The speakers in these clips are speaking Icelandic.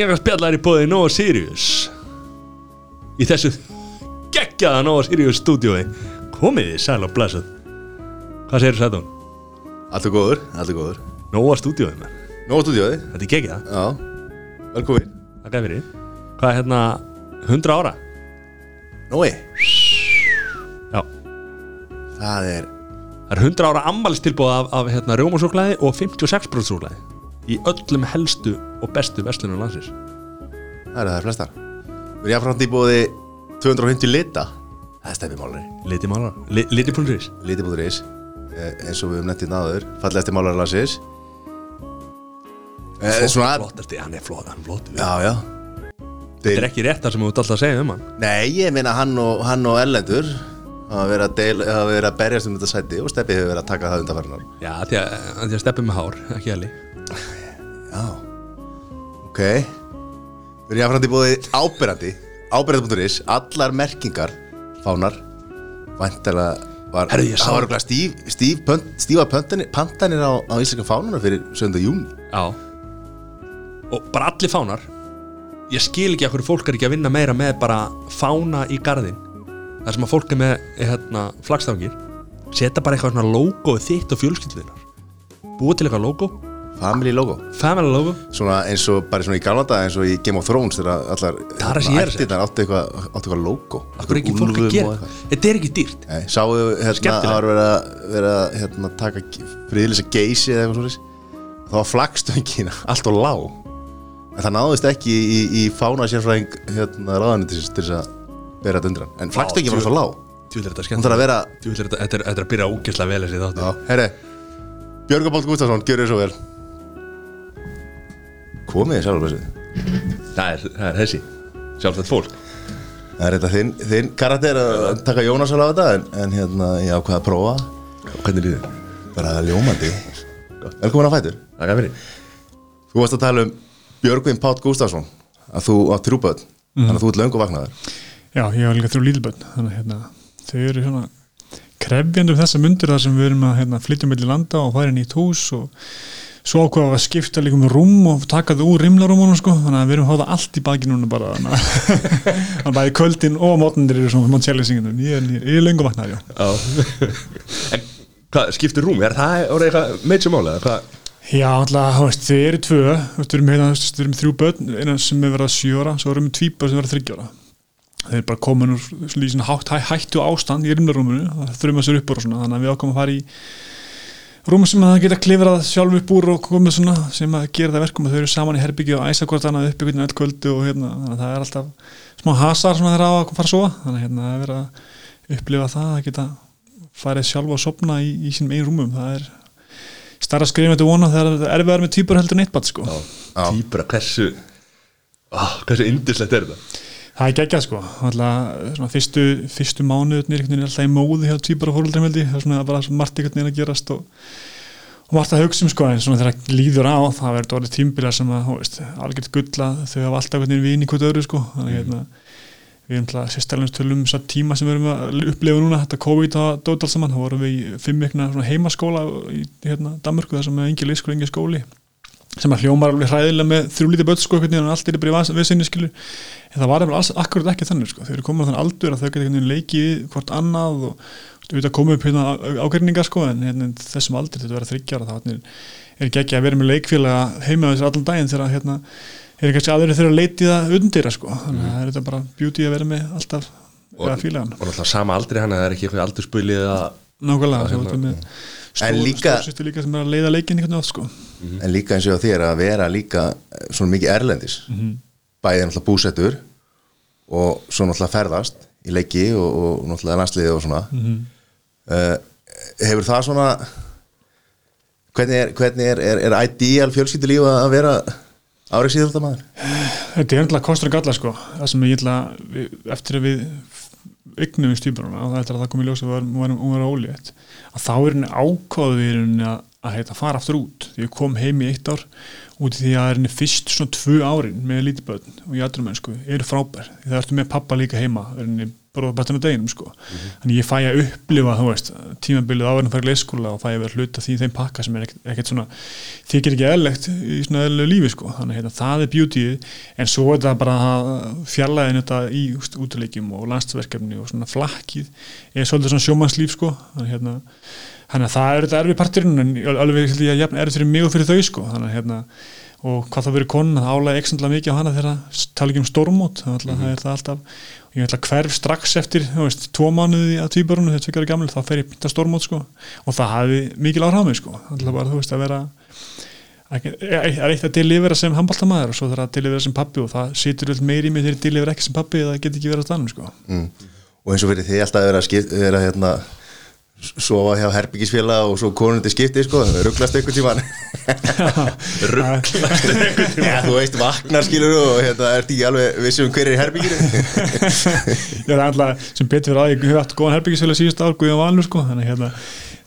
Vikingarspjallar í bóði Nova Sirius. Í þessu geggjaða Nova Sirius stúdiói Komið þið sæl og blessuð Hvað segir Sætun? Alltaf góður, alltaf góður. Nova stúdiói með Nóa stúdíóði, Þetta er geggjað, já. Velkomin. Það gæði fyrir. Hvað er hérna 100 ára? Nói. Já. Það er Það er 100 ára ammælistilbúð af, af hérna, rjómasúklaði og 56% súklaði í öllum helstu og bestu verslunum landsins. Það eru það flestar. Við erum jáfnframt í bóði 250 lita. Það er stefni málari. Liti málar, li, liti punktris Liti.is eh, eins og við höfum nettið náður Fallegasti málari landsins. Eh, Svona Flottasti, hann er flott, hann er flott Já, já. Þetta er ekki rétt það sem þú ert alltaf að segja um hann. Nei, ég meina hann og, hann og Erlendur hafa verið að, deil, hafa verið að berjast um þetta sæti og Steppi hefur verið að taka það undanfærinar Já, því að, að steppi með hár, ekki alveg Já. Ok. Við erum jáfnframt í bóði ábyrrandi Ábyrrandi.is Allar merkingar Fánar. Væntalega var Herðu, ég sá- Það var örugglega stíf, stíf pönt, Stífa pöntanir, pantanir á, á íslenska fánuna Fyrir 7. júni Já. Og bara allir fánar. Ég skil ekki að hverju fólk er ekki að vinna meira með bara fána í garðin Það sem að fólk er með hérna, flagstangir Seta bara eitthvað svona logo þitt og fjölskylduðinnar Búið til eitthvað logo Family logo. Family logo. Svona eins og bara svona í gamla dag eins og í Game of Thrones þegar allar Það er það sem ég er. að áttu eitthvað, áttu eitthvað logo. Akkur er ekki fólk að gera. Þetta er ekki dýrt. Nei, sáu hérna, Skemmtilegt. það var verið að, verið að hérna, taka friðlýsa geysi eða eitthvað svona það var flagstöngin allt og lág. En það náðist ekki í, í fána sérfræðing hérna, ráðanitis til þess að vera þetta undir hann. En flagstöngin var svo lág. Þú vil þetta hún þarf að vera Þetta er, að byrja ógeðslega vel þessi þáttu herri, Björgur Bátt Gustafsson, gjör þér svo vel komið þið sjálfur þessu það, er, það er þessi Sjálfsagt fólk. Það er þetta þinn, þinn karakter að taka Jónas alveg á þetta en, en hérna, ég ákvað að prófa. Hvernig líður? bara ljómandi. Velkomin að fætur. Það gæði fyrir. Þú varst að tala um Björgvin Pátt Gustafsson að þú átt trúböð þannig að þú ert löngu vaknaður. Já, ég var líka þrjú lítilbönn þannig að hérna, þau eru hérna krefjandi um þessa mundur þar sem við erum að hérna, flytja mellir landa og fara inn í nýtt hús og svo ákveða að skipta líka um rúm og taka þau úr rimlarúmunum sko, þannig að við erum að hafa allt í baki núna bara þannig að að bæði kvöldin og mótnir eru svona Monticelli-singinu, ég er, ég er löngu vaknaður, já. En hvað, skiptir rúm? Er það orðið eitthvað Hvað? Já, alltaf, þið eru tvö. Við erum, hérna, þú veist, við erum þrjú börn. Einan sem er verið sjö ára, svo erum við tvíbar sem verið þryggjára þeir eru bara komin úr hæ, hættu ástand í rimlarúminu. Það þurfum að sér upp og svona þannig að við ákomum að fara í rúm sem að það geta klifrað sjálf upp úr og komið svona sem að gera það verkum að þau eru saman í herbyggju og æsa hvort annað upp ykkur öll kvöldu og hérna, þannig að það er alltaf smá hasar svona þegar á að fara að sofa þannig að hérna, það er verið að upplifa það að geta farið sjálf að sopna í, í sínum einn rúmum það er starra skrifum þetta vona þegar það er erfiðar með týpur heldur en eitt bat sko. Týpura, hversu oh, Hversu indislegt er þetta? Það er geggjað sko. Alltaf, fyrstu, fyrstu mánuðnir er alltaf í móði hjá týpur og fóröldrum held ég. Það er svona bara margt einhvern veginn að gerast og, og margt að hugsa um sko en svona þegar líður á það verður orðið tímbilar sem að þú veist, algjört gulla þau hafa alltaf einhvern veginn vini hvort öðru sko. Þannig Mm. hérna við erum alltaf sérstaklega tölum þessar tíma sem við erum að upplefa núna. Þetta COVID og dót alls saman, þá vorum við í fimm svona heimaskóla í hérna, Danmörku þar sem engin leikskóla, engin skóli sem að hljómar alveg hræðilega með þrjú lítið börn sko veginn og allt er í viðsynni skilu en það var alveg alls akkurat ekki þannig sko. Þau eru komin á þann aldur að þau geta leikið hvort annað og þú veit að koma upp hérna ágærningar sko en hérna, þessum aldur þetta verða þryggjara þá hérna, er ekki ekki að vera með leikfélaga heima þessar allan daginn þegar hérna er kannski aðeins þegar að leiti það undir sko. Þannig að það er þetta bara beauty að vera með alltaf Og, hann og náttúrulega sama aldrei hann að það er ekki eitthvað aldurspulið að nákvæmlega Það þú hérna- veit með En stór- líka- sem er að leiða leikin einhvern veginn sko. En líka eins og þér að vera líka eh, svona mikið erlendis. Bæðið náttúrulega búsettur og svo náttúrulega ferðast í leiki og, og náttúrulega landsliði og svona. Uh, hefur það svona hvernig er, hvernig er, er, er ideal fjölskyldulíf að vera árið síðan Þetta er ennlega kostur og galla sko. Það sem ég við, eftir að við ygnum við stýpuruna og það er að það kom í ljós að hún var, hún var ólétt að þá er henni ákváðu við henni að, að heita, fara aftur út. Því ég kom heim í eitt ár út í því að henni fyrst svona tvö árin með lítið börn og mennsku eru frábær. Því það ertu með pappa líka heima henni bara bara með deginum sko. Þannig ég fæ að upplifa, þú veist tímabilið áverðin að fara í leikskóla og fæ að vera hluta því þeim pakka sem er ekkert, ekkert svona þykir ekki eðlegt í svona eðlilegu lífi sko. Þannig hérna, það er beautyið en svo er það bara fjarlæðin þetta í útilegjum og landstverkefni og svona flakkið er svolítið svona sjómannslíf sko. Þannig hérna Þannig að það er þetta erfið parturinn en alveg er þetta erfið fyrir mig og fyrir þau sko. Þannig að hérna og hvað það verið konan að álega eksendla mikið á hana þegar það tala ekki um stormót það, mm -hmm. það er það alltaf ég ætla að hverf strax eftir veist, tvo mánuði að týparunu þegar það er gammal þá fer ég að stormót sko. Og það hafi mikil mig sko. Alltaf bara þú veist að vera það er eitt að delivera sem handbóltamæður og svo er að delivera sem pappi og það situr vel meir í mig þegar ég delivera ekki sem pappi það get ekki verið að stanna sko. Mm. og eins og fyrir því alltaf að vera, skipt, vera hérna sofa hjá herbyggisfélag og svo konundi skipti sko, rugglast einhvern tíman rugglast einhvern tíman ja, þú veist, vaknar skilur og hérna ert ekki alveg vissum hver er í herbygginu ég er alltaf sem betur fyrir að ég hef haft góðan herbyggisfélag síðust ár, Guðjón Valnur sko þannig hérna,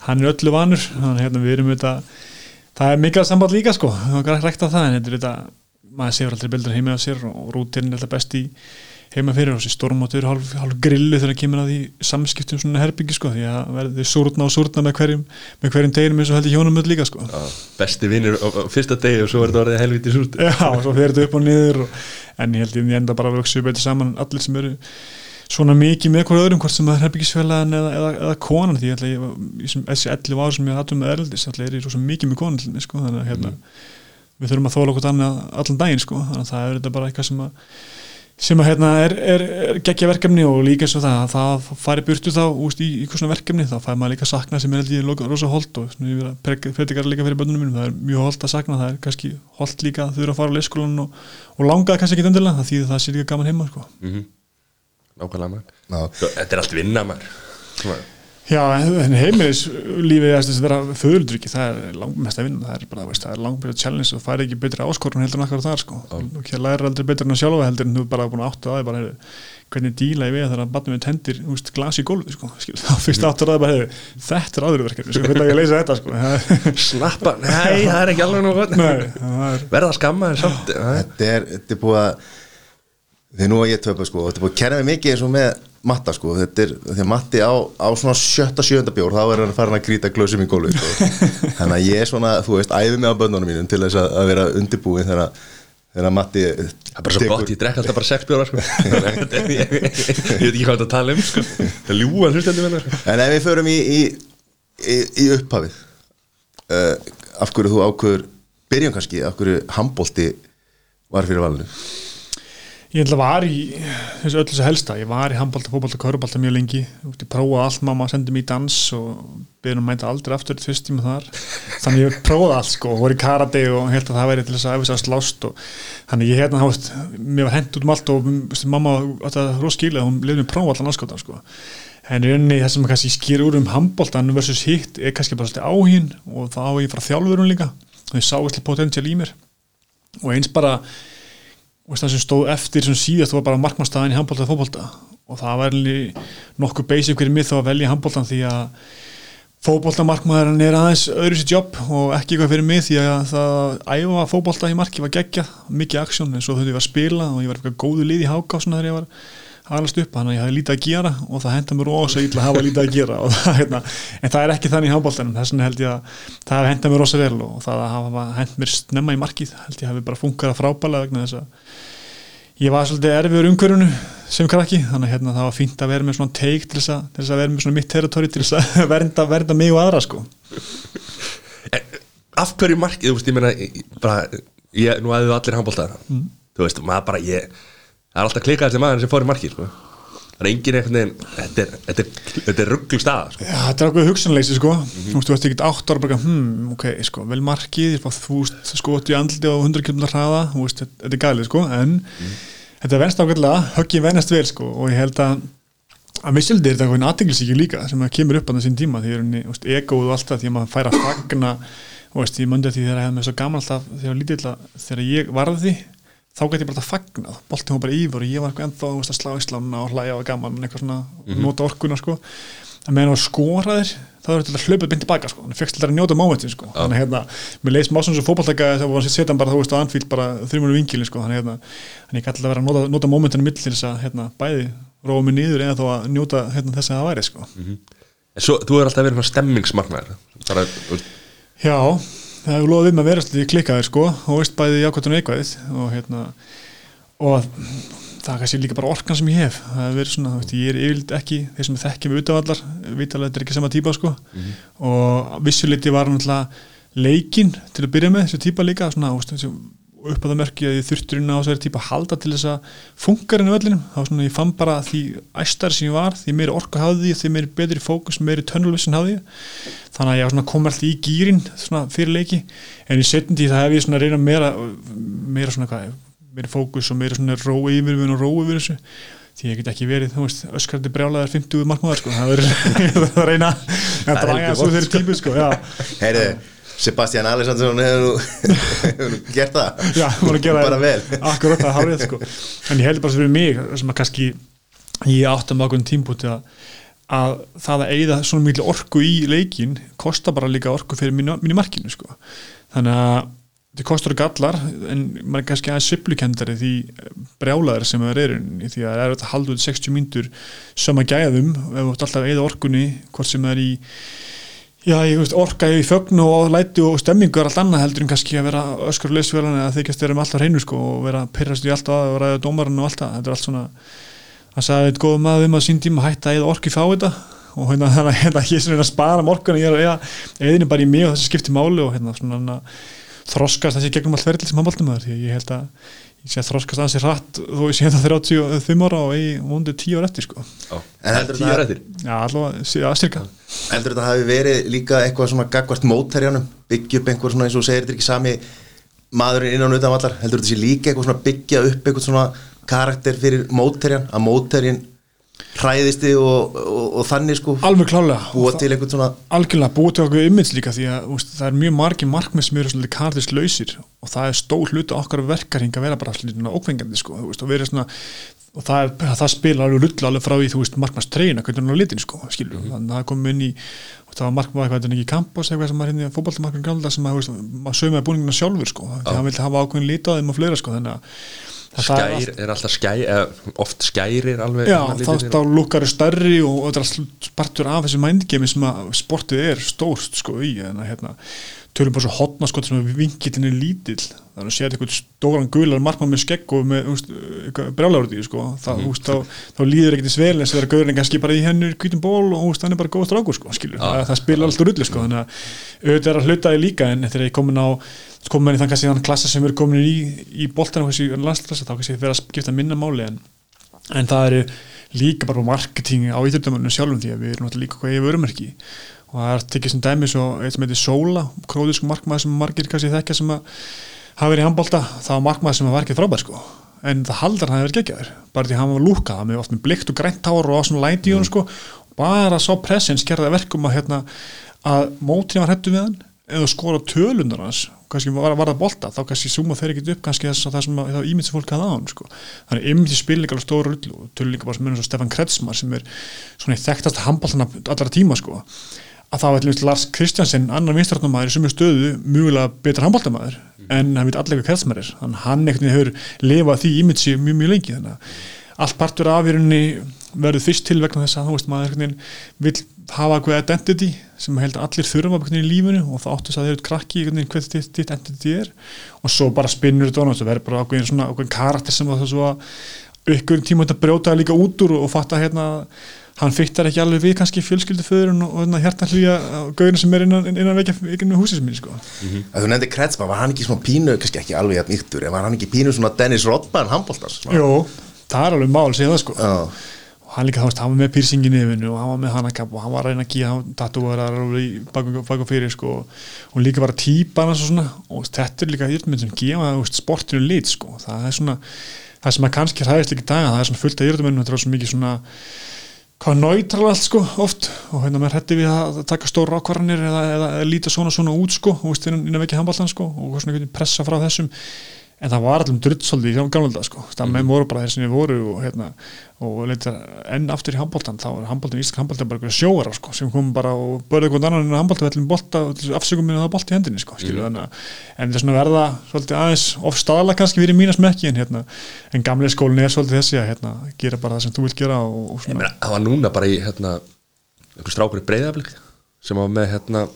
hann er öllu vanur. Þannig hérna við erum þetta það er mikilvægt samband líka sko, það er ekki rægt af það en þetta er þetta, maður séur aldrei bildur heima á sér og rútirinn er alltaf best í heima fyrir og þessi stormótur hálf, hálf grillu þegar það kemur að því samskiptum svona herbyggi sko því að verði súrna og súrna með hverjum með hverjum deginum eins og heldur hjónum öll líka sko Já, besti vinnir á, fyrsta degi og svo verður það orðið helviti súrt Já, og svo fer þetta upp og niður og, en ég held ég enda bara að vöksu betur saman allir sem eru svona mikið með hverju öðrum hvort sem það er herbyggisfélagan eða, eða, eða konan því ég, ég, þessi 11 ári sem ég hattum með erldis er ég svo mikið með sko, að hérna, mm. við þurfum að þóla okkur annað allan daginn sko, þannig að það er þetta bara eitthvað sem að sem að hérna er, er, er geggja verkefni og líka svo það að það fari burtu þá úst, í, í svona verkefni þá fær maður líka sakna sem er held ég rosa hold og predikar líka fyrir bönnunum mínum það er mjög hold að sakna, það er kannski hold líka að þau eru að fara á leikskólan og, og langaði kannski ekki undirlega, það þýðir það sé líka gaman heima sko. mm -hmm. Nákvæmlega maður Þetta er allt vinna maður Já, en heimilislífið að vera föðuldryggi, það er langmest að vinna, það er bara, veist, það er langbyrjað challenge og það fær ekki betri áskorun heldur en akkar þar sko, og hér læra aldrei betur en að sjálfa heldur en þú er bara búin að áttu aðeins bara, hvernig díla ég við þegar að batnum við tendir úst, glas í gólfi, sko, þá fyrst áttu aðeins bara, þetta er aðurverkefni, sko, hvernig ég leysa þetta, sko? Snappa, nei, það er ekki alveg nú verða skamma Þetta er búið að þegar nú að ég töpa, sko, þetta er búið að kenna mig mikið eins og með matta sko, þetta er því að matti á, á svona sjötta sjönda bjór, þá er hann farin að grýta glösum í gólu sko. þannig að ég er svona, þú veist, æði mig á bönnunum mínum til þess að, að vera undirbúin þegar þegar matti það er bara svo gott, ég drekk alltaf bara sex bjóra sko. ég, veit ekki hvað þetta tala um sko. það ljúa hlustandi með það en ef við förum í í, í, í upphafið uh, af hverju þú ákveður byrjum kannski, af hverju handbólti var fyrir valinu Ég ætla að var í þessu öllu þessu helsta, ég var í handbólta, fókbólta, kaurubólta mjög lengi, ég prófaði allt, mamma sendi mér í dans og byrjum að mænta aldrei aftur eitt fyrst tíma þar, þannig ég prófaði allt sko, voru í karate og held að það væri til þess að efis að slást og þannig ég hérna, hást, mér var hendt út um allt og mamma, þetta er roskýlega, hún lefði mér prófa allan aðskóta sko, en rauninni það sem kannski skýr úr um handbóltan versus hitt er kannski bara svolítið áhín og það á ég frá þjálfurum líka, þau sá eitthvað potensial í mér. Og eins bara og það sem stóð eftir sem síðast var bara markmannstæðin í handbólta og fókbólta og það var nokkuð basic fyrir mig þá að velja handbóltan því að fókbóltamarkmaðurinn er aðeins öðru sér jobb og ekki eitthvað fyrir mig því að það æfa fókbólta í marki var geggjað, mikið aksjón en svo þau var að spila og ég var eitthvað góðu lið í háká svona þegar ég var aðalast upp þannig að ég hafi lítið að gera og það henda mér rosa illa að hafa lítið að gera það, hérna, en það er ekki þannig í handbóltanum þess vegna held ég að það henda mér rosa vel og það að hafa hend mér snemma í markið held ég hafi bara funkað frábælega vegna þess að ég var svolítið erfiður umhverjunu sem krakki, þannig að hérna, það var fínt að vera með svona teik til þess að, til þess að vera með svona mitt territori til þess að vernda, vernda mig og aðra sko. Af hverju markið, þú veist, ég meina bara, ég, nú aðeins allir handbóltaðar mm. þú veist, maður bara, ég það er alltaf klikaðast í maður sem fór í markið sko það er engin einhvern veginn þetta er, þetta er, þetta er rugglu stað sko. Já, þetta er okkur hugsanleysi sko mm -hmm. þú veist, þú veist ekki átt ára bara hmm, ok, sko, vel markið, þú veist skot í andliti á 100 km hraða veist, þetta er gælið sko, en mm -hmm. þetta er venst ákveðlega, höggið venast vel sko og ég held að að missildi er þetta eitthvað aðteglisíki líka sem að kemur upp á þessum tíma því að egoð og allt það því að maður fær að fagna og ég möndi að því þegar ég hef með svo gaman alltaf þegar, þegar ég varði þá gæti ég bara að fagna boltið hún bara yfir og ég var eitthvað ennþá veist, að slá í slána og hlæja og gaman eitthvað svona, mm -hmm. nota orkuna sko. Að meðan á skoraðir þá er þetta hlaupið beint tilbaka sko, hann fegst þetta að njóta mómentin sko, þannig hérna, mér leist mást svona svo fótballtaka þegar hann setja hann bara, þú veist, á anfíl bara þrjumunu vingili sko, þannig hérna, hann ég kallar að vera að nota, nota mómentinu mill til þess að hérna, bæði róa mig niður eða þó að njóta hérna, þess að það væri sko. En svo, þú er alltaf verið svona þú veist, Já, það hefur loðið með vera svolítið klikkaðir sko og veist bæði jákvæmt og neikvæðið og hérna og það er kannski líka bara orkan sem ég hef. Það hefur verið svona, veist, ég er yfirleitt ekki þeir sem þekkjum við utavallar, vitalega þetta er ekki sama típa sko. Og vissuleiti var náttúrulega leikinn til að byrja með, þessi típa líka svona, veist, upp að það merki að ég þurftur inn á þessari típa að halda til þess að funkar inn á vellinum. Þá svona ég fann bara því æstar sem ég var því meiri orku hafði ég, því meiri betri fókus meiri tunnelvisin hafði ég. Þannig að ég kom alltaf í gýrin svona fyrir leiki. En í tíð það hef ég svona reynað meira meira svona hvað, meiri fókus og meira svona rói yfir við og rói yfir þessu. Því ég get ekki verið, þú veist, öskrandi brjálaðar 50 markmaður sko, það er að reyna að draga þessu þeirri típu sko, Heyri, Sebastian Alexandersson hefur gert það? Já, maður að bara vel. Akkurat, það er hárið sko. En ég held bara sem fyrir mig sem að kannski ég áttum ákveðin tímpúti að, að það að eigða svona miklu orku í leikin kostar bara líka orku fyrir mínu, mínu markinu sko. Þannig að þetta kostar ekki allar en maður er kannski aðeins sviplukendari því brjálaður sem það eru því að það er að halda út 60 mínútur sama gæðum ef þú ætti alltaf að eigða orkunni hvort sem það er í Já, ég veist, orka í fögn og læti og stemmingu er allt annað heldur en kannski að vera öskur leysfélan eða þykjast með alltaf hreinu sko og vera pyrrast í alltaf og ræða dómarinn og alltaf, þetta er allt svona það sagði eitthvað góð maður um að sín tíma hætta að orki fá þetta og hérna þannig að hérna, ég er svona að spara morgun og ég er að eðinu bara í mig og þessi skipti máli og hérna svona þroskast þessi gegnum allt verðli sem handbóltum maður því ég held að ég sé að þroskast aðeins í rætt þó ég sé þetta 35 ára og ég vondi 10 ára eftir sko. Já, En heldur það- allavega, að Heldur þetta hafi verið líka eitthvað svona gagvart mótherjanum, byggja upp einhver svona eins og segir þetta er ekki sami maðurinn innan utan vallar, heldur þetta sé líka eitthvað svona byggja upp eitthvað svona karakter fyrir mótherjan, að mótherjan hræðist þig og, og, og þannig sko. Alveg klálega búa til eitthvað svona algjörlega búið til okkur image líka því að úst, það er mjög margir markmið sem eru svolítið karðist lausir og það er stór hluti okkar verkarhing að vera bara svolítið ókvengandi sko, veist, og svona og það, er, það spila alveg rull alveg frá því þú veist markmannstreyna, hvernig hann á litin sko, skilur mm þannig að það kom inn í og það var markmað eitthvað þetta er ekki kampos eitthvað sem var hérna fótballtamarkminn gamla sem að, þú veist, maður sögum með búningina sjálfur sko, því það er skær er alltaf skær eða oft skærir alveg Já, þá, þá lukkar er stærri og þetta er allt partur af þessu mindgame sem að sportið er stórt sko í hérna tölum bara svo hotna sko sem að vingillin er lítill. Þannig að sér eitthvað stóran gular markmann með skegg og með brjálagur því sko. Það, mm. úst, þá, þá líður ekkert í svel eins og þeirra gaurin kannski bara í hennur kvítum ból og úst, hann er bara góð strákur sko skilur Já. það, það spila alltaf rullu sko. Þannig að auðvitað er að hluta því líka en þegar ég komin á komin í þann kannski þann klassa sem er komin í, í boltan og þessi landsklassa þá kannski vera að skipta minna máli en en það eru líka bara marketing á íþjóttamönnum sjálfum því að við erum náttúrulega líka hvað ég vörumerki og það er tekið sem dæmi svo eitt sem heitir Sola, króðísku markmaður sem margir kannski þekkja sem að hafa verið í handbólta, það var markmaður sem var ekki frábær sko. En það haldar hann að vera geggjaður bara því að hann var lúkað, hann var oft með blikt og grænt hár og á svona læti í hann sko. Bara svo presens gerði að verkum að hérna, að mótið var hættu við hann eða skora tölundar hans kannski var, var það bolta, þá kannski suma þeir ekkert upp kannski þess að það sem að, það ímynd sem fólk hafði á hann sko. þannig ímynd í spilning alveg stóru rullu og líka bara sem munum svo Stefan Kretsmar sem er svona í þekktast handbóltana allra tíma sko. Að þá er til Lars Kristjansen, annar vinstratnumæður í sumu stöðu, mjögulega betra handbóltamæður en hann veit allir hvað Kretsmar er. Hann, hann ekkert hefur lifað því ímynd sér mjög mjög lengi. Þannig að allt partur af í rauninni verður fyrst til vegna þess að veist maður vill hafa eitthvað identity sem held að allir þurfa einhvern veginn í lífinu og það áttu þess að þeir eru krakki hvað þitt, identity er og svo bara spinnur þetta og það verður bara ákveðin svona ákveðin karakter sem það svo að ykkur tíma þetta brjóta líka út úr og fatta hérna hann fyttar ekki alveg við kannski fjölskylduföðurinn og, og hérna hlýja gauðin sem er innan, innan vekja innan húsins mín sko. að þú nefndi Kretsma, var hann ekki svona pínu kannski ekki alveg jafn yktur, en var hann ekki pínu svona Dennis Rodman handbóltars Jó, það er alveg mál það sko Já. Hann líka, þú veist, hann var með pýrsing í nefinu og hann var með hanakap og hann var að reyna að gíða tatúarar og fyrir sko. Og líka bara típan og svona. Og þetta er líka írmynd sem gefa sportinu lit sko, það er svona það sem að kannski hræðist ekki í dag, það er svona fullt af írmyndum þetta er svo mikið svona hvað náttúrulega allt sko oft. Og hérna maður hætti við að taka stóra ákvarðanir eða, eða, eða líta svona svona út sko. Og veist, innan, innan vekja handballan sko og svona pressa frá þessum en það var allum druttsóldi í gamla sko. það Mhm. með voru bara þeir sem við voru og, hérna, og leitar enn aftur í handbóltan þá er handbóltan, íslensk handbóltan bara einhverja sjóara sko, sem kom bara og börði eitthvað annan en handbóltan vellum bolta og afsökum minna það bolt í hendinni sko, skilu, þannig að en það er svona verða svolítið aðeins ofstaðala kannski fyrir mína smekki en, hérna, en gamlega skólinn er svolítið þessi að hérna, gera bara það sem þú vilt gera og, meina, það var núna bara í hérna, einhver strákur í breyðaflik sem var með hérna,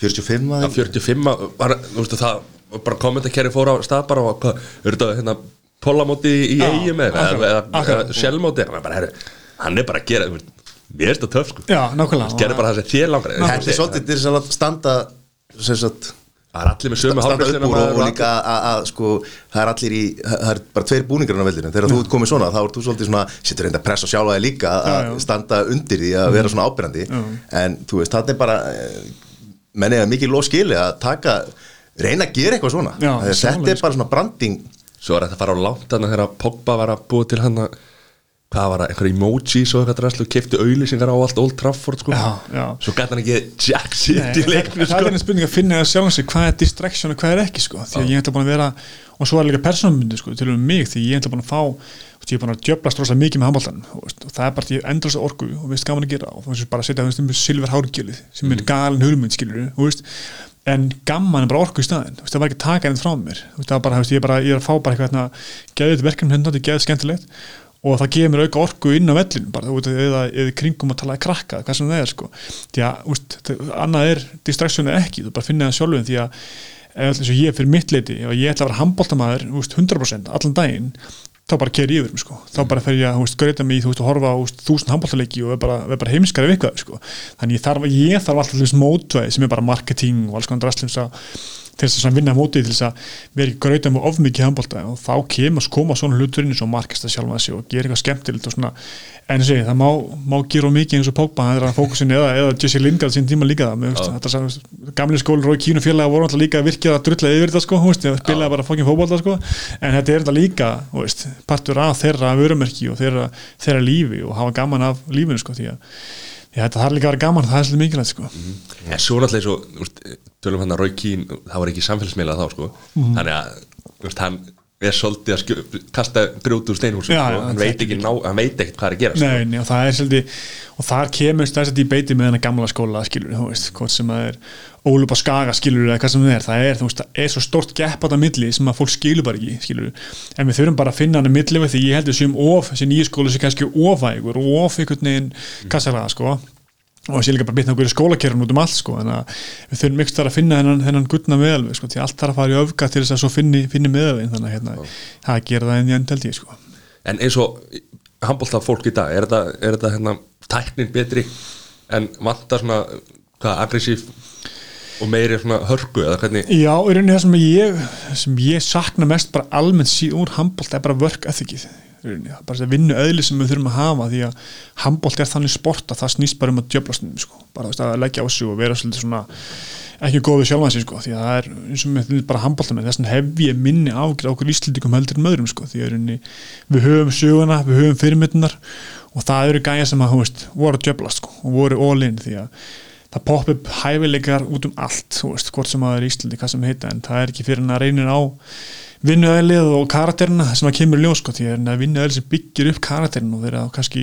45 að að 45 bara, þú veist, það var bara kommentarkerri fór á stað bara og hvað, er þetta hérna pólamóti í Já, eigi með akkurat, eða, sjálfmóti hann er bara, hann er að gera þú veist, mér er þetta töf sko. Já, nákvæmlega. Gerði bara það sem þér langar. Þetta er svolítið til þess að standa sem sagt það er allir með sömu úr og, og líka að, að sko, það er allir í, það er bara tveir búningar á veldinu, þegar þú ert komið svona þá ert þú svolítið svona, setur reynda að pressa sjálfa þig líka að standa undir því að vera svona ábyrrandi en þú veist, það er bara eh, menn eða mikið lof skili að taka reyna að gera eitthvað svona Já, þetta er bara svona branding svo er þetta að fara á langt þannig þegar Pogba var að búa til hann að hvað var það, einhver emojis og eitthvað draslu kefti auðlýsingar á allt Old Trafford sko. Já, já. svo gæti hann ekki Jack City Nei, leikni það er sko. einn spurning að finna það sjálf sig hvað er distraction og hvað er ekki sko. því að ég ætla búin að vera og svo er líka persónumyndi sko, til og með mig því ég ætla búin að fá ég er búin að djöblast rosalega mikið með handbóltan og það er bara því endurlega orku og veist gaman að gera og þú veist bara að setja veist, um silver hárgjölið sem er galin hugmynd skilur en gaman er bara orku í staðin veist, það var ekki að taka henni frá mér. Veist, bara, veist, ég, bara, ég er að fá bara eitthvað hérna, geðið verkefni hérna, þetta er geðið skemmtilegt. Og það gefur mér auka orku inn á vellinu bara, eða, eða kringum að tala í krakka hvað sem það er, sko. Því að, annað er distraction eða ekki, þú bara finnir það sjálfum því að eins og ég fyrir mitt leiti, ef ég ætla að vera handbóltamæður 100% allan daginn þá bara keri yfir um, sko. þá bara fer ég að þú veist, greita mig, þú veist, að horfa á þúsund handbóltaleiki og er bara, bara heimskari við eitthvað, sko. þannig ég þarf, ég þarf alltaf þess mótvæði sem er bara marketing og alls konar drastlins að til þess að vinna mótið til þess að vera ekki gröita með of mikið handbólta og þá kemur koma svona hluturinn eins og markast að sjálfa þessi og gera eitthvað skemmtilegt og svona. En segi, það má, má gera mikið eins og Pogba það er að fókusin eða, eða Jesse Lingard sín tíma líka það, með, þetta sagði, gamli skóli Rói Kínu félaga voru alltaf líka virkið að drulla yfir þetta sko, veist, spilaði bara fokkin fókbólta sko, en þetta er þetta líka veist, partur af þeirra vörumerki og þeirra, þeirra lífi og hafa gaman af lífinu sko, því að að þetta þarf líka að vera gaman, það er svolítið mikilvægt sko. en svo náttúrulega svo, tölum hann að Rói Kín það var ekki samfélagsmiðla þá sko Mhm. þannig að hann er svolítið að skjö, kasta grjótu úr steinhúsum Já, sko. já, hann, það veit ekki ná, hann veit ekkert hvað er að gera Nei, nei, og það er svolítið og þar kemur stærst að beiti með hennar gamla skóla skilur, þú veist, hvort sem það er á Skaga skilur eða hvað sem það er. Það er, þú veist, það er svo stort gepp á þetta milli sem að fólk skilur bara ekki, skilur en við þurfum bara að finna hann að milli við því ég heldur sem of, þessi nýju skóla sem kannski ofægur og of einhvern veginn kassalaga, sko og sé líka bara bitna okkur í skólakerfum út um allt sko, en að við þurfum ykkur að finna hennan, hennan guttna meðalveg, sko, því allt þarf að fara í öfga til þess að svo finni, finni meðalveg þannig að hérna, það gera það en ég ég, sko. En eins og handbólta fólk í dag er þetta, er þetta hérna, tæknin betri en vantar svona hvað, aggressív og meiri svona hörku eða hvernig? Já, í rauninni það sem ég, sem ég sakna mest bara almennt síðan úr handbólt er bara í rauninni, bara að vinnu öðli sem við þurfum að hafa því að handbólt er þannig sport að það snýst bara um að djöblast sko. bara veist, að leggja á sig og vera svolítið svona ekki góð við sjálfan sig sko, því að það er eins og með bara handbóltamenn, þess vegna hef ég minni ágjör okkur íslendingum heldur en öðrum sko, því að við höfum söguna, við höfum fyrirmyndunar og það eru gæja sem að, veist, voru að djöblast sko, og voru all in því að það popp upp hæfileikar út um allt veist, hvort sem að það er Íslandi, hvað sem heita en það er ekki fyrir vinnuðælið og karakterina sem að kemur í ljós sko, því að vinnuðælið sem byggir upp karakterin og þeirra kannski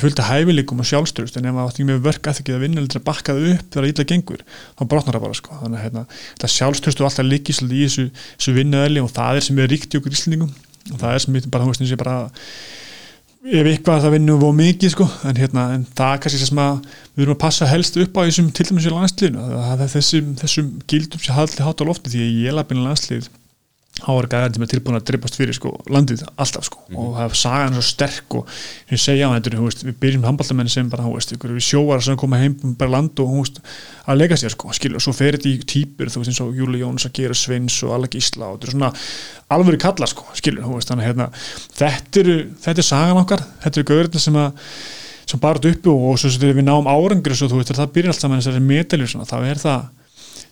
fylgta hæfileikum og sjálfstörust en ef maður átti með verk að það vinnuðælið til að bakka það upp þegar það illa gengur, þá brotnar það bara sko. þannig að hérna, það sjálfstörstu alltaf líkist í þessu, þessu vinnuðæli og það er sem er ríkt í okkur Íslandingum og það er sem við bara, veist, bara ef eitthvað það vinnum við mikið sko, en, hérna, en það er kannski sem að við erum að passa helst upp á þessum til dæmis í landslíðinu, það er þessum, þessum gildum sem haldið hátt á lofti því ég lapin landslíð háar gæðar sem er tilbúin að drippast fyrir sko, landið alltaf sko og það er sagan svo sterk og sem segja á þetta við byrjum handballtamenn sem bara veist, ykkur, sjóar sem koma heim um bara land og veist, að leika sér sko, skilur, og svo fer þetta í týpur þú veist eins og Júli Jóns að gera Sveins og Alla Gísla og þetta er svona alvöru kalla sko, skilur, veist, þannig hérna þetta er, þetta er sagan okkar þetta er gaurinn sem að sem bara uppi og, og svo við náum árangur og þú veist, það byrjar alltaf með þessari medaljur þá er það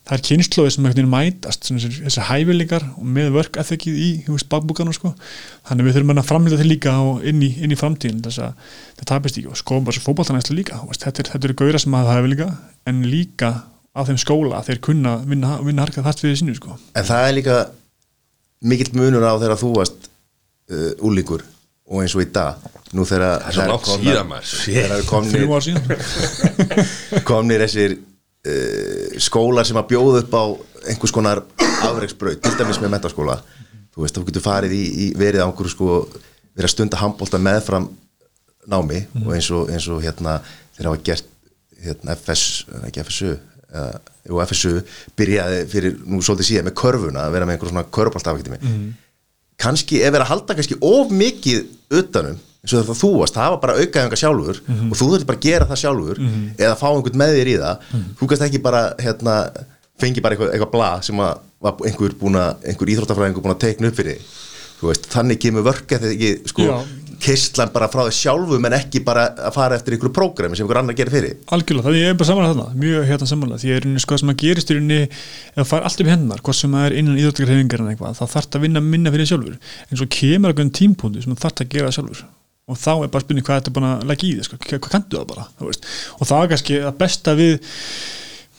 það er kynnslóði sem einhvern veginn mætast þessi hæfileikar og með vörk ethikið í bakbúkanu sko. þannig við þurfum að framlita til líka inn í, inn í framtíðin þess að það tapist ekki og skoðum bara svo fókbaltanæslu líka veist, þetta, er, þetta eru gauðra sem hafa hæfileika en líka á þeim skóla þeir kunna vinna, vinna harkað þart fyrir sinu sko. En það er líka mikill munur á þegar þú varst uh, úlingur og eins og í dag nú þegar Það er komnir komnir þessir skólar sem að bjóða upp á einhvers konar afreiksbraut, til dæmis með mentaskóla. Þú veist, þú getur farið í, í verið á einhverju sko, verið að stunda handbólta meðfram námi og eins og, eins og hérna, þeir hafa gert hérna FS, ekki FSU uh, jú, FSU byrjaði fyrir nú svolítið síðan með körfuna að vera með einhver svona körfbólta mm. kannski ef er að halda kannski of mikið utanum eins og það þú varst, það var bara aukaðingar sjálfur og þú þurfti bara að gera það sjálfur eða fá einhvern með þér í það. Þú kannst ekki bara hérna, fengi bara eitthvað, eitthvað blað sem að var einhver, búna, einhver íþróttafræðingur búin að teikna upp fyrir veist, þannig kemur vörka þegar ekki sko, kistlan bara frá þig sjálfum en ekki bara að fara eftir einhverju prógrami sem einhver annar gerir fyrir algjörlega, það er bara samanlega þarna, mjög hérna samanlega því að sko sem að gerist í rauninni það fær allt um hennar, hvort sem það er innan eitthvað, þá þarf það að vinna minna fyrir sjálfur. En svo kemur það það og þá er bara spurning hvað þetta er búin að leggja í þig sko, hvað kanntu það bara veist. og það er kannski að besta við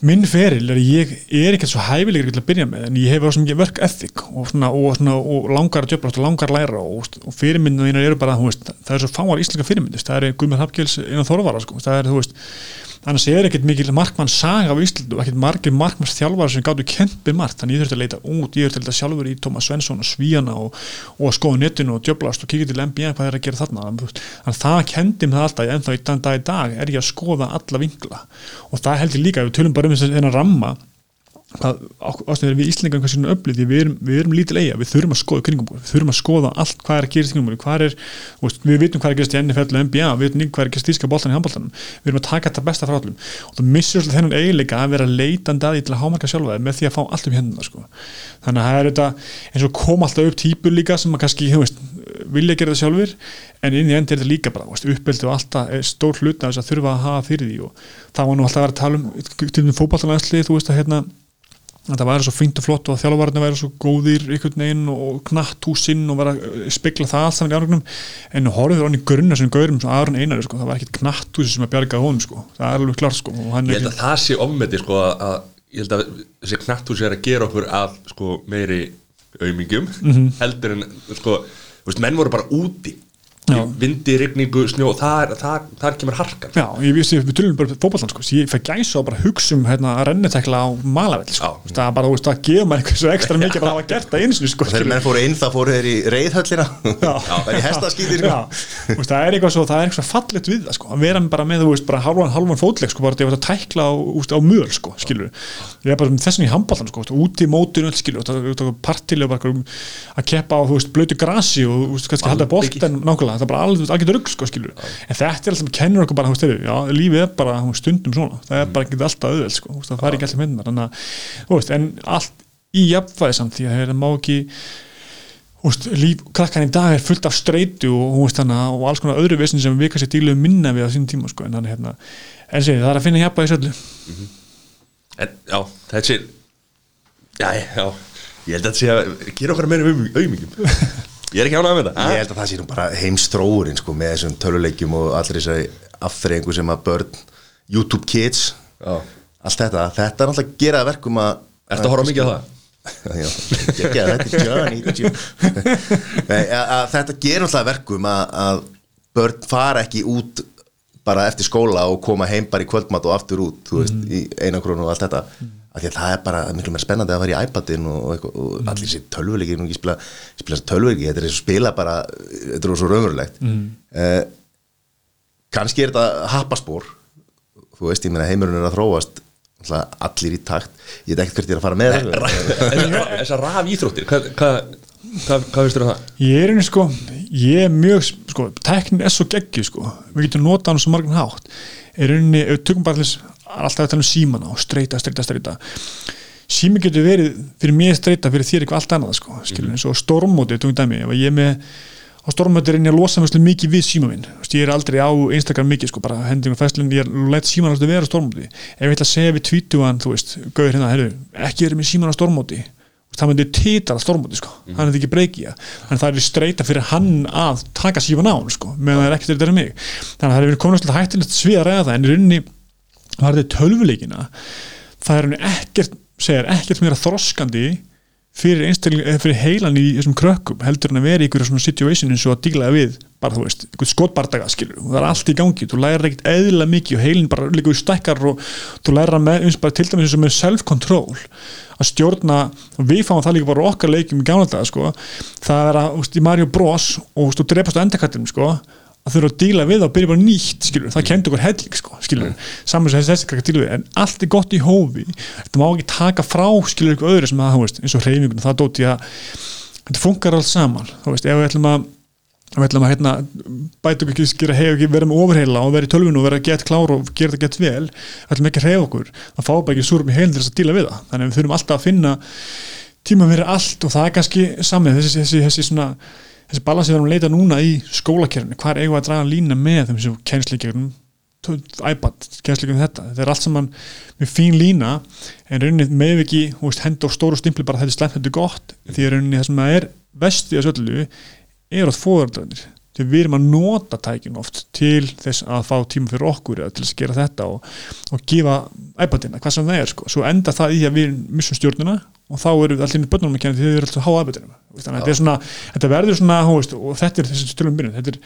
minn feril er að ég er ekkert svo hæfilegur að byrja með en ég hef svo mikið work ethic og, svona, og, svona, og langar að jöfla og langar að læra og, og fyrirmyndinu þínar eru bara veist, það er svo fáar íslenska fyrirmyndist það er Guðmund Hafgjels innan Þorvara sko. það er þú veist annars er ekkert mikil markmann saga á Íslandu ekkert margir markmanns þjálfara sem gáttu kempið margt. Þannig ég þurfti að leita út, ég þurfti að sjálfur í Tómas Svensson og Svíjana og, og að skoða netinu og djöblast og kíkja til NBA hvað er að gera þarna? Þannig að það kendi mig það alltaf en þá í dag, dag er ég að skoða alla vinkla. Og það held ég líka, við tölum bara um þess að ramma hvað ástæður við Íslingar hvað sínum öflið því við erum, við erum lítil eiga, við þurfum að skoða kringum við þurfum að skoða allt hvað er að gerast kringum hvað er, veist, við vitum hvað er að gerast í NFL og NBA, við vitum hvað er að gerast í íska bóltan í handbóltanum, við erum að taka þetta besta frá allum og það missir alltaf þennan eiginleika að vera leitandi að því til að hámarka sjálfa þig með því að fá allt um hendina sko. þannig að það er þetta eins og kom alltaf upp típur líka sem að kannski, þú veist, vilja gera það sjálfur en inn í endi er þetta líka bara veist, uppbeldi og alltaf stór hluta þess að þurfa að hafa fyrir því og það var nú alltaf að vera að tala um um fótballtalæðsli, þú veist að hérna það væri svo fínt og flott og þjálfvarðinu væri svo góðir einhvern veginn og knatthúsinn og vera að spekla það allt saman í árunum en horfður hann í grunna sem gaurum sem aðrun einari sko, það var ekkit knatthúsi sem að bjarga honum sko, það er alveg klart sko Ég held að það sé ofmeti sko að, að ég held að þessi knatthús er að gera okkur að sko meiri aumingjum heldur en sko, veist, menn voru bara úti vindi, rigningu, snjó þar, þar, þar kemur harkan Já, ég vissi, við tölum bara fótballan sko, ég fæ gæsa og bara hugsa um hérna, að rennitekla á malavell sko. Já. Það er bara, þú veist, það gefur maður eitthvað svo ekstra mikið bara að hafa gert það eins sko, þegar menn fóru inn þá fóru þeir í reyðhöllina það er í hestaskýti sko. Já, þú veist, það er eitthvað svo, það er eitthvað fallegt við það sko, að vera bara með, þú veist, bara halvan, halvan fótleik sko, bara því að þetta tækla á, úst, á möl sko, skilur, ég er bara þessan í handballan sko, úti í öll, skilur, það er partilega um að keppa á, þú veist, blötu grasi og, þú nákvæmlega, það er bara alveg, alveg rugg sko, skilur, en þetta er alltaf, kennur okkur bara, þú veist, heyrðu, já, lífið er bara veist, stundum svona, það er bara ekki alltaf auðveld sko, það fari ekki alltaf myndir, þannig að, þú veist, en allt í jafnvæði samt því að það má ekki Úst, líf, krakkan í dag er fullt af streitu og, úst, hana, og alls konar öðru vissin sem við kannski díluðum minna við á sín tíma sko, en þannig hérna en segi, það er að finna hjappa í söllu En já, þessi Já, já, ég held að þetta sé að gera okkar meiri aumingjum Ég er ekki ánægð með þetta ég held að það sé nú bara heimstróurinn sko, með þessum töluleikjum og allir þessari afþreyingu sem að börn YouTube Kids Já. allt þetta, þetta er náttúrulega að gera verkum að Ertu að horfa mikið á það? Já, ekki að þetta er Johnny. Þetta náttúrulega að verkum að, börn fara ekki út bara eftir skóla og koma heim bara í kvöldmatt og aftur út, þú veist, í einakrónu og allt þetta, af því að það er bara miklu meira spennandi að fara í iPadin og, og, og allir þessi tölvuleiki, nú ekki spila, spila þessi tölvuleiki, þetta er eins og spila bara þetta er svo raunverulegt. Mm. kannski er þetta happaspor. Þú veist, ég meina heimurinn er að þróast allir í takt. Ég veit ekkert hvert ég er að fara með þetta Þessar raf íþróttir, hvað hvað hvað- hvað veistur um það? ég er einu sko, ég er mjög sko, teknin er svo geggju sko. Við getum notað hann svo margum hátt. Er einu, tökum bara þess alltaf að tala um símana og streyta, streyta, streyta sími getur verið fyrir mér streyta fyrir þér eitthvað allt annað sko, skilur eins og stormóti, tókum dæmi, ef ég er með á stormóti er ég að losa mjög mikið við síma minn. Þú veist, ég er aldrei á Instagram mikið sko, bara hending og fæslun, ég lætt síman alltaf vera á stormóti ef ég ætla að segja við tvítugan þú veist, gauður hérna, herru, ekki verið með síman á stormóti það myndi titra stormóti sko, hann er ekki breykið þannig að það er streyta fyrir hann að taka sífan á hann sko, meðan það er ekkert þetta mig. Þannig að það er verið komin alltaf hættilegt svið að ræða það en í rauninni var þetta tölvuleikina það er henni ekkert segir ekkert meira þroskandi fyrir, fyrir heilan í þessum krökkum heldur en að vera í einhverju svona situation eins og að díla við bara þú veist, einhvern skotbardaga skilur og það er allt í gangi, þú lærir ekkert eðlilega mikið og heilin bara líka í stækkar og þú lærir að með, eins bara til dæmis eins og með self-control að stjórna og við fáum það líka bara okkar leikjum í gamla daga sko, það er að, þú veist, í Mario Bros. og þú veist, þú drepast á endakattinum sko að þurfa að díla við það og byrja bara nýtt skilur, það kendi okkur helling sko, skilur saman sem þessi krakkar díla við, en allt er gott í hófi. Þetta má ekki taka frá skilur ykkur öðru sem að, þú veist, eins og hreyfingun það dóti að, þetta funkar alls saman þú veist, ef við ætlum að við ætlum að hérna, bæta okkur gera hef ekki vera með ofurheila og vera í tölvinu og vera gett klár og gera þetta gett vel, ætlum ekki að hrefa okkur það fá bara ekki súrum í heilin þess að díla við það. Þannig að við þurfum alltaf að finna tíma fyrir allt og það er kannski samið þessi, þessi, þessi svona þessi balans sem við erum að leita núna í skólakerfinu. Hvar eigum við að draga lína með þeim sem kennsleikjum iPad, kennsleikjum þetta? Þetta er allt saman með fín lína en rauninni með ekki henda á stóru stimpli bara þetta er slemt, þetta er gott því rauninni það sem að er vesti að söllu er átt fóðardræðinir því við erum að nota tækin oft til þess að fá tíma fyrir okkur eða til þess að gera þetta og, og gefa iPadina, hvað sem það er sko. svo enda það í að við missum stjórnuna og þá eru við allir í bönnum að kenna því þau eru alltaf að háa iPadina. Þannig að þetta er svona, þetta verður svona veist, og þetta er þessi stjórnum byrjun. Þetta er,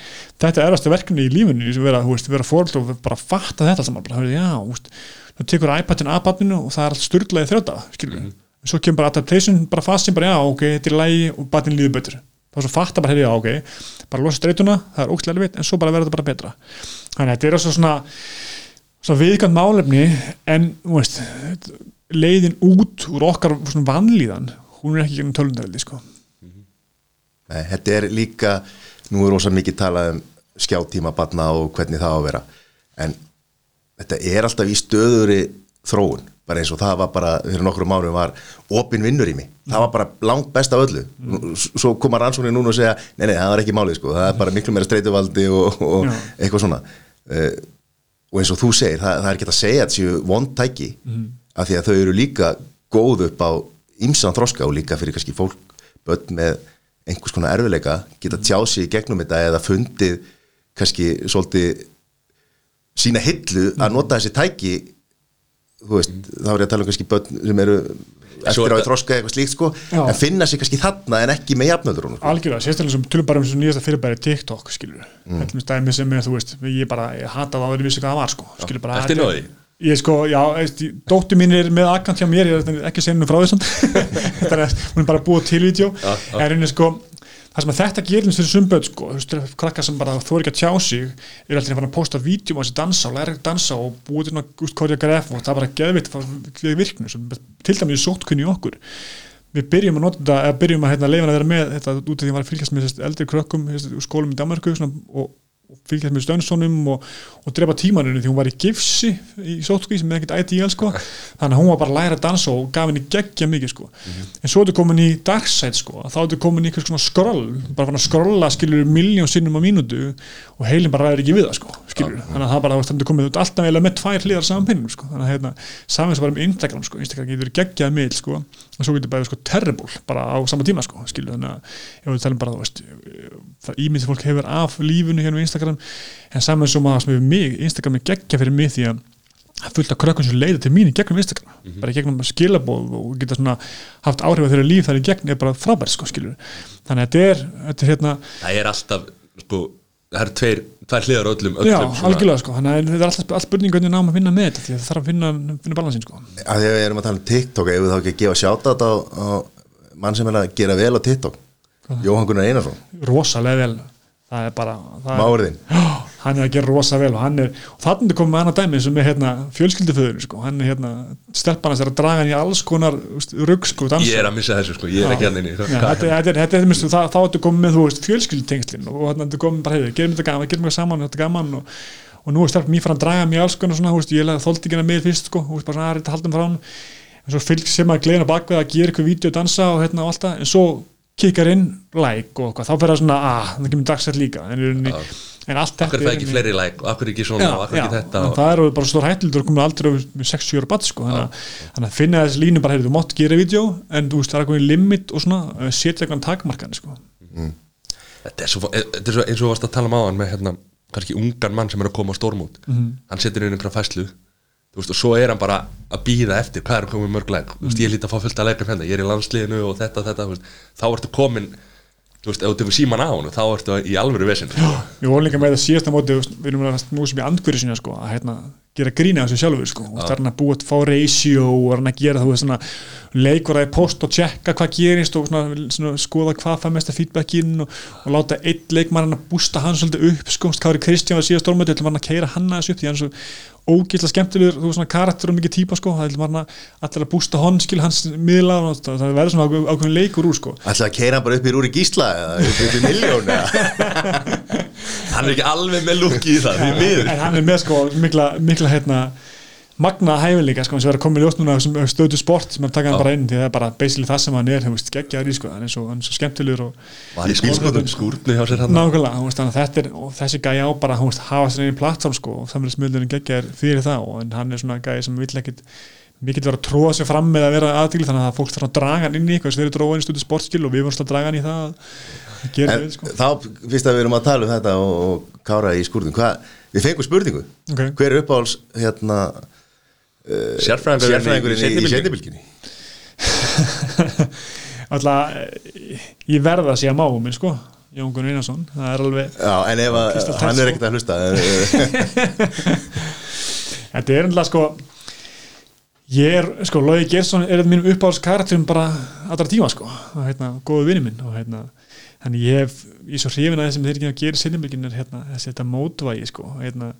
þetta er erasta verkefni í lífinu sem vera, vera fóröld og bara fatta þetta saman. Bara, já, veist, þá tekur iPadin að badninu og það er allt styrlaði þrjóta skilur við, svo kemur bara adaptation bara sem bara, já, ok, þetta er lægi og badin líður betur þá svo fatta bara, hefði, já, ok bara losa streituna, það er ógstlega erfitt en svo bara verður þetta bara betra. Þannig að þetta er svona, svona viðkvæmt málefni en, þú veist leiðin út úr okkar svona vanlíðan, hún er ekki gegnum tölundareldi sko. Nei, þetta er líka, nú er rosa mikið talað um skjáttíma batna og hvernig það á að vera en þetta er alltaf í stöðuri þróun, bara eins og það var bara fyrir nokkrum árum var opin vinnur í mig. Það var bara langt best af öllu. Svo koma rannsóknir núna og segja nei, nei, það var ekki málið sko, það er bara miklu meira streytuvaldi og, og eitthvað svona. Uh, og eins og þú segir, það, það er ekki að segja að séu vondtæki af því að þau eru líka góð upp á ýmsan þroska og líka fyrir kannski fólk börn með einhvers konar erfileika geta tjáð sig í gegnum þetta eða fundið kannski svolítið sína hillu að nota þessi tæki þú veist, þá er ég að tala um kannski börn sem eru eftir á þetta- í þroska eitthvað slíkt sko, Já. en finna sig kannski þarna en ekki með jafnöldur sko. algjörlega, sérstaklega sem tölum bara um þessu nýjasta fyrirbæri TikTok, skilur Mm. þetta er stæmi sem er, þú veist, ég bara ég hata það og ég vissi hvað það var, sko, skilur bara inn á því? Ég sko, já, dóttu mín er með akkant hjá mér, ég er ekki að segja henni frá þessum þetta er, hún er bara búið til vídeo, en henni sko það sem að þetta gerir fyrir sumböð sko, þú veist, krakkar sem bara þú ekki að tjá sig er alltaf að að posta vídeo á þessi dansa og læra ekki að dansa og búið til náttúrulega koreograf og það er bara geðvitt fyrir virknu, til dæmis sótkunni okkur. Við byrjum að nota þetta, eða byrjum að hérna, leifa að vera með þetta út af því að ég var að fylgjast með eldri krökkum skólum í Danmarku og fylgjast með Stönssonum og, og drepa tímaninu því hún var í gifsi í sótkví sem er ekkert ideal sko. Þannig að hún var bara að læra að dansa og gaf henni geggja mikið sko. En svo er þetta komin í dark side sko. Þá er þetta komin í eitthvað svona skroll bara fann að skrolla skilur miljón sinnum á mínútu og heilin bara ræður ekki við það sko skilur þannig að það bara þannig komið út alltaf eiginlega með tvær hliðar saman pinnum sko. Þannig að hérna saman sem bara með Instagram sko. Instagram getur geggjað meil sko og svo getur bara sko terrible bara á sama tíma sko skilur þannig að ef við talum bara þú veist það ímynd sem fólk hefur af lífinu hérna á Instagram en saman sem að sem hefur mig Instagram er geggja fyrir mig því að það af krökkum sem leiða til mín í gegnum Instagram. Bara í gegnum skilabóð og geta svona haft áhrif á þeirra líf þar í gegn er bara frábært sko skilur þannig að þetta er, þetta er hérna það er alltaf sko, það er tveir, tvær hliðar öllum, öllum já, svona- algjörlega sko, þannig að þetta er alltaf all spurning hvernig náum að vinna með þetta því að það þarf að finna, finna balansin sko. Að því að við erum að tala um TikTok ef við þá ekki að gefa sjátt á, á mann sem er að gera vel á TikTok? Jóhann Gunnar Einarsson, rosalega vel það er bara það er, máurðinn Já, hann er að gera rosa vel og hann er, og þannig er komið með annað dæmi sem er hérna fjölskylduföður sko, hann er hérna stelpan hans er að draga hann í alls konar rugg sko, dansa. Ég er að missa þessu sko, ég er ekki hann inni. Já, þetta, er- minnst, þá ertu komið með þú veist, fjölskyldutengslin og þannig ertu komið bara, hefur, gerum þetta gaman, gerum þetta saman, þetta er gaman og, og nú er stelp mér fann að draga mér alls konar svona, þú veist, ég þóldi ekki hana með fyrst sko, þú veist, bara að haldum frá hann en svo fylg sem að gleina bakvið að gera eitthvað vídeo, dansa og hérna og allt það, en svo kikkar inn like og eitthvað, þá fer það svona, ah, það kemur dagsett líka. En, en, en allt þetta er ekki í- fleiri like? Og akkur ekki svona? Já, og akkur já, ekki þetta? En og, það eru bara stór hættildur að koma aldrei með 60 ára batt sko, þannig að, finna þessi línu bara, heyrðu, þú mátt gera vídeo en þú veist, það er eitthvað limit og svona uh, setja eitthvað takmarkan sko. þetta er svo, þetta er svo eins og varst að tala um á hann með hérna, kannski ungan mann sem er að koma á stórmút Mhm. hann setur inn einhverja fæslu veist, og svo er hann bara að býða eftir hvað er komið mörg leik, þú veist, ég líti að fá fullt að leika hérna, ég er í landsliðinu og þetta, þetta, þú veist, þá ertu komin þú veist, ef þú tekur síman á hann þá ertu í alvöru vesinn Ég voru líka með það síðasta móti við erum að nú sem í andgöri sinna sko, að hérna, gera grína þessu sjálfur sko, og það er hann að búa að fá ratio og er hann að gera þú veist svona leikur að post og tjekka hvað gerist og svona, svona, skoða hvað það mesta feedbackinn og, og láta einn leikmann að bústa hann svolítið upp sko, Kári Kristján var síðast ætlum hann að keira hann aðeins upp því hann er svo ógeðslega skemmtilegur, þú veist svona karakter og mikið típa sko, það hann að allir að bústa hann skil hans miðla og það, það verður svona ákveð- ákveðin leikur úr sko. Ætlaði að keira bara upp í Rúri Gísla eða upp í miljón hann er ekki alveg með lukki í það, því miður. En hann er með sko mikla, mikla hérna magna hæfileika sko, sem verður að koma í ljóst núna sem stöðu sport sem er að taka hann bara inn því það er bara basically það sem hann er, þú veist, geggjaður í sko hann er svo, hann er svo skemmtilegur og var í bílskotum skúrnu hjá sér hann nákvæmlega, þú veist, þannig að þetta er og þessi gæja á bara, þú veist, hafa sér einu plattform sko og samfélagsmiðlunum geggjaður fyrir það og hann er svona gæja sem vill ekkit mikið vera að tróða sér fram með að vera aðtíli þannig að fólk þarf að draga hann inn í eitthvað sem þeir eru í stöðu sportskil og við vorum alltaf að draga hann í það En við sko. þá, fyrst að við erum að tala um þetta og, og kára í skúrnum, hvað, við fengum spurningu. Ok. hver er uppáhalds hérna sérfræðingurinn sérfræðingurinn í, setnibilginni alltaf eh, ég verða að að máum minn sko Jón Gunnar Einarsson, það er alveg Já, en ef að hann er Tess, ekkert að hlusta eh, þetta er ennlega sko ég er, sko, Lóði Gersson er þetta mínum uppáhalds karakterum bara allra tíma sko, og hérna, góðu vinni minn og hérna, þannig ég hef ég er svo hrifin að þessum þeir ekki að gera sinnumbyggin er hérna, þessi þetta mótvægi sko hérna,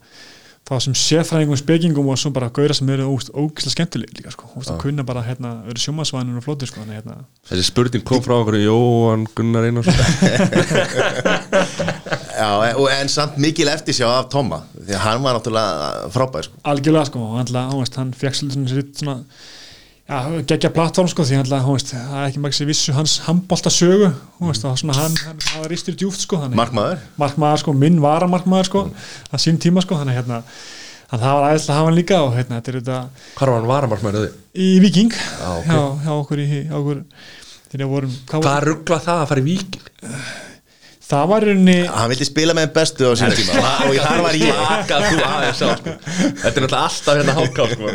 þá sem sérfræðingum spekingum og svo bara gauðra sem eru ógeðslega skemmtileg líka sko, og kunna bara hérna, vera sjómasvanir og flóttir sko, hérna. Þessi spurning kom frá okkur Jóhann Gunnar Einarsson. Já, en- en samt mikil eftirsjá af Tomma því að hann var náttúrulega frábær sko. algjörlega sko veist, hann fekk svolítið svona, já, geggja plattform sko því veist, það er ekki mægst sem vissu hans handbolta sögu, þú veist, það var svona hann, hann, hann var ristur djúft sko, Markmaður markmaður sko, minn varamarkmaður sko að sín tíma sko, þannig hérna þannig það var aðeinslega að hafa hann líka og hérna, þetta er þetta hvar var hann varamarkmaður þau? í Viking Já, ok. hjá, hjá okkur í, okkur þegar vorum, hvað hvað ruggla það að fara í víkin? Það var í rauninni Hann vildi spila með þeim bestu á sín tíma. Og þar var ég. Sko. þetta er náttúrulega alltaf hérna háká sko.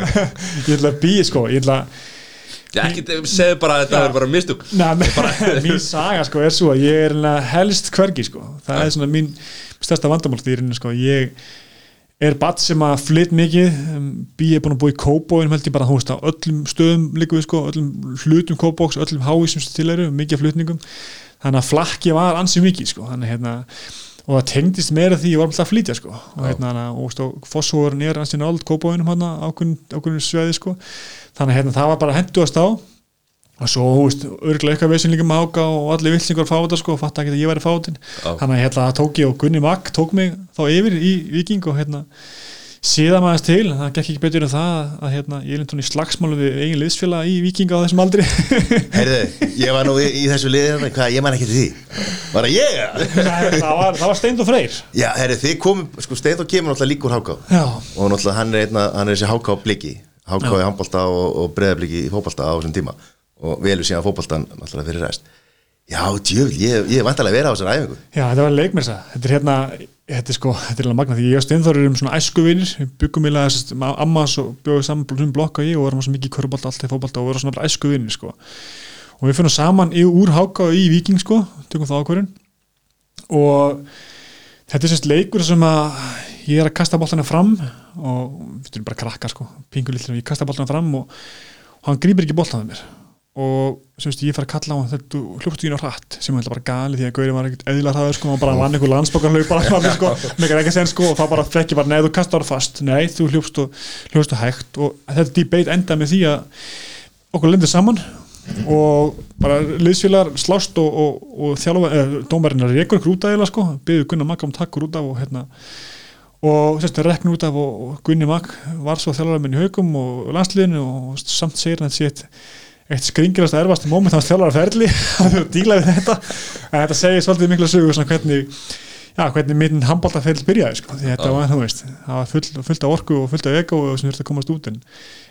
ég ætla að býja sko, ég ætla að segðu bara að þetta verður bara mistug mín saga sko er svo að ég er eiginlega helst hvergi sko. Það er svona mín stærsta vandamál því er sko. Ég er badd sem að flytt mikið. Um, bí er búin að búa í Kóbóin held ég bara veist á öllum stöðum líka við sko. Öllum hlutum Kóbóks, öllum til eru mikið af flutningum þannig að flakki var ansið mikið sko. Þannig hérna og það tengdist meira því ég var alltaf að flytja sko. Og hérna og, og fósfóðurinn er ansið náld Kóbóinum hann ákveðin sveði sko. Þannig hérna það var bara henduast á. Og svo, þú veist, örglega eitthvað veisin líka með áka og allir villingar fá þetta sko og fatt ekki að ég væri fátin þannig að hérna tók ég og Gunni Magg tók mig þá yfir í Viking og hérna síðan maður til, það gekk ekki betur en það að hérna, ég er lindun í slagsmálu við eigin liðsfélag í Viking á þessum aldri. Heyrðu, ég var nú í, í þessu liði þarna, hvað, ég man ekki til því. Var það ég? eða? Nei, það var, það var Steind og Freyr. Já, heyrðu, þið komum, sko, Steinþór kemur náttúrulega líkur háká. Já, og náttúrulega hann er, einna, hann er þessi háká bliki háká í handbolta og, og breðabliki í fótbolta á þessum tíma. Og velur síðan fótboltan náttúrulega Já, djöfl, ég, ég er vantarlega að vera á þessar æfingu. Já, þetta var leikmersa þetta er hérna, þetta er sko þetta er alveg magna því ég og Steinþór erum svona æskuvinir við byggum í laga, ammas og bjóðum saman blum blokk og ég og vorum svo mikið körbólta alltaf í fótbolta og vorum svona bara æskuvinir sko. Og við finnum saman í, úr háka og í Viking sko, tökum það ákvörðin og þetta er sérst leikur sem að ég er að kasta boltana fram og við erum bara krakkar sko, pingulillir ég kasta boltana fram og, og hann grýpir ekki boltana mér og semst ég fara að kalla á hann þetta hljóptu ín á hratt sem er bara gali því að Gauri var ekkert eðla hraður sko, hann bara vann einhver fram sko, megar ekki að segja sko og það bara fekk ég bara, nei þú kastar það fast. Nei þú hljópst og hljópst og hægt og þetta debate enda með því að okkur lendir saman og bara liðsfélagar slást og, og, og þjálfa, eða dómarinn er rekur ykkur út af eða sko, byggðu Gunnar Magg um takkur út af og hérna og sérst rekna út af og, og Gunni Magg var svo þjálfara minn í haugum og landsliðinu og samt segir hann þetta sé eitt eitt skringirast erfast moment hans þjálfara ferli að díla við þetta. En þetta segir svolítið mikla sögur svona hvernig já, hvernig minn handbóltafell byrjaði sko, því þetta var, þú veist, það var full, fullt af orku og fullt af ego og sem þurfti að komast út. En,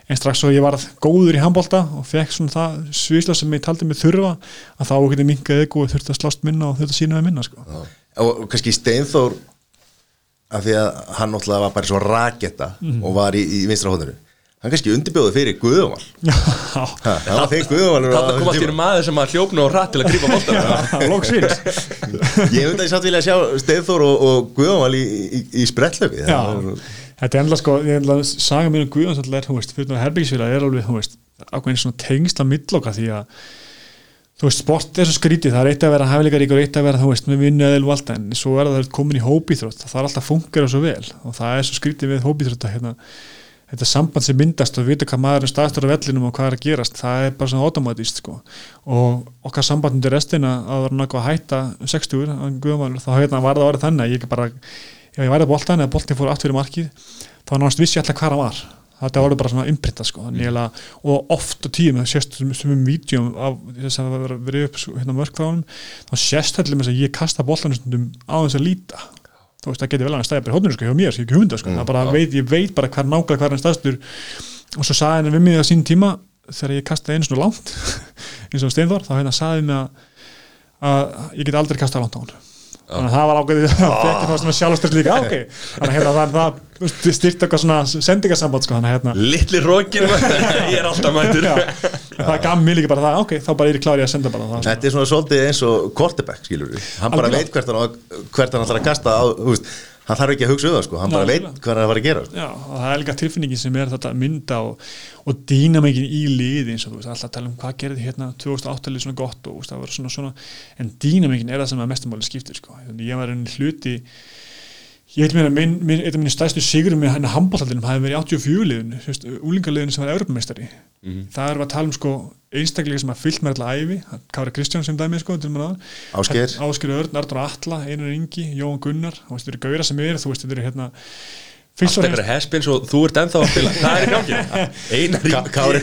en strax svo ég varð góður í handbólta og fekk svona það svisla sem ég taldi mig þurfa að þá getið minkað ego og þurfti að slást minna og þurfti að sína með minna sko. og, og kannski Steinþór af því að hann náttúrulega var bara svo raketta og var í, í vinstra hóðinu hann kannski undirbjóði fyrir Guðumal Já, það var þeir Guðumal Þetta kom einu maður sem að hljópnu og rætt til að grípa bóltan loksins. Ég veit að ég satt vilja að sjá Steinþór og, og Guðumal í, í, í sprettlöfi Já, þetta er enda sko að saga mér um Guðjóns alltaf er, þú veist, fyrir herbyggisfélag er alveg, þú veist ákveðin svona tengsla milloka því að þú veist, sport er svo skrítið, það er eitt að vera hæfileikarík og eitt að vera, þú veist, með vinnu eða allt það það það þetta samband sem myndast og vita hvað maður er staðstur á vellinum og hvað er að gerast, það er bara svona automatist sko. Og okkar sambandum til restina að það var náttúrulega hætta 60 á Guðmál, þá hérna var það orðið þannig að ég bara, ef ég væri að boltan eða boltin fór aftur í markið, þá var náttúrulega vissi ég alltaf hvað hann var. Þetta voru bara svona imprinta sko. Mm. og oft og tíum, það sést um vídjum af þess að það verið upp sko, hérna mörgþáðunum, þá sést allir að ég kasta bollanum á þess að líta þú veist, það getur vel að stæða bara hóttunum sko hjá mér, ég ekki hunda sko, mm. bara, veit, ég veit bara hver nákvæmlega hver hann staðstur og svo saði henni við mig á sín tíma þegar ég kastaði einu svona langt eins og Steinþór, þá hérna saði mig að, að ég get aldrei kastað langt á hann þannig að það var ágæðið það fekk það svona sjálfstyrst líka. Ok, þannig að hérna það, það styrt eitthvað svona sendingasamband sko, hérna Littli rókin, ég er alltaf mætur Já, það gaf mér líka bara það, ok, þá bara er ég klárið að senda bara það Þetta er svona svolítið eins og quarterback, skilur við hann bara Algjörlega. veit hvert hann, hvert hann ætlar að kasta á, þú veist, hann þarf ekki að hugsa um það sko. hann bara Nei, veit hvað hann er að gera. Já, og það er líka tilfinningin sem er þetta mynda og, og dýnamíkin í liði eins og þú veist, alltaf tala um hvað gerði hérna 2008 lið svona gott og það var svona svona en dýnamíkin er það sem að mestumáli skiptir sko. Ég var enn hluti ég held mér að minn, minn, eitt af minni stæstu sigurum með hann að handbóltallinum hafi verið í 84 liðinu, úlingaliðinu sem var Evropamestari það er að tala um sko einstaklega sem að fyllt með alltaf æfi Kári Kristján sem dæmi sko Ásgeir. Ásker Örn, Artur Atla, Einar Ingi Jóhann Gunnar, þú veist, þetta eru gauðra sem er þú veist, þetta eru hérna fyrst Allt og eitthvað hespins og þú ert ennþá að spila. Það er í gangi. Einar í Ká- Kári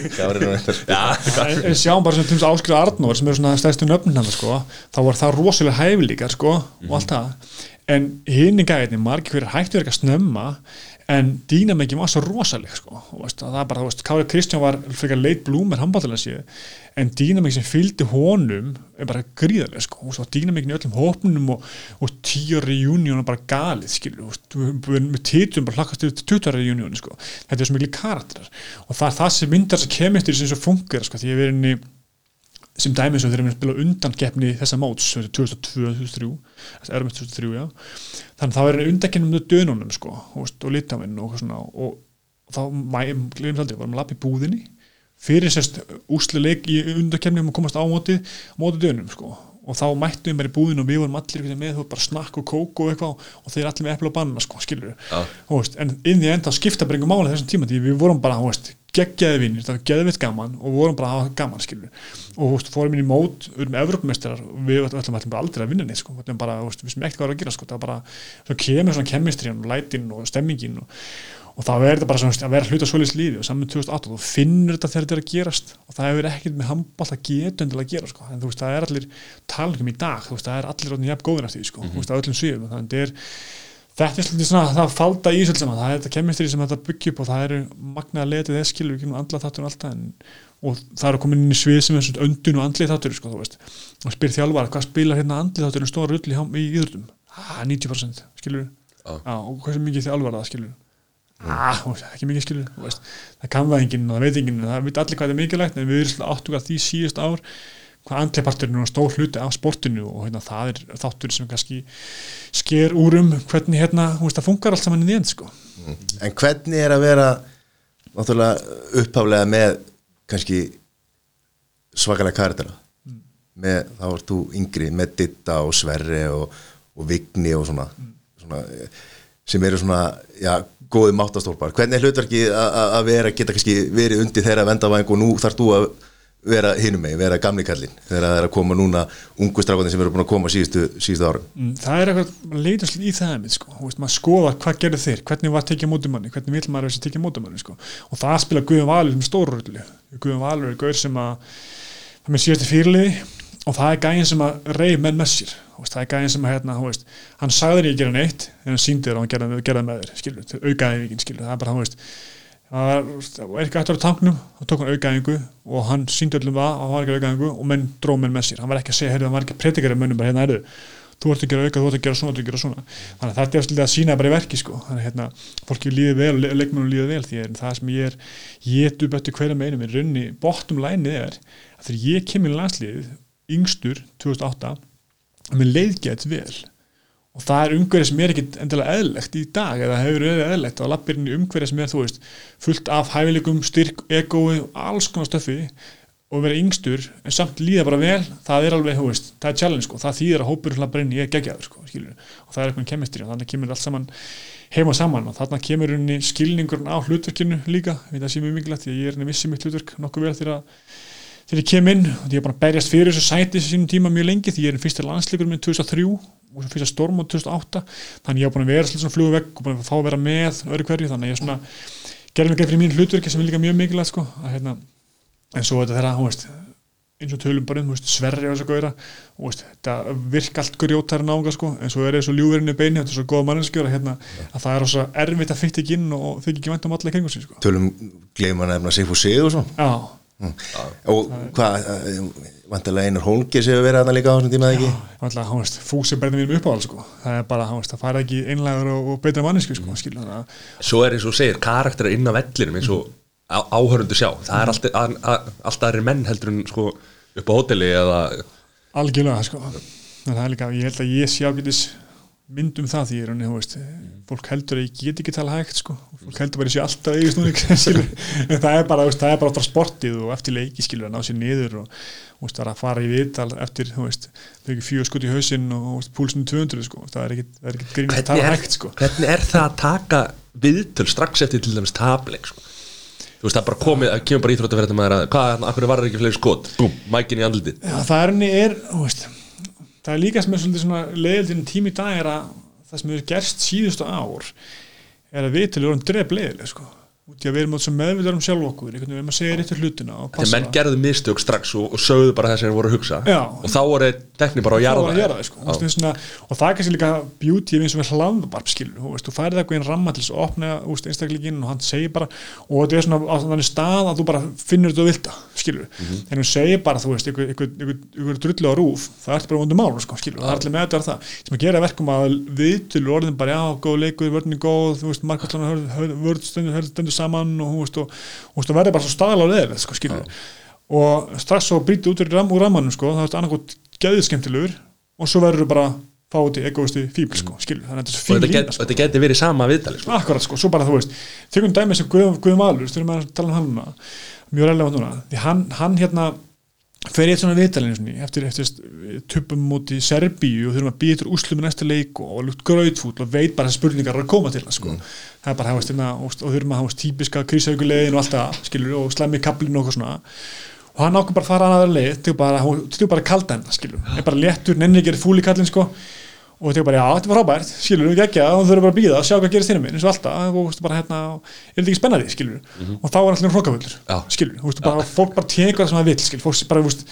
en sjáum bara sem tums Áskrið Arnór sem eru svona stæðstu nöfnin hann sko, þá var það rosalega hæfileikar sko, og allt það. En hinn í gæðinni, margir hverjir hættu ekki að snömma en dýnamækin var svo rosaleg sko, veist, að það bara, þú veist, Kári Kristján var frekar leit blúmer handbáttalega séð en dýnamækin sem fylgdi honum er bara gríðarlega sko, og dýnamækin í öllum hópnum og, og tíu reunion er bara galið, skilur, þú veist, við títum bara hlakkast yfir til 20 reunion sko, þetta er svo miklu karakterar. Og það er það sem myndar þess að kemist sem svo funkar, sko, því ég verið inn í sem dæmis og þeir eru að spila undan keppni þessa móts, 2002-2003 þess erum við 2003, já. Þannig að það er undankennum með dönunum sko, og, litavinn og, og, þá, varum að lappa í búðinni fyrir sérst úslileik í undankennum og komast á móti, móti dönum sko, og þá mættum við bara í búðinu og við vorum allir með, þú veist, bara snakk og kók og eitthvað og þeir allir með epla og banna, sko, skilur Já. veist, en inn í enda skipta bara einhver máli þessum tíma, því við vorum bara, þú veist, geggjaði vinnir, það var geðvitt gaman og vorum bara að hafa gaman, skilur og veist, fórum inn í mót, við erum Evropamestrar og við ætlum, bara aldrei að vinna neitt, sko, við sem ekkert hvað er að gera, sko, það var bara, svo kemur svona kemistriðan og lætin og stemmingin og, og er þetta bara svona að vera hluta svoleiðis lífi og saman með 2008 þú finnur þetta þegar þetta er að gerast og það hefur ekkert með handbólt að geta endilega að gera sko. en þú veist það er allir talingum í dag þú veist það er allir þetta er svolítið svona það falda í svolítið saman. Það er þetta kemistri sem þetta byggja upp og það eru magnaða letið þess skilur við kemur andla þáttur og allt það en, og það eru komin inn í svið sem er svona öndun og andlið þáttur sko, þú veist. Og spyr þjálfara hvað spilar hérna andlið þáttur en stóra rull í, hám- í íðrundum ah, 90% skilur Já. og hversu mikið þjálfara það skilur ah, veist, ekki mikið skilur þú veist, það kann það enginn og það veit enginn það veit allir hvað er mikilvægt en við erum hvað andleiparturinn er stór hluti af sportinu og hérna, það er þáttur sem kannski sker úr um hvernig hérna, þú veist, það funkar allt saman í því end sko. En hvernig er að vera náttúrulega upphaflega með kannski svakalega karatera með, þá ert þú yngri með Ditta og Sverri og, og Vigni og svona, svona eh, sem eru svona, já, góði máttastólpar hvernig er hlutverki að- að að vera geta kannski verið undir þeirra vendavæng og nú þarf þú að vera hinum með, vera gamli kallinn þegar það er að koma núna ungu strafandi sem eru búin að koma síðustu, síðustu árum Mm, það er eitthvað, leitast í það sko. Þú veist, maður skoða hvað gerðu þeir hvernig var tekið mótum manni, hvernig vil maður þessi tekið mótum manni sko. og það spila Guðum Valur sem stórurulli Guðum Valur er gaur sem að það með síðasti fyrirliði og það er gæðin sem að reyð menn með sér Þú veist, það er gæðin sem að hérna, veist, hann sagði þér ekki að gera neitt en hann síndi þér og hann gerði með þér skilur, til aukaæfingin, skilur, það er bara, þú veist það var, eitthvað hættur á tanknum þá tók hann aukaæfingu og hann síndi öllum það að hann var ekki aukaæfingu og menn dró menn með sér. Hann var ekki að segja, heyrðu, hann var ekki að predikari mönnum bara hérna, heyrðu, þú ert að gera auka, þú ert að gera svona, þú ert að gera svona. Þannig að þetta er svolítið að sína bara í verki sko. þannig að hérna, fólki líði vel, le- leikmönnum líði vel því að það sem ég er ég er eftir hverja með einum, er runni bottom line er að þegar ég kemur í landsliðið yngstur 2008 að mér leiðgætt vel og það er umhverfið sem er ekkit endilega eðlegt í dag eða hefur verið eðlegt og lappir inn í umhverfið sem er þú veist fullt af hæfileikum, styrk, egói og alls konar stöfi og vera yngstur en samt líða bara vel það er alveg, þú veist, það er challenge sko. Það þýðir að hópur hlappar inn í er geggjaður sko, skilur og það er eitthvað kemistri og þannig kemur allt saman heima saman. Og þarna kemur skilningurinn á hlutverkinu líka, það sé mjög mikilvægt ég er henni vissi mitt hlutverk nokkuð vel þegar þegar ég kem inn og ég er bara að berjast fyrir þessu sæti sínum tíma mjög lengi því ég er einn fyrsta landsleikur minn 2003 og svo fyrsta storm á 2008 þannig ég er búin að vera svona flugu vekk og búin að fá að vera með öðru hverju þannig ég er svona mig greið fyrir mín hlutverki sem er líka mjög mikilvægt sko, að, hérna, en svo þetta þeirra, þú veist eins og tölum bara um, sverri og þess að góðra og veist, þetta virka allt grjótæri nága sko, en svo er það svo ljúverinu beini þetta er svo góða manneskjör að, hérna, að það er svo erfitt að fytta ekki inn og þau ekki vænt um alla í kringum sín sko. tölum gleymum að nefna Sigfús Sigursson Já, og hvað, eh, vantilega einur Hólmgir sem hefur verið aðna líka á þessum tíma eða ekki? Alltaf, hann veist, fúsi berði mínum uppáhald sko. það er bara, veist, það fara ekki einlægur og, og betra mannesku, sko, skilur það. Svo er eins og segir, karakterar inn á vellinum eins og á- áhörundu sjá. Það er alltaf, að, að, alltaf aðrir menn heldur en sko upp á hóteli eða algjörlega, sko. En það er líka, ég held að ég sé ágætis mynd um það því, þú veist fólk heldur að ég get ekki tala hægt, sko. Fólk heldur bara að ég sé alltaf skilur, en það er bara, veist, það er bara sportið og eftir leiki, skilur, að ná sér niður og, veist, það er að fara í viðtal eftir, þau ekki fjögur skot í hausinn og, púlsinu 200, sko. Það er er ekkit grín að tala er, hægt, sko. hvernig er það að taka viðtöl strax eftir til dæmis tapleik sko? Þú veist það er bara komið, kemur bara íþróttaferðum að hvað, akkur var ekki fleiri skot? Búm, mækin í andlitið. Já, það er, þú veist, það er líka sem er svolítið svona leiðildin tími í dag er að það sem hefur gerst síðustu ár er að við til erum dref leiðileg, sko. Út í að við erum sem meðvitað um sjálf okkur, við erum að segja réttu hlutina Þegar menn gerðu mistök strax og, og sögðu bara það sem þeir voru að hugsa Já. og þá voru tekni bara á jarða að sko. Og það er kannski líka beauty eins og við hlaðvarp, skilur, þú færið eitthvað einn ramma til þess að opna, einstaklingin og hann segir bara, og þetta er svona á þannig stað að þú bara finnur þetta og vilta, skilur Mhm. en þú segir bara, þú veist, ykkur drullu á rúf, það ert bara vondum mál, sko, skilur, það er allir með þú veist, saman og, þú veist, og, og, og verður bara svo staðal á leðið, sko, og strax svo brítið út ram, úr rammanum sko, það er annarkot gæðið skemmtilegur og svo verður bara fá út í egoisti fíbl sko, skilur, þannig að þetta er og get, lína sko. þetta geti verið sama viðtali sko. akkurat sko, svo bara þú veist tökum dæmi sem Guð, Guðum Alur, þurfum að tala um hann núna mjög relevant núna, því hann, hann hérna fer í eitt svona viðtalinu eftir, eftir tupum múti Serbíu og þurfum að býja til úslum í næsta leik og lukt gröðfúll og veit bara að spurningar er að koma til það sko. það er bara, hefast, hérna, og, og þurfum að hafa típiska krísaukulegin og allt það, skilur, og slemmi kaplinu og eitthvað svona. Og hann ákveð bara að fara að aðra leið til bara, til bara að kalda hennar, skilur er bara léttur, nenni ekki að fúli kallin sko og þetta er bara, já, þetta var frábært, skilur við ekki og þau eru bara að býða og sjá hvað gerist þínum minn eins og alltaf, og þú veist bara hérna, er þetta ekki spennandi skilur og þá var allir hrókafullur Já. skilur, þú veist bara, fólk bara tekur það sem það vil skilur, fólk bara, þú veist,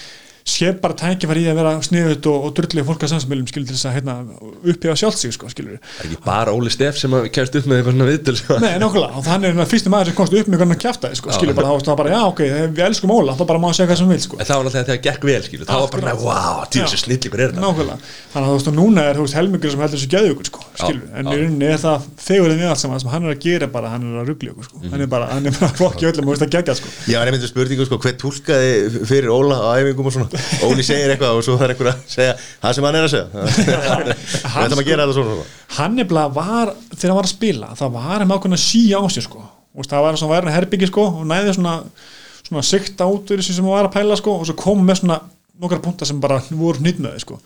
sér bara tækifæri í að vera sniðut og, og drullega fólk að samsmölum skilur til þess að hérna, upphjáða sjálft sig sko, skilur. Það er ekki bara Óli Steff sem að kemst upp með eitthvað svona viðtöl sko. Nei, nákvæmlega, og þannig er það fyrstu maður sem komst upp með hvernig að kjæfta sko, skilur bara, þá það bara, já, ok, við elskum Óla þá bara má að segja hvað sem vil, sko. En það var náttúrulega þegar gekk vel skilur. það var bara, wow, þessu snillingur er þetta nákvæmlega, þannig að sko, sko, sko, sko, Óli segir eitthvað og svo er einhver að segja það sem hann er að segja. Við ætlum að gera þetta svona, svona. hann er bara var, þegar hann var að spila, það var hann ákveðin að síja á sér sko, og það var svona værið herbyggi sko, og næði svona svona sikta út sem hann var að pæla sko, og svo kom með svona nokkra punta sem bara voru nýtnaði sko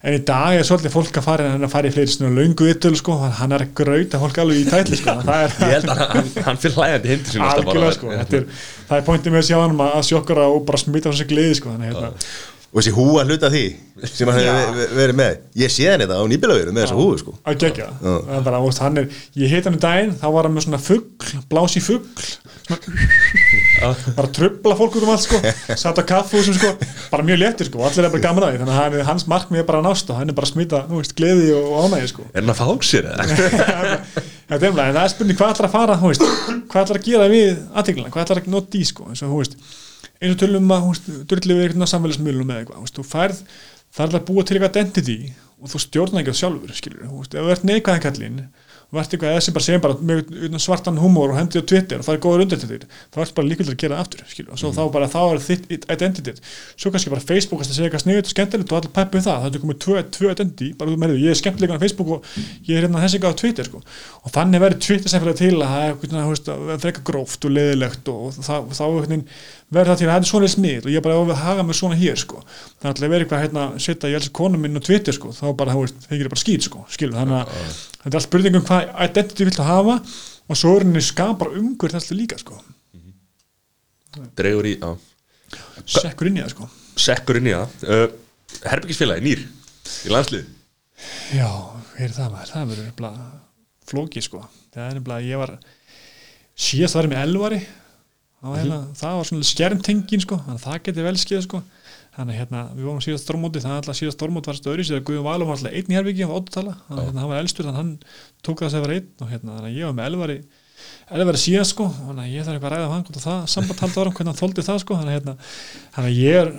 en í dag er svolítið fólk að fara en að fara í fleiri svona löngu vittul sko, hann er að grauta fólk alveg í tætli sko, það er ég held að hann, hann fyrir hlægandi hindi sín algjörlega sko, þetta er, það er pointið með að sjá hann að sjokkara og bara smita á sig gleði sko, þannig hérna, Og þessi húa hluta því sem hann hefur verið með. Ég sé hann þetta á nýbilaveru með þessa húu sko. Að gegja. Það er bara, veist, hann er, ég heit hann í daginn þá var hann með svona fugg, blási fugg bara trubla fólk út um allt sko, satt á kaffúsum sko, bara mjög léttir sko, og allir er bara gaman að því. Þannig að hans markmið er bara að nást og hann er bara að smita, þú veist, gleði og ánægi sko. Er hann að fá sér eða? þetta er umlega, en það er spurning hvað ætlar að fara veist, hvað ætlar að gera við aðteglina, hvað ætlar að nota í sko, eins og þú veist eins og tölum að, þú veist, drulli við samfélagsmiðlum með eitthvað, þú færð það er að búa til eitthvað identity og þú stjórnar ekki á sjálfur skilur, þú veist, ef þú ert neikvæðan kallinn ert eitthvað eða sem bara segjum bara með svartan humor og hendi á Twitter og það er góður undir til þér þá ert bara líkvöldur að gera aftur skilur, og svo þá bara þá er þitt identitet svo kannski bara Facebook að segja eitthvað sniðut og skemmtilegt og allir peppu um það, það er komið tvö, tvö identity, bara þú meðið, ég er skemmtilegan á Facebook og ég er hérna þessi eitthvað á Twitter sko. og þannig verður Twitter sem fyrir til að það er frekar gróft og leðilegt og þá, þá einhvern veginn verður það til að þetta er svona smið og ég bara á að haga mig svona hér sko. þannig að það verður eitthvað hérna setja ég elsi konu minn á Twitter sko, þá bara það er bara skýt sko, skilur, þannig að þetta er allt spurningum hvað identity vilt að hafa og svo er henni skapar umhverð þessu líka sko, Dregur í, já. Sekkur inn í það sko. Sekkur inn í það. Uh, Herbyggisfélagi, nýr Í landslið já, hér er það maður, það verður flóki sko, það er nefnilega ég var, síðast var ég með elvari það var, hérna, það var svona skjermtengin sko, þannig að það geti vel skeið sko þannig að hérna, við vorum síðast stormóti þannig að alltaf síðast stormóti var stöðri síðan Guðjón Valum var alltaf einn í herbyggi á óttala þannig að hérna, hann var elstur þannig að hann tók það sem var einn og hérna, þannig að ég var með elvari elvari síðan sko, þannig að ég þarf eitthvað að ræða af hann hvort það samband halda áram, hvernig hann þóldi það sko þannig að hérna, þannig að ég er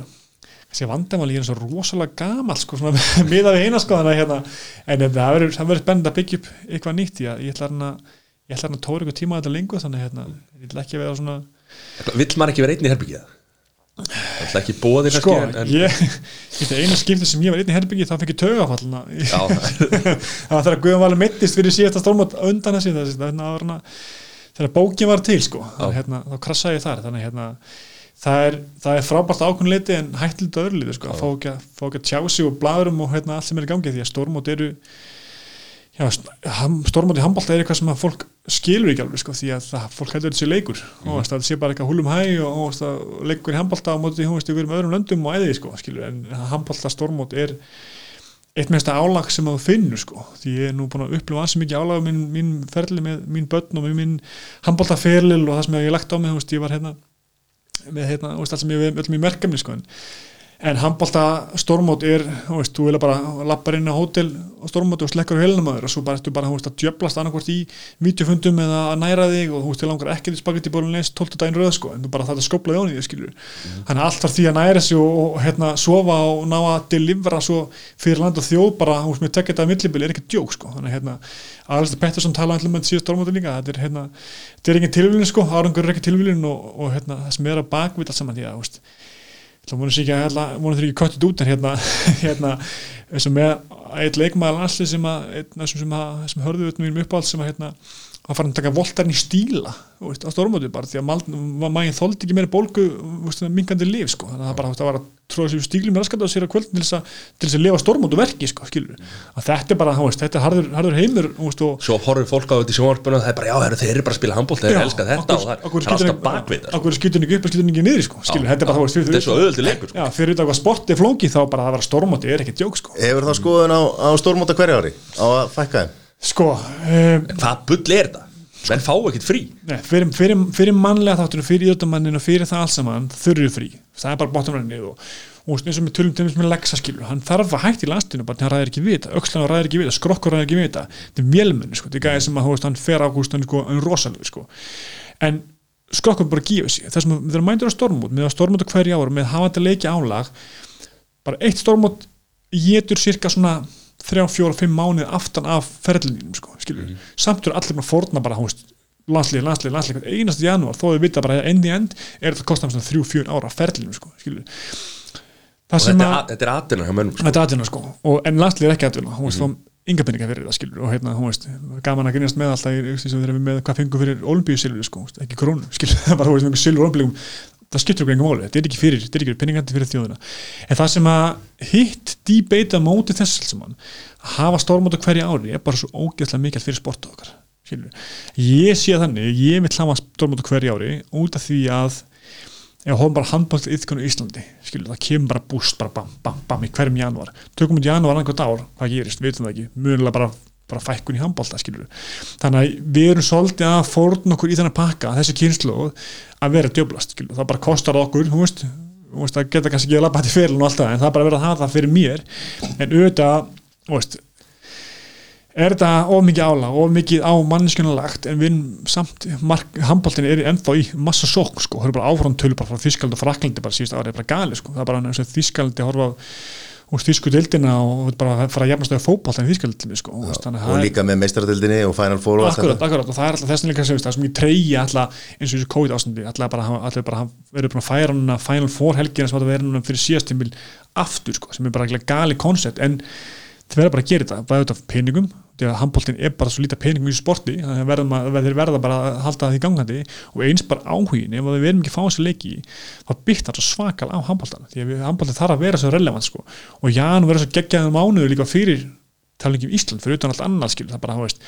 þessi vandamáli, er svo rosalega gamal sko, miða við eina sko að hérna, en hérna, það verður- spennandi að byggja upp eitthvað nýtt, ég, ég ætla hann að ég ætla hann að tóra eitthvað tíma á þetta lengur þannig að hérna, ég ætla ekki að vera svona Vill maður ekki vera einn í herbyggið? Það er ekki bóðið sko, ég, þetta eina skipti sem ég var einn í herbyggi þá fekk ég taugafallna. Já, það var þegar Guðjón Valur meittist fyrir síðasta stórmót undan þessi að þegar bókin var til sko, þannig, hérna, þá krassaði ég þar þannig hérna, það er, það er frábært ákveðnuleiti en hættilegt öðru liti sko, að fá ekki, að að tjá sig og bladurum og hérna, allt sem er í gangi því að stórmót eru í handbólta er eitthvað sem að fólk skilur ekki alveg sko, því að það, fólk heldur sé leikur. Og veist, það sé bara eitthvað húlum hæ og, og veist, að leikur í handbólta á móti veist, við erum öðrum löndum og æðið sko, skilur, en handbólta stórmót er eitt mesta álag sem að finnur sko, því ég er nú búin að upplifa ansi mikið álag mín, mín ferli með mín börn og með mín handbóltaferlil og það sem ég hef lagt á mig, veist, ég var hérna með hérna, allt sem ég hef öllum í merkefni sko, en, en handbólta stórmót er, veist, þú vilja bara lappar inn á hótel og stórmóti og slekkar á helnum aður og svo bara ertu bara, veist, að djöblast annarkvort í videofundum eða að næra þig og þú veist, þið langar ekkert í spagetti bólunleins 12 daginn röð, sko, en þú bara þetta skopla í því, skilur, þannig að allt var því að næra sig og, og hérna, sofa og ná að delivera svo fyrir land og þjóð bara, þú veist, með tekja þetta millibili er ekki djók, sko, þannig að hérna Alistair Pettersson talaði um þetta síðast stórmóti líka þetta er, hérna, þetta er ekki tilvílin, sko, árangur er ekki tilvílin og, og hérna, það sem er að bakvita saman því að, þá voru sér ekki köttið út en hérna, hérna eins og með eitt leikmaður landsli sem að sem, að- sem hörðu við mínum uppáhald sem að hérna að fara að taka voltarinn í stíla þú veist, á stórmóti bara því að mægin þóldi ekki meira bólgu þú veist, mingandi lif sko. Þannig að það bara þú veist, að var að tróða sér í stílum með raskat á sér að kvöld til þess að, til þess að lifa stórmótu verki sko, þetta er bara, þú veist, þetta er harður, harður heimur þú veist, og svo horfir fólk á þetta í sjónvarpinu og það er bara, já, heru, þeir eru bara að spila handbólt þeir elska þetta og það er- alltaf bakvið okkur skýtur ekki upp og skýtur ekki niður sko, skilur, þetta er bara, þú veist, Þetta er svo auðvöldi leikur sko. já, fyrir þetta hvað sport er flóki þá bara að vera stórmóti er ekki djók sko. Hefur það skoðun á, á stórmóta hverja ári? Á að fækka þeim? Sko, um, Hvað bull er þetta? Menn fá ekkert frí Nei, fyrir, fyrir, fyrir mannlega þáttunum, fyrir íðutamanninu og fyrir það allt saman, þurru frí það er bara bóttumræðinni og, og eins og með tölum til þess með leggsaskilur, hann þarf að hætti í landstinu bara hann ræðir ekki við þetta, öxlan ræðir ekki við þetta skrokkur ræðir ekki við þetta, þetta er vélmenni sko, þetta er gæði sem að veist, hann fer á húst hann, sko, er rosalega sko. en skrokkur bara gefur sig, þess að erum mændur á stormút, með að stormút á hverja ára með hafandi leiki álag bara eitt stormút getur cirka svona þrjá, fjóra, fimm mánuði aftan af ferlinum sko, skilur mm samt eru allir bara að fórna bara, hú veist landslið, landslið, landslið, einast janúar þó þau vita bara að end í end er þetta svona þrjú, fjör ára ferlinum sko, skilur það sem er, að þetta er aðdina hjá mönnum sko. þetta er atvinna sko, og, en landslið er ekki atvinna hún veist, mm -hmm. enga peninga fyrir það skilur og hérna, hún veist, gaman að grínast með alltaf í- þegar við með hvað fengum fyrir olimpíusilfur sko, þú veist, ekki krónu, skilur það er bara, þú veist, silfur olimpíuleikum það skiptur okkur engum máli, þetta er ekki fyrir, fyrir peningandi fyrir þjóðina, en það sem að hitt debata móti þess að hafa stórmót á hverja ári er bara svo ógeðslega mikið fyrir sportu okkar skilur, ég sé þannig ég vil hafa stórmót á hverja ári út af því að ef hóðum bara handbólt yfkanu í Íslandi skilur, það kemur bara búst, bara bam, bam, bam í hverjum janúar, tökum við janúar annað ár, hvað gerist, við veitum það ekki, mjögulega bara bara fækkun í handbólta, skilur þannig að við erum svolítið að fórna okkur í þennan pakka, þessi kynslu að vera djöblast, skilur, það bara kostar okkur þú veist, þú veist, það geta kannski ekki að labba til fyrir og allt það, en það bara að vera að hafa það fyrir mér. En auðvitað, þú veist er þetta of mikið ála, of mikið á manneskjuna lagt en við samt handbóltin er ennþá í massa sók sko, það er bara áfram tölu bara frá Þískaldi og Fraklandi bara síðust ári, það er bara gali sko, það er bara Þískaldi horfa úr þýsku dildina og bara fara að jafnast á fótboll en þýskaldildinni sko, þú veist, að og það er- líka með meistaradildinni og Final Four Akkurat, akkurat, og það er alltaf þess að líka sem það sem ég treyja alltaf eins og þessu COVID ástandi alltaf bara, alltaf bara verið búin að færa núna Final Four helgina sem þetta verið núna fyrir síðast tímil aftur sko, sem er bara gali koncept en þið verða bara að gera þetta, bara út af peningum því að handbóltin er bara svo lítið peningum í þessu sporti þannig að þeir verða bara að halda því gangandi og eins bara áhugin ef við verðum ekki að fá þessi leiki þá byttar svo svakal á handbóltan því að handbóltin þarf að vera svo relevant sko. og Jan verður svo geggjaðum mánuður líka fyrir tala ekki um Ísland, fyrir utan allt annað skil, það bara, þú veist,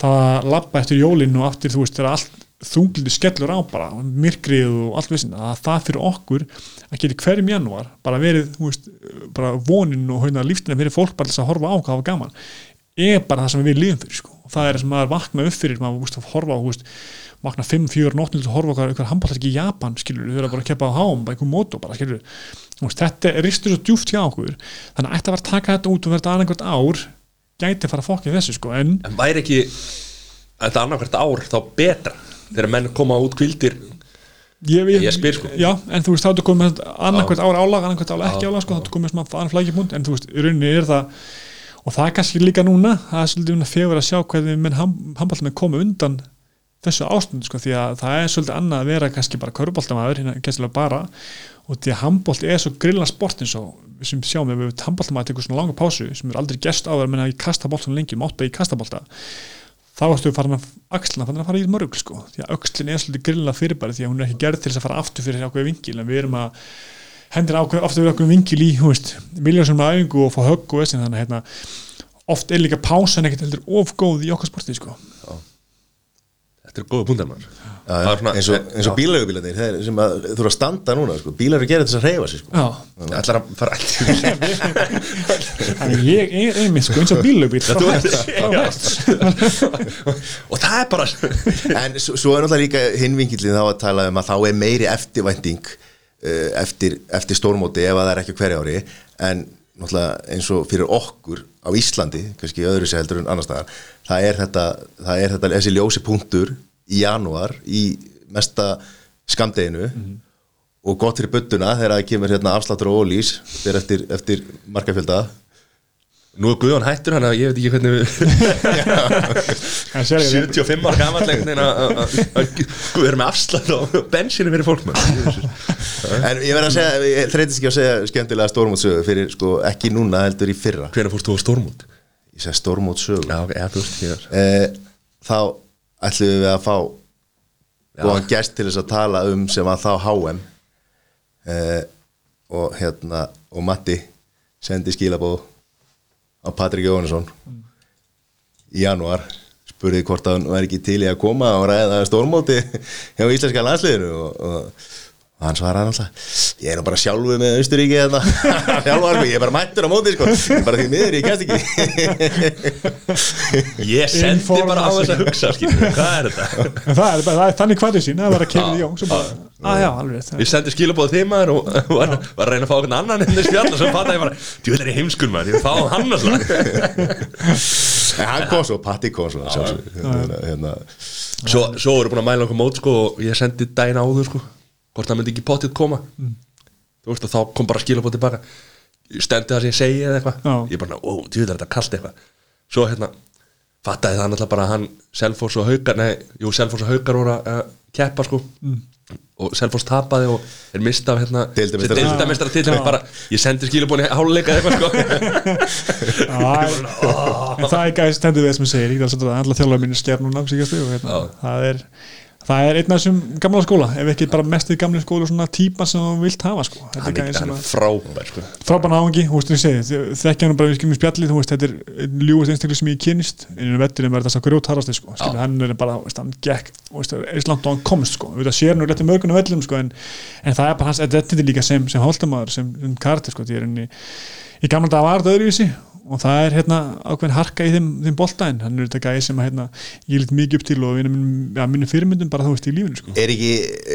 það að labba eftir jólinn og aftur, þú veist, þegar allt þunglindi skellur á bara, myrkrið og allt vissin, að það fyrir okkur að geta í hverjum janúar, bara verið veist, bara vonin og hérna líftina fyrir fólk bara þess að horfa á hvað hafa gaman er bara það sem við líðum fyrir, sko. Og það er sem maður vakna upp fyrir, maður, þú veist, að horfa á, veist vakna 5-4 nótnil til að horfa okkar, okkar handballtæki í Japan, skilur þau eru bara að keppa á hám, bara einhver móto, bara, skilur veist, þetta ristur svo djúft hjá okkur. Þannig að ætti að vera að taka þetta út og verða annað ár gæti að fara að fokka í þessu sko en En væri ekki þetta annarkvært ár þá betra þegar menn koma út kvildir ég, ég, Ég spyr, sko. já, en þú veist þá er komið annarkvært ár álag, annarkvært álag ekki álag sko, þá er komið smá annar flækjumund en þú veist, í rauninni er það og það er kannski líka núna það er svolítið um fegur að sjá hvernig menn handballum er komið undan þessu ástund sko, því að það er svolítið annað að vera kannski bara köruboltamaður, hérna kannski bara. Og því að handbolt er svo grilla sport eins og við sem sjáum ef við handboltamaður tekur svona langa pásu sem er aldrei gest á það menn að ég kasta boltan lengi, mátta ég kasta bolta þá ertu að fara með axlina þannig að fara í mörg sko, því að öxlin er svolítið grilla fyrirbæri því að hún er ekki gerð til þess að fara aftur fyrir ákveði vingil en við erum að hendur ákveð, aftur fyrir ákveði vingil í, miljónsum með æfingu og fá högg og þessi þannig að hérna, oft er líka pásan ekkert heldur of góð í okkar sporti sko. Þetta er góða púntar maður. Já, Það er svona- eins og, eins og bílaugubílarnir þeir sem að þú eru að standa núna sko. bílar eru gerðið til þess að reyfa sig sko. Ætlar að fara allir ég er einmitt sko eins og hægt. Og það er bara en svo, er náttúrulega líka hinvingillin þá að tala um að þá er meiri eftirvænting eftir, eftir stórmóti ef að það er ekki hverja ári. En náttúrulega eins og fyrir okkur á Íslandi, kannski öðru sér heldur en annars staðar, það er þetta, það er þetta þessi ljósi punktur í janúar í mesta skamdeginu og gott fyrir buttuna þegar það kemur hérna afsláttur og ólís fyrir eftir, eftir markafjölda Nú er Guðjón hættur hann að ég veit ekki hvernig við Það sér ég 75 ára veginn að- Guð er með afslætt á bensinu fyrir fólk. En ég verð að segja, ég þreytist ekki að segja skemmtilega stórmótsögu fyrir sko ekki núna heldur í fyrra. Hvenær fórst þú á stórmút? Ég segi stórmótsögu Já, ok, eða þú veist hér. Eh, Þá ætlum við að fá góðan gest til þess að tala um sem að þá HM eh, og hérna og Matti sendi skilabóð á Patrik Jóhannesson. Í janúar spurði hvort hann var ekki til í að koma og ræða stórmóti hjá íslenska landsliðinu og, og, og hann svaraði alltaf ég er nú bara sjálfu með Austuríki hérna. Sjálfar mig, ég er bara mættur á móti sko. Ég er bara því miður, ég kæst ekki. Ég sendi bara á þess að hugsa Hvað er þetta? En það er, bara, það er þannig hvaðið sín að vera að kemur í jóng Ég sendi skilabóð þeim maður og var, var að reyna að fá okkur annan inn í spjall og svo fatt að ég bara, er ég heimskur maður, ég fá hann að En hann kom svo, Patti kom svo hérna, hérna, Svo, svo voru búin að mæla okkur mót sko og ég sendi daginn áður sko hvort það myndi ekki pottið koma. Þú veist og þá kom bara skilabóð tilbaka. Stendi það sem ég segi eða eitthvað. Ég bara, ó, er þetta kalt eitthvað? Svo hérna, fattaði það náttúrulega bara hann Selfoss og Haukar, nei, jú, Selfoss og Haukar voru að uh, keppa sko. Og Selfoss tapaði og er mista af hérna, deildamestara til bara, ég sendi skilabóðin háluleika eitthvað sko. En það er gæst stendur við sem ég segir, ég er að alla þjálfur mínu sker núna síkastu og hérna, það er það er einn af þessum gamla skóla ef ekki bara mest í gamla skóla svona típa sem þú vilt hafa sko. hann er er, að er frábær sko. Frábæn áhengi, þú veist, ég segi þekkja hann bara við skilum í spjalli, þú veist, þetta er ljúast einstaklega sem ég kynist, en í vetturinn verður þess að grjótarasti, sko, skilur, hann er bara veist, hann gekk, veist, eins langt og hann komst, sko. Við það sér nú rétt í mörgunum vellum, sko en, en það er bara hans, þetta er líka sem, sem hóltamaður, sem, sem karakter, sko, er henni í gamla dag var þetta öðruvísi og það er hérna ákveðin harka í þeim, þeim boltæn, hann er þetta gæði sem að hérna, ég lít mikið upp til og ja, minni fyrirmyndum bara þú veist í lífinu, sko. Er ekki,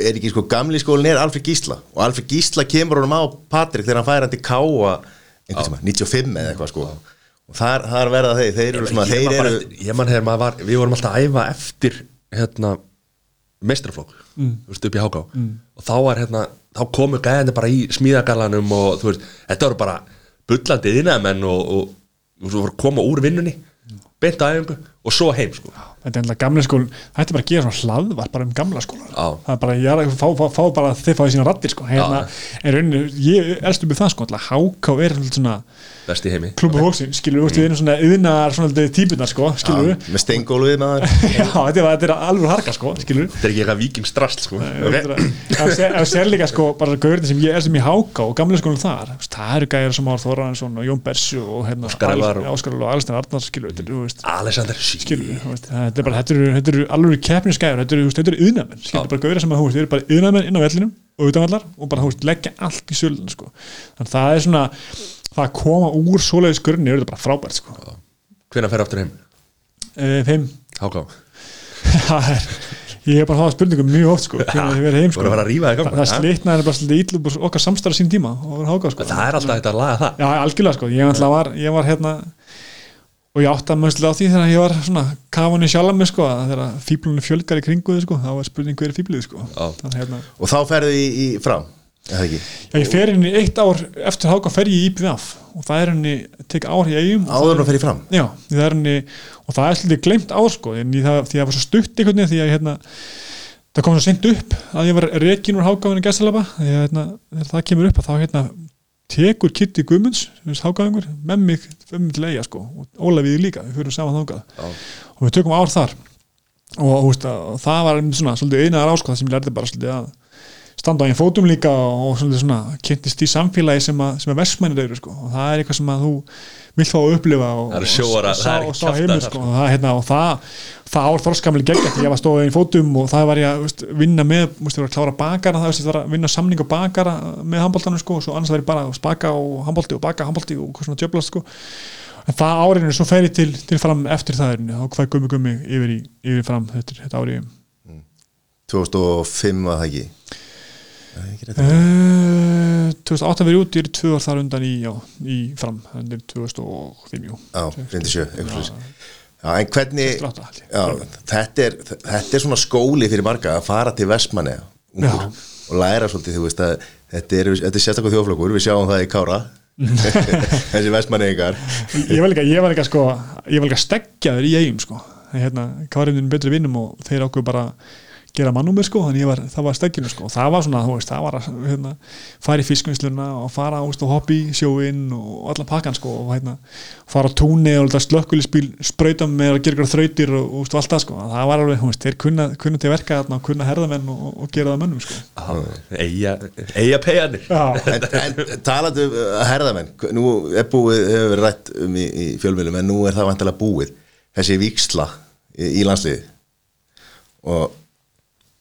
er ekki sko gamli skólin er Alfred Gísla. Og Alfred Gísla kemur honum á Patrik þegar hann fær hann til Káa einhvern tíma, 95 eða eitthvað sko. Og þar, þar verða þeir, þeir eru svona þeir eru, ég man þegar maður var við vorum alltaf að æfa eftir hérna meistraflokk Mm. þú veist upp í Háká. Og þá var hérna þá komu gæðandi bara í smíðagalanum og þú veist, þetta voru bara bullandi innamenn og, og, og svo voru að koma úr vinnunni beint æfingu og svo heim sko. Þetta er ennlega gamla skólin þetta er bara að gera svona hlaðvar bara um gamla skóla það er bara, ég er að fá, fá, fá bara þið fáið sína rattir sko. Hérna, en rauninni, ég elst um það sko háká er svona best í heimi. Klubu fólksinn, skilur við, erum svona yðnar svona típunar sko, skilur við með steingóluðið maður. Já, þetta er, alveg harka sko, skilur við þetta er ekki eitthvað vikingstrasl sko. ef sér líka sko bara gaurinn sem ég er sem ég háká og gamlega skólinn þar. Það eru gæjar sem Ár Þóraðinsson og Jón Bersu og hérna, Óskar Elvar og- Óskar Þetta er bara, þetta eru, þetta eru alveg keppnisgæður, þetta eru, þetta eru yðnamenn þetta er bara gauðra sem að, þú veist, þeir eru bara yðnamenn inn á vellinum og utanvallar og bara, þú veist, leggja allt í sölun, sko, þannig að það er svona það að koma úr svoleiðis grunni er þetta bara frábært, sko. Hvenær fer aftur heim? e, þeim, Háká það er ég hef bara það spurningum mjög oft, sko hvernig þið verið heim, sko. að að þig það, slitnaði bara svolítið ítlu og okkar samstarf sín tíma og var háka, sko. Það og ég átti að mönslega á því þegar ég var svona kafunni sjálf mig sko þegar fíblunni fjölgar í kringu þið sko, þá var spurning hver er fíblið sko. Þannig hérna, og þá ferðu í, í ekki, já ég fer í eitt ár eftir háka fer ég í IPVF. Og það er henni, tek ár í eigum og áður að fer í fram? Já, því það er henni og það er svolítið glemt ár sko ég, það, því það var svo stutt einhvern veginn því að hérna, það kom svo seint upp að ég var rekin úr gæstalaba því að hérna, það kemur upp að þá hérna, tekur Kitty Guðmunds hágáðingur með mig um til eiga sko. Og Ólafíði líka, við fyrir saman þángað og við tökum ár þar. Og, veist, það var svona svolítið einaðar ásko það sem ég lærði bara svolítið að standa á einn fótum líka og svolítið svona kynntist í samfélagi sem að, sem að versmænir eru sko. Og það er eitthvað sem að þú vilt fá að upplifa og, Það eru sjóara- og, það er og, og sá kjaftaðir heimur þar, sko. Og það, hérna, og það, það ár þorskamli gegn ég var stóðið einn fótum og það var ég að veist, vinna með, ég var að klára bakara það veist, var að vinna samning og bakara með handbóltanum sko og svo annars var ég bara að spaka og handbólti og baka handbólti og hvað svona djöblast sko. En það árinu, svo fer ég til, til fram eftir það er þá hvað gummi gummi yfir, í, yfir fram þetta, þetta ári 2005 var það ekki 2008 verið út, ég er tvö ár þar undan í, já, í fram, þannig er 2005 jú. Já, 57, eitthvað slús Já, en hvernig 2008 held ég. já, þetta, er, þetta er svona skóli fyrir marga að fara til Vestmanni og læra svolítið, þú veist að þetta er, þetta er sérstaklega þjóflokkur, við sjáum það í Kára. Þessi Vestmanni ykkar ég var líka, ég var líka sko ég var líka steggjaður í eigum sko. Hérna, Karinun betri vinnum og þeir ákveðu bara gera mannúmið sko, þannig ég var, það var stegginu sko. Það var svona, þú veist, það var að hérna, fara í fiskvinnsluna og fara og hoppi sjóinn og allan pakkan sko og hérna, fara á túnni og slökkulisbíl sprauta með að gera ykkur þrautir og, og, og allt það sko, það var alveg, þú veist, þeir kunna, kunna til verka þarna og kunna herðamenn og, og gera það mönnum sko. Eiga, eiga peganir Já, en, en talandi um uh, herðamenn nú er búið, hefur verið rætt um í, í fjölmjölum, en nú er það vantilega búið þessi víksla í, í landsliði og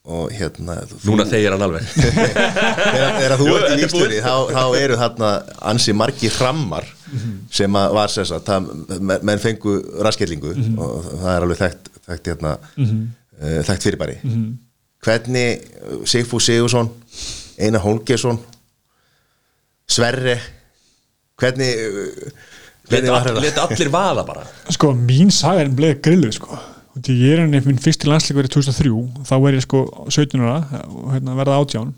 og hérna þú- núna þegir hann alveg. Þegar, þú ert í víkslunni þá, þá eru þarna ansi margi hrammar sem að var sess að menn, menn fengu raskellingu og það er alveg þekkt þekkt, hérna, uh, þekkt fyrirbæri. Hvernig uh, Sigfús Sigursson Einar Holgesson Sverre hvernig uh, hvernig leta þetta? allir vaða bara. Sko mín saga er bleið grillu sko því ég er henni minn fyrsti landsleik verið 2003 þá er ég sko 17 ára hérna, verða átján.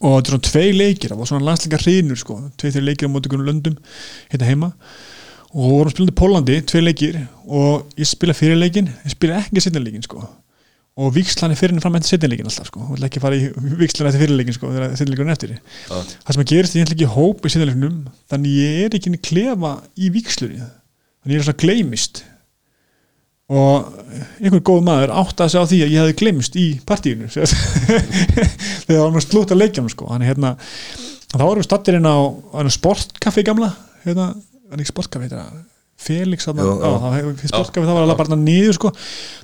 Og þetta er svona tvei leikir það var svona landsleikar hrinur sko tvei þeir leikir á móti einhvern löndum hérna heima. Og við vorum spilandi í Pólandi tvei leikir og ég spila fyrir leikin ég spila ekki setna leikin sko. Og vikslan er fyrir henni fram eftir setna leikin alltaf sko. Og vil ekki fara í vikslan eftir fyrir leikin sko þegar setna leikin er eftir. Það sem að gerist ég ætla ekki hóp í setna leikinum þannig ég er ekki inn í klefa í vikslunni þannig ég er svona gleymist og einhver góð maður átti að segja á því að ég hefði glemst í partíinu þegar það var slútt að leikja sko. hann hérna þá erum við stattir inn á, á sportkaffi gamla hérna, hann ekki sportkaffi þetta Felix á, já. það það var alveg bara niður sko.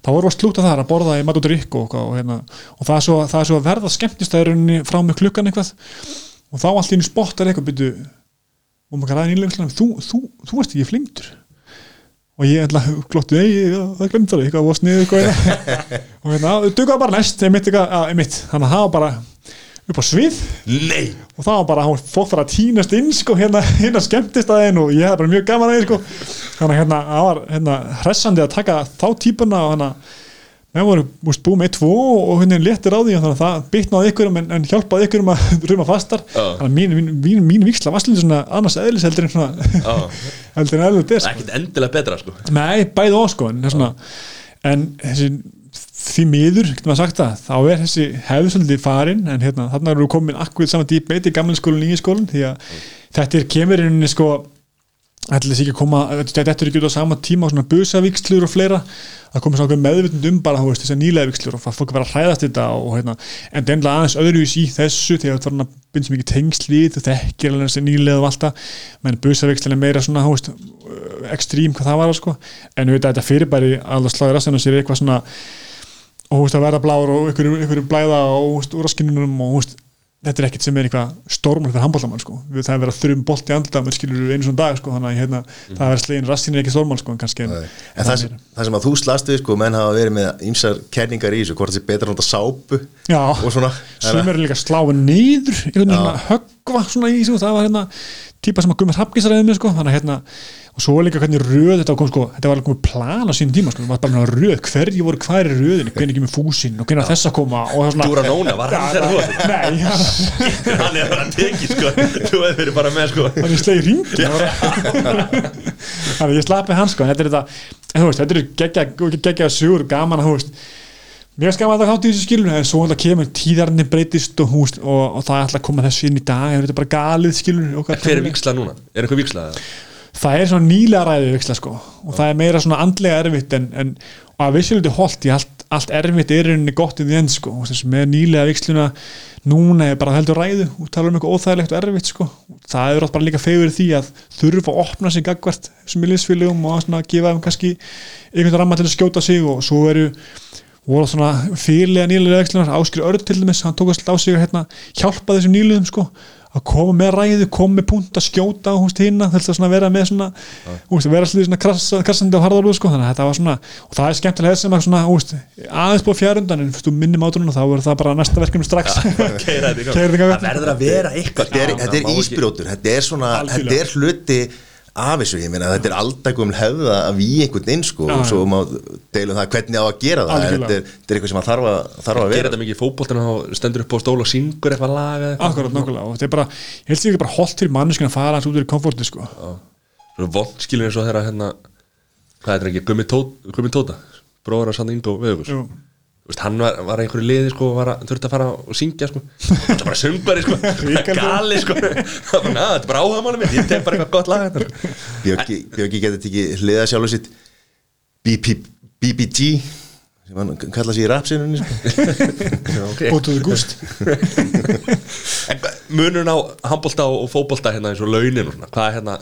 þá vorum við að slúta þar að borða í mat og drikk og, og, hérna, og það er svo, það er svo að verða skemmtistæðurinn frá með klukkan eitthvað og þá einu spottar eitthvað byrju og maður ræði nýlega þú, þú, þú varst ekki flimtur og ég ætla að glottu nei, já, það glemt það eitthvað, var sniðið eitthvað og hérna, þau dugaði bara næst þannig að það var bara upp á svið. Nei, og það var bara, hún fótt bara að tínast inn sko, hérna, hérna skemmtist að og ég hef bara mjög gaman að því sko. þannig að hérna, það var hérna, hressandi að taka þá típuna og hérna við vorum búið með tvo og hvernig léttir á því þannig að það bitnaði ykkurum en, en hjálpaði ykkurum að ruma fastar Já. þannig að mín, mín, mín, mín viksla var svolítið svona annars eðlis heldur en svona Já. heldur en eðlis Það er sko. ekkert endilega betra sko Nei, bæði og sko en, er svona, en þessi því miður, getur maður sagt það þá er þessi hefðu svolítið farin en hérna, þarna eru komin akkurat saman dýpmeit í gamla skólan, nýja skólan því að þetta er kemur inn sko ætli þessi ekki að koma, þetta er ekki út á sama tíma á svona busavíkslur og fleira. Það komið svona meðvitund um bara veist, þessar nýlega víkslur og fólk er bara að hræðast þetta og hérna, en það er ennlega aðeins öðruvís í þessu þegar það var að byrja svo mikið tengslið þú þekkir alveg þessi nýlega og alltaf menn busavíkslun er meira svona, veist ekstrím hvað það var sko. En við þetta fyrirbæri alveg sláði rastan og sér eitthvað svona og þú veist að verða blár og ykkur, ykkur blæða og úr raskinnunum og þú veist þetta er ekkert sem er eitthvað stórmál fyrir handbóltamann sko. Við- það er verið að þurrum bolt í andlitaðum skilur einu svona dag sko. þannig að hérna, það er verið slegin rassin er ekki stórmál sko, en kannski en, Nei. En það, sem- það sem að þú slast við sko, menn hafa verið með ýmsar kenningar í þessu, hvort það sé betra að nota sápu Já, og svona sem eru líka veginn svona höggva svona í þessu það var hérna típa sem að Gummar Hrafgis ræði með sko, þannig að hérna og svo líka hvernig röð þetta kom sko. Þetta var alveg komið plan á sínum tíma sko, það var bara röð, hverju voru hver í röðinu hvernig ekki með fúsinn og hvernig á þess að koma? Og það var svona Dúra Nóna, var hann þegar þú varst? Nei, Hann er bara að teki sko. Þú hefur verið bara með sko. Hann er slegið ringin þannig að ég slappi hans sko. Þetta er þetta, þú veist, þetta er geggja geggja sugur, gaman að þú veist mér er skaman að það hátt í þessu skilur en svo alltaf kemur tíðarni breytist og, húst, og, og það er alltaf að koma þessu inn í dag en þetta er bara galið hvað- Hver er viksla núna? Er eitthvað viksla? það er svona nýlega ræðið viksla sko og það er meira svona andlega erfitt en, en að vissuleiti holdt í allt, allt erfitt er rauninni gott í því enn sko með nýlega viksluna núna er bara heldur ræðu og tala um eitthvað óþægilegt og erfitt sko það er rátt bara líka fegur því að þurfa að opna sig gagvart sem er liðsfélugum og svona gefa þeim kannski einhvern ramma til að skjóta sig og svo eru voru svona fyrirlega nýlega vikslunar Áskri Örd til dæmis, hann tók að slá sig að hérna, hjálpa þessum nýliðum sko. Að koma með ræðu, koma með punkt að skjóta að þess að svona vera með svona húst, vera slið svona krassa, krassandi og harðarúð sko, þannig að þetta var svona, og það er skemmtilega sem að svona, húst, aðeins búið fjárundan en fyrstu minnum átunum og þá verður það bara næsta verkefni strax. Þetta þetta. Það verður að vera eitthvað. Þetta er, þetta er ísbrjótur, þetta er svona þetta er hluti af þessu, ég meina þetta er aldagum hefða að við einhvern inn sko og svo má deilum það hvernig á að gera það en þetta er, þetta er eitthvað sem að þarf að, þarf að Gera vera þetta mikið í fótboltinu og stendur upp á stól og syngur eitthvað lag eða eitthvað. akkurat nokkulega og þetta er bara, ég held sér ekki bara holdt fyrir manneskinn að fara hans út úr komforti sko Svo vond skilur eins og þeirra hérna Hvað er þetta ekki? Gummi, Tó, Gummi Tóta Bróður að Sanna Jú. Veist, hann var, var einhverju liði sko var að þurfti að fara og syngja sko. Hann var bara söngvari sko. Gali sko. Það var bara, "Na, þetta er bara áhugamáli mitt. Ég tek bara eitthvað gott lag hérna sko. Björki, Björki getur tekið hliða sjálfur sitt BBG sem hann kalla sér í sko. Okay. Bótuðu gúst. Munurinn á handbolta og fótbolta hérna eins og launin og svona hvað er hérna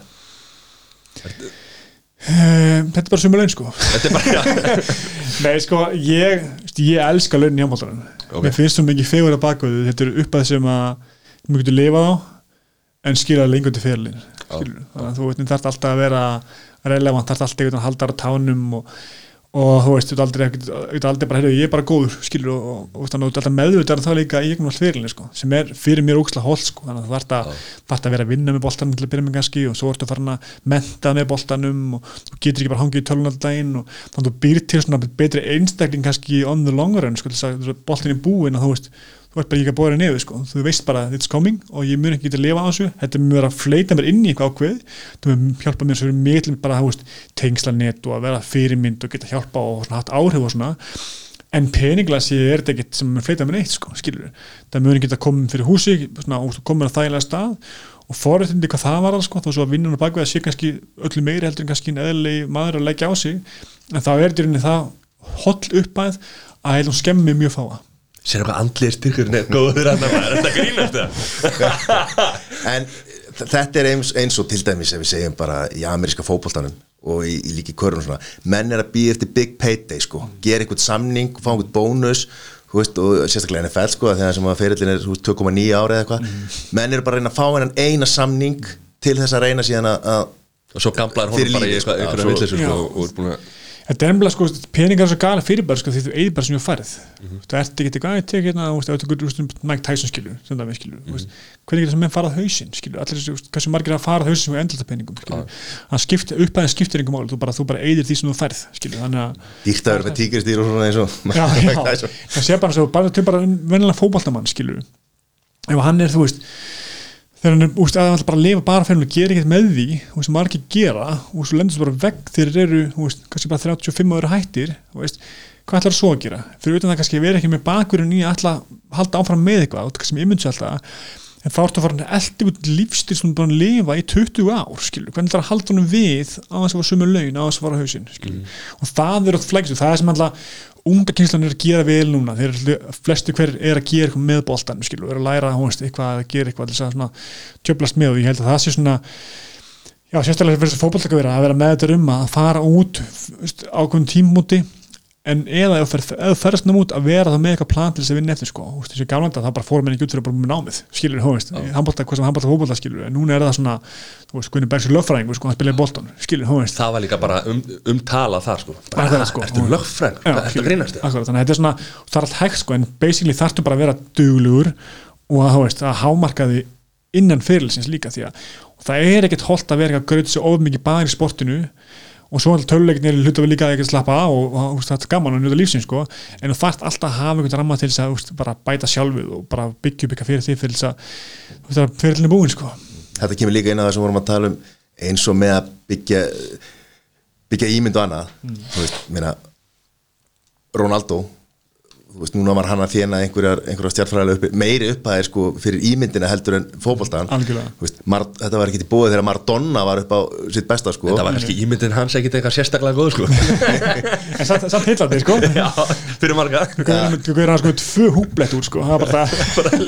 Um, þetta er bara sumulegn sko. Þetta er bara já, Nei sko, ég, ég elska launin í handbóltanum Ok. Mér finnst það mikið fegur að bakvöðu Þetta eru uppað sem að Mér getur lifað á En skilja lengur til fyrirlin Þannig að þú veist, þarf alltaf að vera relevant, þarf alltaf einhvern að halda á tánum og, og þú veist, þú ert aldrei, ert bara, ég er bara góður skilur og, og, og að þú ert alltaf meðvitað það líka í einhvern veginn sko, sem er fyrir mér óksla hól sko, þannig að þú þarft að, að vera að vinna með boltanum til að byrja með kannski og svo ertu farin að menta með boltanum og þú getur ekki bara hangið í tölun alltaf daginn og þannig að þú býr til svona betri einstakling kannski on the long run sko, þess að boltin er búinn og þú veist þú ert bara ekki að bóra niður sko. þú veist bara it's coming og ég mun ekki geta að lifa á þessu. Þetta mun vera að fleita mér inn í eitthvað ákveð það mun hjálpa mér svo mikil bara þú veist, tengslanett og að vera fyrirmynd og geta hjálpa og svona, haft áhrif og svona. En peninglega sé er þetta ekkert sem mun fleita mér neitt sko, skilur það mun geta komið fyrir húsi svona, og komið að þægilega stað og forréttindi hvað það var sko, þó svo að vinnunum bakveð að sé kannski öllu meiri heldur en kannski eðlilegi maður að leggja á sig en þá er þetta í rauninni það holl uppæð að heilum skemmi mjög fáa sér eitthvað andlir styrkur er góður hann að þetta grínast það en þetta er eins, eins og til dæmis ef við segjum bara í ameríska fótboltanum og í, í líki körun og svona menn er að býja eftir big payday sko. Gera einhvern samning, fá einhvern bónus þú veist, og sérstaklega NFL sko þegar sem að ferillin er þú veist, 2,9 ári eða eitthvað. Menn eru bara að reyna að fá hennan eina samning til þess að reyna síðan að- og svo Fyrir honum bara í eitthvað svo- villisur Já. sko, og er búin að Þetta er ennblega sko, peningar er svo gala fyrirbæri sko því þú eigið bara sem ég færð þú ert ekki eitthvað að teka hérna veist, Mike Tyson skilur sem það með skilur, þú veist, hvernig getur þess að menn farað hausinn skilur, allir hversu margir að farað hausinn sem endlita peningum, skilur, það skiptir upphæðin skiptir einhver máli, þú bara, þú bara eigðir því sem þú færð skilur, þannig að Dýrt að vera með tígristýr og svona eins og já, já, það sé bara svo, bara til bara vennilega fótballtamann skilur ef hann er, þú veist þegar hann er, úst, að hann ætla bara að lifa bara fyrir og gera ekkert með því, þú veist, margir gera og svo lendur þú bara vegg þegar þeir eru þú veist, kannski bara 35 ára hættir þú veist, hvað ætlar það svo að gera? Fyrir utan það kannski vera ekki með bakurinn í að ætla að halda áfram með eitthvað, þú veist, kannski með immunds alltaf en þá ertu að fara að eldi út lífstil sem þú búin að lifa í 20 ár skilur, hvernig það er að halda honum við á þess að fara sumu laun, á þess að fara á hausinn mm. og það er átt flækstu, það er sem alltaf unga kynslan er að gera vel núna. Þeir eru flestu hver er að gera eitthvað með boltan skilur, er að læra hónst, eitthvað að gera eitthvað til að tjöblast með og ég held að það sé svona já, sérstaklega fyrir þess að fókbaltaka vera að vera með þetta um að fara út ákveðum tímúti en eða ef þú ferðast náttúrulega út að vera það með eitthvað plan til þess að vinna eftir sko. Þú veist þessi gaflanda það bara fórum henni ekki út fyrir að bara með námið skilur veist, handbólta, hvað sem handbólta fókbólta skilur en núna er það svona, þú veist, Gunni Bergs er lögfræðing sko, hann spilaði bóltan, skilur veist. Það var líka bara um, umtala þar sko. Bara, það, sko, ertu lögfræðing, þetta grínast þannig að þetta er svona, það er allt hægt sko en basically þarftu bara að vera duglugur og að, það og svo er hluta við líka ekki að slappa á og, og, þetta er gaman að njóta lífsins sko. en þú þarft alltaf að hafa einhvern ramma til að bara bæta sjálfuð og bara byggja upp eitthvað fyrir því fyrir þess að fyrir henni búin sko. Þetta kemur líka inn að það sem vorum að tala um eins og með að byggja byggja ímynd og annað mm. veist, að Ronaldo veist, núna var hann að þjena einhverjar, einhverjar stjárnfræðilega upp, meiri upphæðir sko fyrir ímyndina heldur en fókbaltaðan þetta var ekki til bóðið þegar Maradona var upp á sitt besta sko. Þetta var ekki ímyndin hans ekkit eitthvað sérstaklega góð sko. En samt, samt heillandi sko. Já, fyrir marga. Þú gauður hann sko tvö húblett úr sko. Það var bara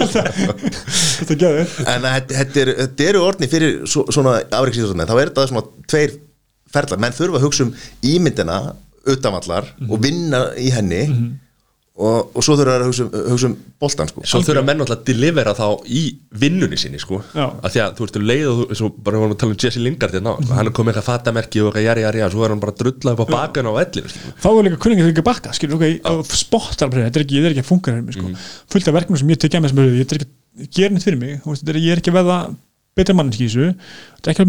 þetta gæður en þetta eru orðni fyrir svona afreiksíðsóðan þá er þetta svona tveir ferlar. Menn þurfa að hugsa um ímyndina utanvallar mm -hmm. og vinna í henni. Mm -hmm og, og svo þurfa að hugsa, um, hugsa um boltan sko. Svo þurfa menn alltaf að delivera þá í vinnunni sinni sko að því að þú ert að leiða og þú, bara varum að tala um Jesse Lingard hérna, mm -hmm. hann er komið eitthvað fatamerki og eitthvað jæri jæri og svo er hann bara drullað upp á bakan á ellinu sko. Þá er líka kunningið þegar ekki bakka skilur, ok, spottar bara, þetta er ekki, ekki að funka hérna sko. mm -hmm. fullt af verkefnum sem ég tekja með sem ég er ekki að gera neitt fyrir mig ég er ekki að veða betra þessu þetta er ekki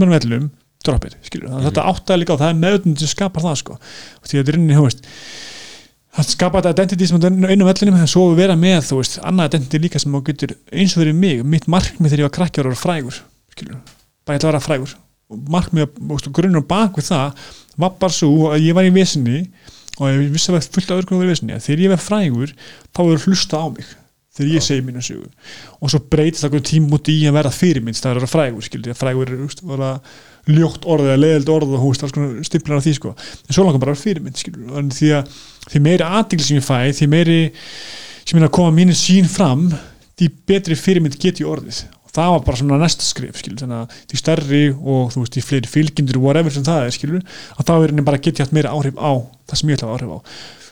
það skapar að þetta identity sem er inn á vellinum en svo vera með, þú veist, annað identity líka sem þú getur eins og verið mig. Mitt markmið þegar ég var krakkjar og var frægur skilur, bara ég ætla að vera frægur. Og markmið, grunnur bak við það var bara svo að ég var í vesinni og ég vissi að það var fullt af öðru í vesinni, þegar ég var frægur þá verður hlusta á mig þegar ég segi mínu sögu. Og svo breytist það tím út í að vera fyrirmyndst það er að vera frægur, skilur, frægur er ljótt orðið eða leðild orðið og húst, alls konar stimplar af því sko. En svo langar bara fyrirmynd, skilur, því að því meiri aðdegli sem ég fæ því meiri sem er að koma mínu sín fram því betri fyrirmynd get ég orðið. Og það var bara svona næsta skrif skilur, þannig að því stærri og þú veist því fleiri fylgjendur og whatever sem það er skilur að þá er henni bara get ég hatt meira áhrif á það sem ég ætla að áhrif á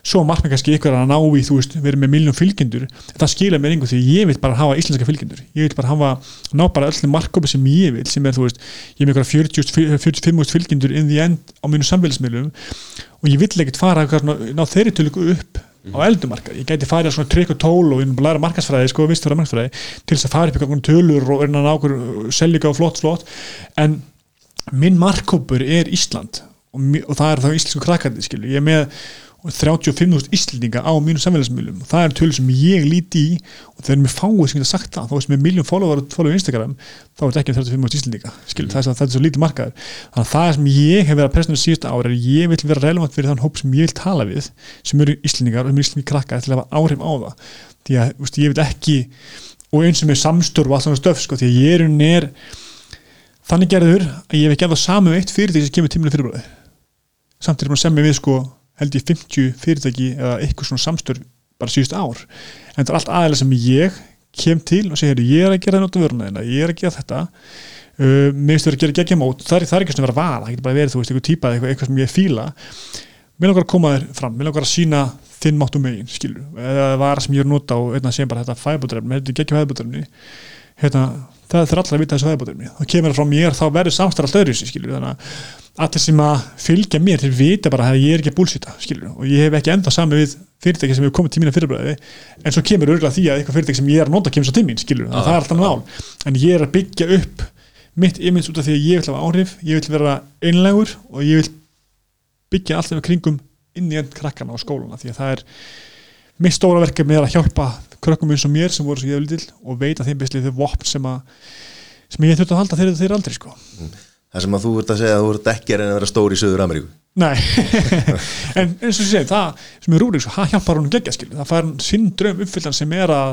svo margir kannski ykkur að ná í þú veist verið með miljón fylgjendur það skilja mér einhver því ég vil bara hafa íslenska fylgjendur ég vil bara hafa ná bara öllum margópi sem ég vil sem er þú veist ég er með ykkur 45 fylgjendur in the end á mínu samfélagsmiðlum og ég vill ekkert fara að ná þeirri tölugu upp mm. á mhm. eldumarka, ég gæti farið á svona trikk og tól og læra markasfræði, sko, vist fyrir markasfræði til þess að fara upp einhvern tölur og er að ná okkur seljuga og flott, flott en minn markkópur er Ísland og, og það er þá íslensku krakkandi, skilju, ég er með 35.000 íslendinga á mínu samfélagsmiðlum. Og það er tölur sem ég líti í. Og þegar mér fáið sem ég hef sagt það þá er sem ég miljón follower á Instagram þá er þetta ekki 35.000 íslendinga mm. það, er, það er svo lítið markaður. Þannig að það sem ég hef verið að presna síðust ára er ég vil vera relevant fyrir þann hóp sem ég vil tala við sem eru íslendingar og sem eru íslendingi krakka til að hafa áhrif á það. Því að veist, ég vil ekki og eins sem er samstörf og allt svona stöf sko, því að ég er, er þannig gerður að ég hef ekki sem er það sem held ég 50 fyrirtæki eða eitthvað svona samstörf bara síðust ár. En þetta er allt aðeins sem ég kem til og segja ég er að gera það náttúrulega vöruna ég er að gera þetta. Uh, mér finnst það að gera geggjum át það, það er ekki svona að vera vala, það getur bara verið þú veist, eitthvað típað eitthvað, eitthvað sem ég fíla. Mér langar að koma þér fram, mér langar að sína þinn máttu megin, skilur, eða vara sem ég er að nota og einnig að segja bara þetta fæbúdrefni, þetta er geggjum fæbúdrefni hérna, það er alltaf að vita þessu fæbúdrefni, þá kemur það frá mér þá verður samstarf alltaf öðru, skilur, þannig allir sem að fylgja mér þeir vita bara að ég er ekki að búlsita skilur, og ég hef ekki enda sami við fyrirtæki sem hefur komið til mína fyrirbræði en svo kemur örgulega því að eitthvað fyrirtæki sem ég er að nota kemur svo til mín skilur, Ah, það er alltaf nál en ég er að byggja upp mitt image út af því að ég vil hafa áhrif ég vil vera einlegur og ég vil byggja alltaf kringum inn í enn krakkana á skólana því að það er mitt stóra verkefni er að hjálpa krökkum eins og mér sem voru svo ég vil til og veita þeim beslið þau vopn sem að sem ég þurfti að halda þeir, þeir aldrei sko. Það sem að þú ert að segja að þú ert ekki að reyna að vera stór í Suður Ameríku Nei, en eins og ég segi það sem er rúrik, það hjálpar hún geggja skilur það fær sinn draum uppfyllan sem er að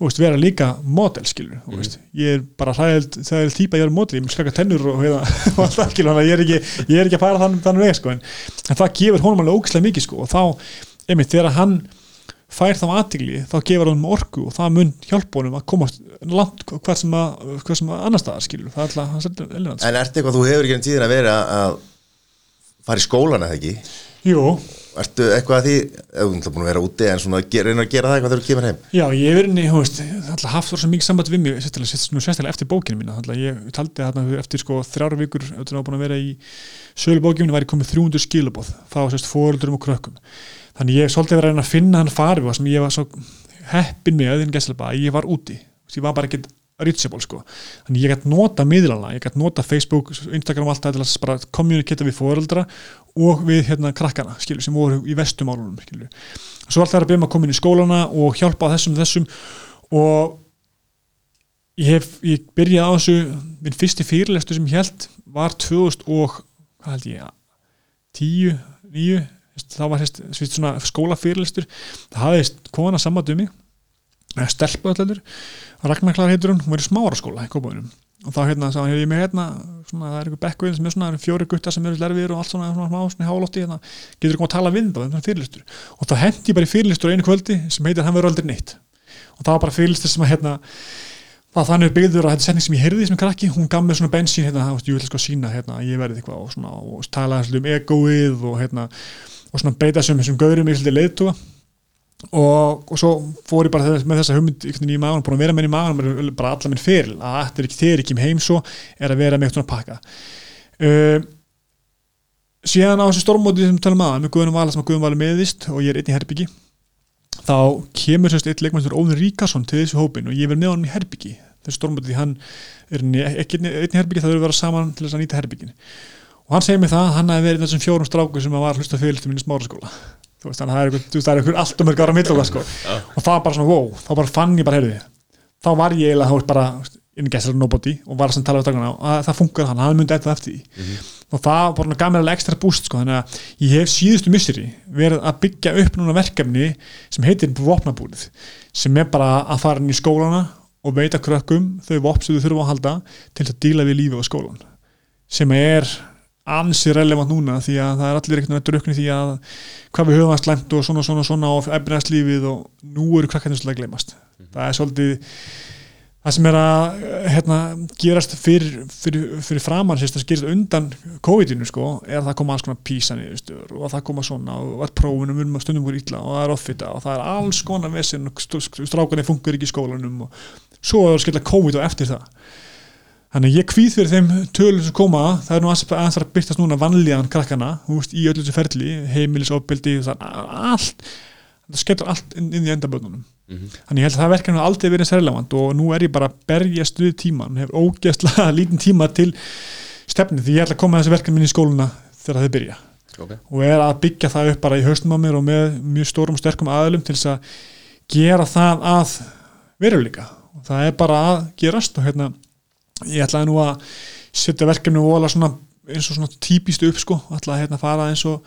þú veist, vera líka model skilur mm. ég er bara hræðild það er típa að ég er model, ég mun skaka tennur og, og, og alltaf skilur, þannig að ég er ekki, ég er ekki að fara þann, þann veg sko, en, en það gefur honum alveg ógislega mikið sko, og þá, einmitt, þegar hann fær þá aðtigli, þá gefur hann orku og það mun hjálpa honum að komast langt hvað sem að, hvað sem að annar staðar skilur, það er alltaf, það er alltaf ellinans En ertu eitthvað, þú hefur ekki enn tíðin að vera að fara í skólan eða ekki? Jú, Ertu eitthvað að því, ef þú ert búin að vera úti en svona ge- reyna að gera það eitthvað þegar þú kemur heim? Já, ég hef verið, þú veist, alltaf haft svo mikið samband við mig, sérstaklega, eftir bókinu mína, alltaf ég taldi þarna eftir sko þrjára vikur, eftir að búin að vera í sölubókinu mínu, væri komið 300 skilabóð, þá sérst fóröldurum og krökkum. Þannig ég svolítið verið að reyna að finna hann farfi sem ég var svo heppin með, að ég var úti, ég var bara ekkert reachable sko, þannig ég gætt nota miðlana, ég gætt nota Facebook, Instagram og allt það til að bara kommuniketa við fóröldra og við hérna krakkana, skilju, sem voru í vestumálunum, skilju svo alltaf er að byrja að koma inn í skólana og hjálpa þessum þessum og ég hef, ég byrjaði á þessu minn fyrsti fyrirlestu sem ég held var 2000 og hvað held ég, 10, 9 þá var svist svona skólafyrirlestur það hafði kona saman um mig stelpa allir Ragnar Klar heitur hún, hún í smára skóla í Kópaunum og þá hérna sá hann, ég með hérna svona, það er eitthvað bekkvið sem er svona, það eru fjóri guttar sem eru slerfir og allt svona, svona, svona, svona hálótti hérna, getur ekki að tala við það, það er fyrirlistur og þá hendi ég bara í fyrirlistur einu kvöldi sem heitir hann verður aldrei neitt. Og það var bara fyrirlistur sem að hérna var þannig byggður að þetta setning sem ég heyrði sem krakki, hún gaf mér svona bensín hérna, ég vil sko sína hérna, að ég verði eitthvað og og tala um egoið og hérna, og svona beita sem þessum gaurum í svolítið leiðtúa og, og svo fór ég bara með þessa hugmynd í maður, búin að vera með henni í maður bara alla minn fyrir, að þetta er ekki þeir ekki heim svo, er að vera með eitthvað pakka. Uh, síðan á þessu stormóti sem tala maður með Guðunum Vala sem að Guðunum Vala meðist og ég er einn í herbyggi þá kemur sérst eitt leikmæstur Óðun Ríkarsson til þessu hópin og ég verð með honum í herbyggi þessu stormóti því hann er einn í herbyggi það eru verið saman til þess að nýta herbyggin og hann segir mig það, hann hefði verið þessum fjórum stráku sem var hlusta fylgstu minni smára skóla þú veist, það er er eitthvað allt um eitthvað ára mitt sko. og það var bara svona, wow, þá bara fann ég bara, heyrði, þá var ég eiginlega, þá veist bara inn í gæsar nobody og var að tala við dragana og það funkar hann, hann myndi eitthvað eftir mm -hmm. og það var gaf mér alveg ekstra búst sko, þannig að ég hef síðustu misseri verið að byggja upp núna verkefni sem heitir vopnabúrið sem er bara að fara inn í skólana og veita krökkum þau vopn sem þau þurfa að halda til að díla við lífi á skólan sem er ansi relevant núna því að það er allir með drukni því að hvað við höfum að slæmt og svona svona svona og efnæðslífið og nú eru krakkarnir að glemast mm -hmm. það er svolítið það sem er að hérna, gerast fyrir, fyrir, fyrir framann að gerast undan COVID-inu sko, er að það koma alls konar písanir og að það koma svona og að prófunum um að stundum voru ítla og það er offita og það er alls konar vesinn og strákarnir funkar ekki í skólanum og svo er það skilja COVID og eftir það Þannig ég kvíð fyrir þeim tölum sem koma, það er nú aðeins að byrtast núna vanlíðan krakkana, veist, í öllu þessu ferli, heimilisofbildi, allt, það skellur allt inn, inn í endaböðnunum. Mm -hmm. Þannig ég held að það verkefni aldrei verið sérlefand og nú er ég bara að berjast við tíman, hefur ógeðslega lítinn tíma til stefni því ég ætla að koma þessu verkefni í skóluna þegar þau byrja. Okay. Og er að byggja það upp bara í haustum á mér og með mjög stórum og sterkum aðlum til þess að gera það að veruleika. Og það er bara að gerast og hérna ég ætlaði nú að setja verkefni og vola svona eins og svona típist upp sko, ætlaði hérna að fara eins og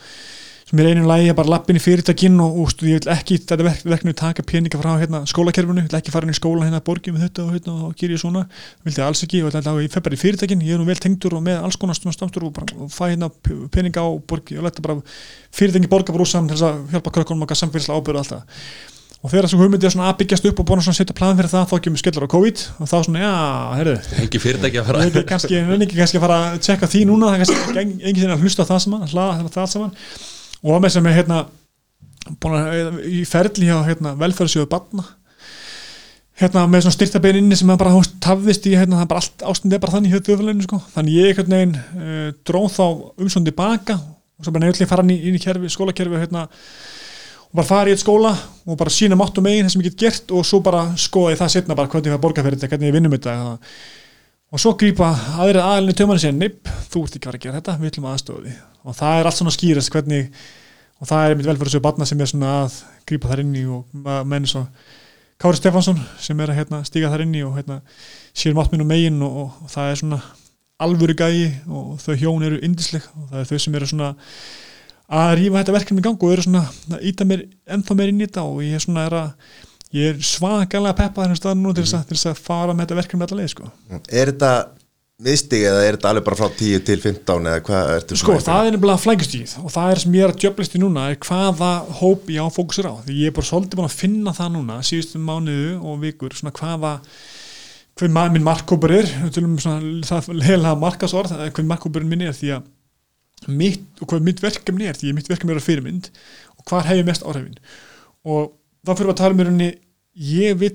sem er einu lægi að bara lappin í fyrirtækinn og, og stu, ég vil ekki þetta verkefni taka peninga frá hérna, skólakerfinu, ég vil ekki fara inn í skóla hérna borgið með þetta og hérna og gera ég svona. Vildi alls ekki og þetta fef bara í fyrirtækinn ég er nú vel tengdur og með alls konar stafstur og, og fæ hérna peninga á borgið og leta bara fyrirtækinn borga brúsam til þess að hjálpa krökkunum og samfélagslega ábyrðu og allt það og þegar þessu hugmyndi er svona aðbyggjast upp og búin að setja plan fyrir það þá kemur skellur á COVID. Og þá svona, já, herru Engi fyrirtæki að fara. Engi kannski, engi kannski að fara að tjekka því núna. Engi sinni að hlusta það saman hlaða það saman. Og með sem er hérna búin að í ferli hjá hérna, velferðsjóðu barna. Hérna með svona styrtabein inni sem bara hóst tafðist í hérna, það bara allt ástundið bara þannig hér þjóðfélaginu sko, þannig ég einhvern veginn uh, dróð þá umsónd tilbaka og svo bara nefnilega fara inn í, inn í kerfi, skólakerfi hérna, bara fara í eitt skóla og bara sína mátt og megin það sem ég get gert og svo bara skoða ég það setna bara hvernig ég fær borga fyrir þetta, hvernig ég vinnum þetta og svo grýpa aðrið aðlinni tömman og segja, nepp, þú ert ekki að gera þetta við ætlum aðstofa því og það er allt svona skýrast hvernig, og það er mitt velfæri svo barna sem er svona að grýpa þar inn í og menn svo Kári Stefansson sem er að hérna, stíga þar inn í og hérna, sér máttminn og megin og, og, og það er svona alvöru gægi og þau hjón eru indisleg og það er þau sem eru svona að rýfa þetta verkefni í gang og eru svona að íta mér ennþá mér inn í þetta og ég er svona er að ég er svakalega peppað hérna staðan nú til þess, til þess að fara með þetta verkefni allar leið sko. Er þetta miðstig eða er þetta alveg bara frá 10 til 15 eða hvað ertu Sko það er nefnilega flækjustíð og það er sem ég er að djöblist í núna er hvaða hóp ég á fókusur á. Því ég er bara svolítið búin að finna það núna síðustum mánuðu og vikur svona hvaða hvern minn markkópur er það heila markasord hvern markkópurinn minn er því að mitt, hvað mitt verkefni er því að mitt verkefni er að fyrirmynd og hvað hefur mest áhrifin. Og þá fyrir við að tala um mér ég vil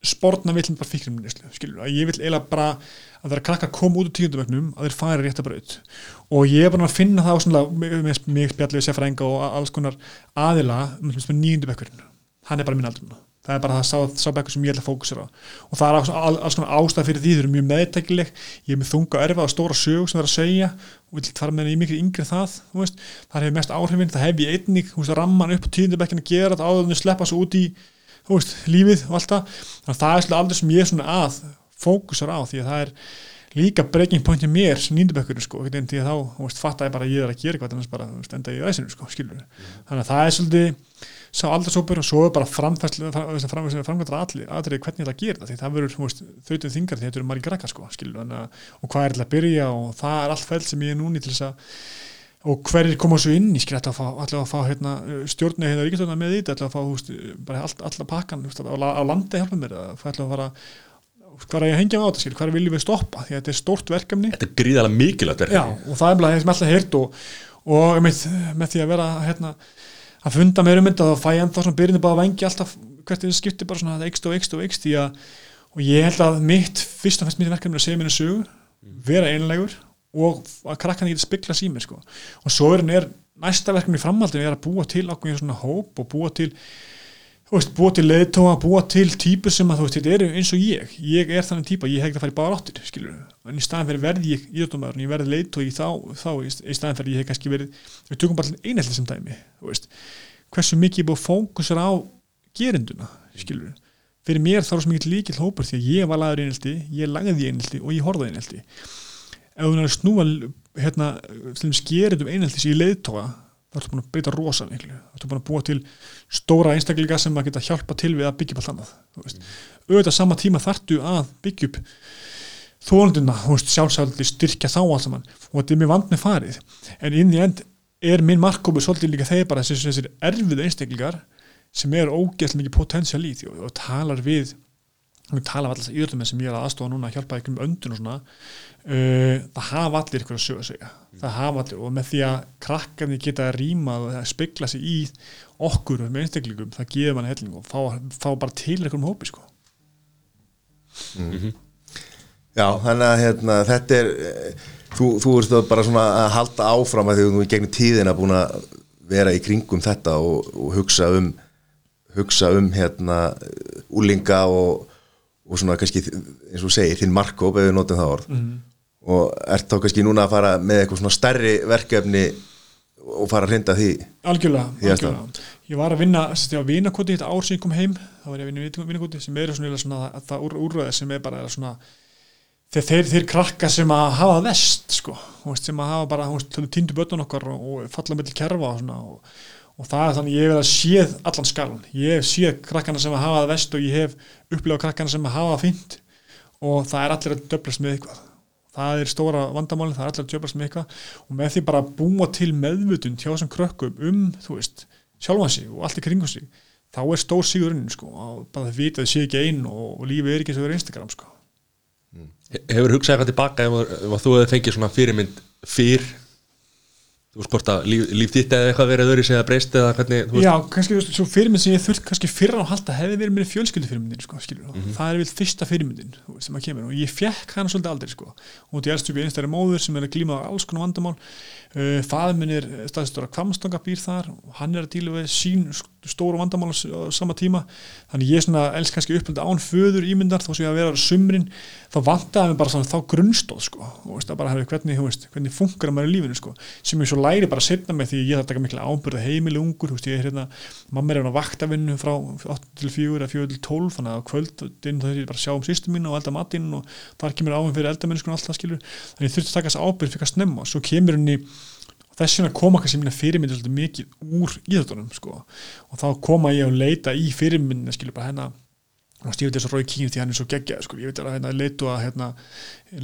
spórna vill bara fikra um nýslu ég vil eiginlega bara að það er að krakka að koma út úr tíundumögnum að þeir færi rétt að braut. Og ég er bara að finna það á svona með spjallið sérfrænga og alls konar aðila með nýjundumökkurinn hann er bara minn aldrei það er bara það sá, bekkur sem ég ætla að fókusera og það er alls, konar ástæð fyrir því þau eru mjög meðtækileg, ég er með þunga erfa og stóra sög sem það er að segja og vil fara með henni í mikil yngri það það hefur mest áhrifin, það hef ég einnig. Ramman upp á tíundumökkin að gera það áður en þau sleppa svo út í veist, lífið og allt það. Þannig að það er svolítið aldrei sem ég er svona að fókusar á því að það er líka breaking point í mér sem nýndabökkur sko, því að þá veist, fatta ég bara að ég er að gera eitthvað að bara stenda í æsinu sko, mm. þannig að það er svolítið sá aldarsópur og svo er bara framkvæmdra aðrið hvernig það gera það því það verður þautuð þingar því þetta eru margir grækar sko, og hvað er til að byrja og það er allt fælt sem ég er núni til þess að og hverjir koma svo inn í skrætt að fá, að fá hérna, stjórni hérna ríkistjórna með þetta að fá húst, bara all, alla pakkan húst, á, á landi hjálpa mér að fara hvað er að hengja á þetta hvað viljum við stoppa? Því að þetta er stort verkefni. Þetta er gríðarlega mikilvægt verkefni. Já, og það er bara það sem alltaf heirt og, og með, með því að vera hérna, að funda meira um þetta þá fæ ég ennþá svona byrjandi bara að vengi alltaf hvert þið skiptir bara svona ekst og ekst og ekst og ég held að mitt fyrst og fyrst mitt verkefni er að segja mér að sögu vera einlegur og að krakkan getur spikla símir sko. og svo er, er næsta verkefni í framhaldinu er að búa til ákveðin svona hóp og búa til veist, búa til leðtóa, búa til típur sem að þú veist, þetta eru eins og ég. Ég er þannig típa, ég hef ekki að fara í bara áttir skilur, en í staðan fyrir verði ég íðutumæður ég verði leðtói þá, þá í staðan fyrir ég hef kannski verið, við tökum bara einhelli sem dæmi, veist, hversu mikið ég búið fókusar á gerinduna skilur, fyrir mér þá er svo mikið líkil hópur því að ég var lagður einhelti, ég lagði einhelti og ég horfaði einhelti ef þú náttúrulega snúa hérna, þá ertu búin að beita rosa miklu. Þá ertu búin að búa til stóra einstakleika sem að geta hjálpa til við að byggja upp allt annað mm. auðvitað sama tíma þartu að byggja upp þólundina, sjálfsældi styrkja þá allt saman. Og þetta er mjög vand með farið. En inn í end er minn markkópu svolítið líka þeir bara þessir erfið einstakleikar sem er ógætt mikið potensial í því og, og talar við við tala af alltaf íðlum sem ég er að aðstofa núna að hjálpa ykkur um öndun og svona. Uh, það hafa allir ykkur að sögja sig það hafa allir og með því að krakkarnir geta að rýma og að spegla sig í okkur með einstaklingum það gefur manni helling og fá, fá bara til ykkur um hópi sko. Mm. -hmm. Já, þannig að hérna, þetta er þú, þú erst bara svona að halda áfram að því að þú er gegnum tíðina búin að vera í kringum þetta og, og hugsa um hugsa um hérna úlinga og og svona kannski eins og segir þinn markkóp ef við notum það orð mm. og ert þá kannski núna að fara með eitthvað svona stærri verkefni og fara að hrinda því Algjörlega, því algjörlega. Ég var að vinna á vinakoti þetta ár sem ég kom heim þá var ég að vinna vinakoti sem er svona, svona það úr, úrröði sem er bara svona þeir, þeir, þeir krakka sem að hafa vest sko, sem að hafa bara týndu börnun okkar og, falla mellir kerfa og svona og og það er þannig ég hef að séð allan skalan ég hef séð krakkana sem að hafa það vest og ég hef upplegað krakkana sem að hafa það fint og það er allir að döblast með eitthvað. Það er stóra vandamálinn, það er allir að döblast með eitthvað. Og með því bara að búa til meðvutund hjá þessum krökkum um þú veist, sjálfansi og allt í kringu sig þá er stór sigurinn sko. Og bara það vita að það sé ekki einn og, og lífið er ekki eins og það er Instagram sko. Hefur hugsað eitthvað tilbaka ef, ef þú hefði fengið svona fyrirmynd fyrr þú veist hvort að líf, líf þitt eða eitthvað verið öðru segja breyst eða hvernig, Já, kannski veist, svo fyrirmynd sem ég þurft kannski fyrra á halda hefði verið mér fjölskyldu fyrirmyndin sko, skilur, Mhm. það er vel fyrsta fyrirmyndin veist, sem að kemur. Og ég fekk hana svolítið aldrei sko, og því elstu upp í einstæri móður sem er að glíma á alls konar vandamál. Uh, faður minn er staðistur að kvamstanga býr þar og hann er að díla við sín stóru vandamál á, sama tíma. Þannig ég svona elsk kannski uppöldi án föður ímyndar þó sem ég að vera á sumrin þá vantaði mig bara svona þá grunnstóð sko, og veist, að bara hefði hvernig, veist, hvernig funkar maður í lífinu sko, sem ég svo læri bara setna með því ég þarf að taka mikla ábyrða heimili ungur veist, ég er hérna, mamma er hérna vaktavinnu frá 8 til 4 eða 4 til 12 þannig að kvöldin þá er ég bara að sjá um sýstu mín og elda matinn og þar kemur áhengum fyrir eldamennskun og allt það skilur þannig þess vegna koma kannski mína fyrirmyndir svolítið mikið úr íþjóttunum sko. og þá koma ég að leita í fyrirmyndina skilur bara hérna og veit þess að Rói Kín því hann er svo geggjað sko. ég veit að hérna, leitu að hérna,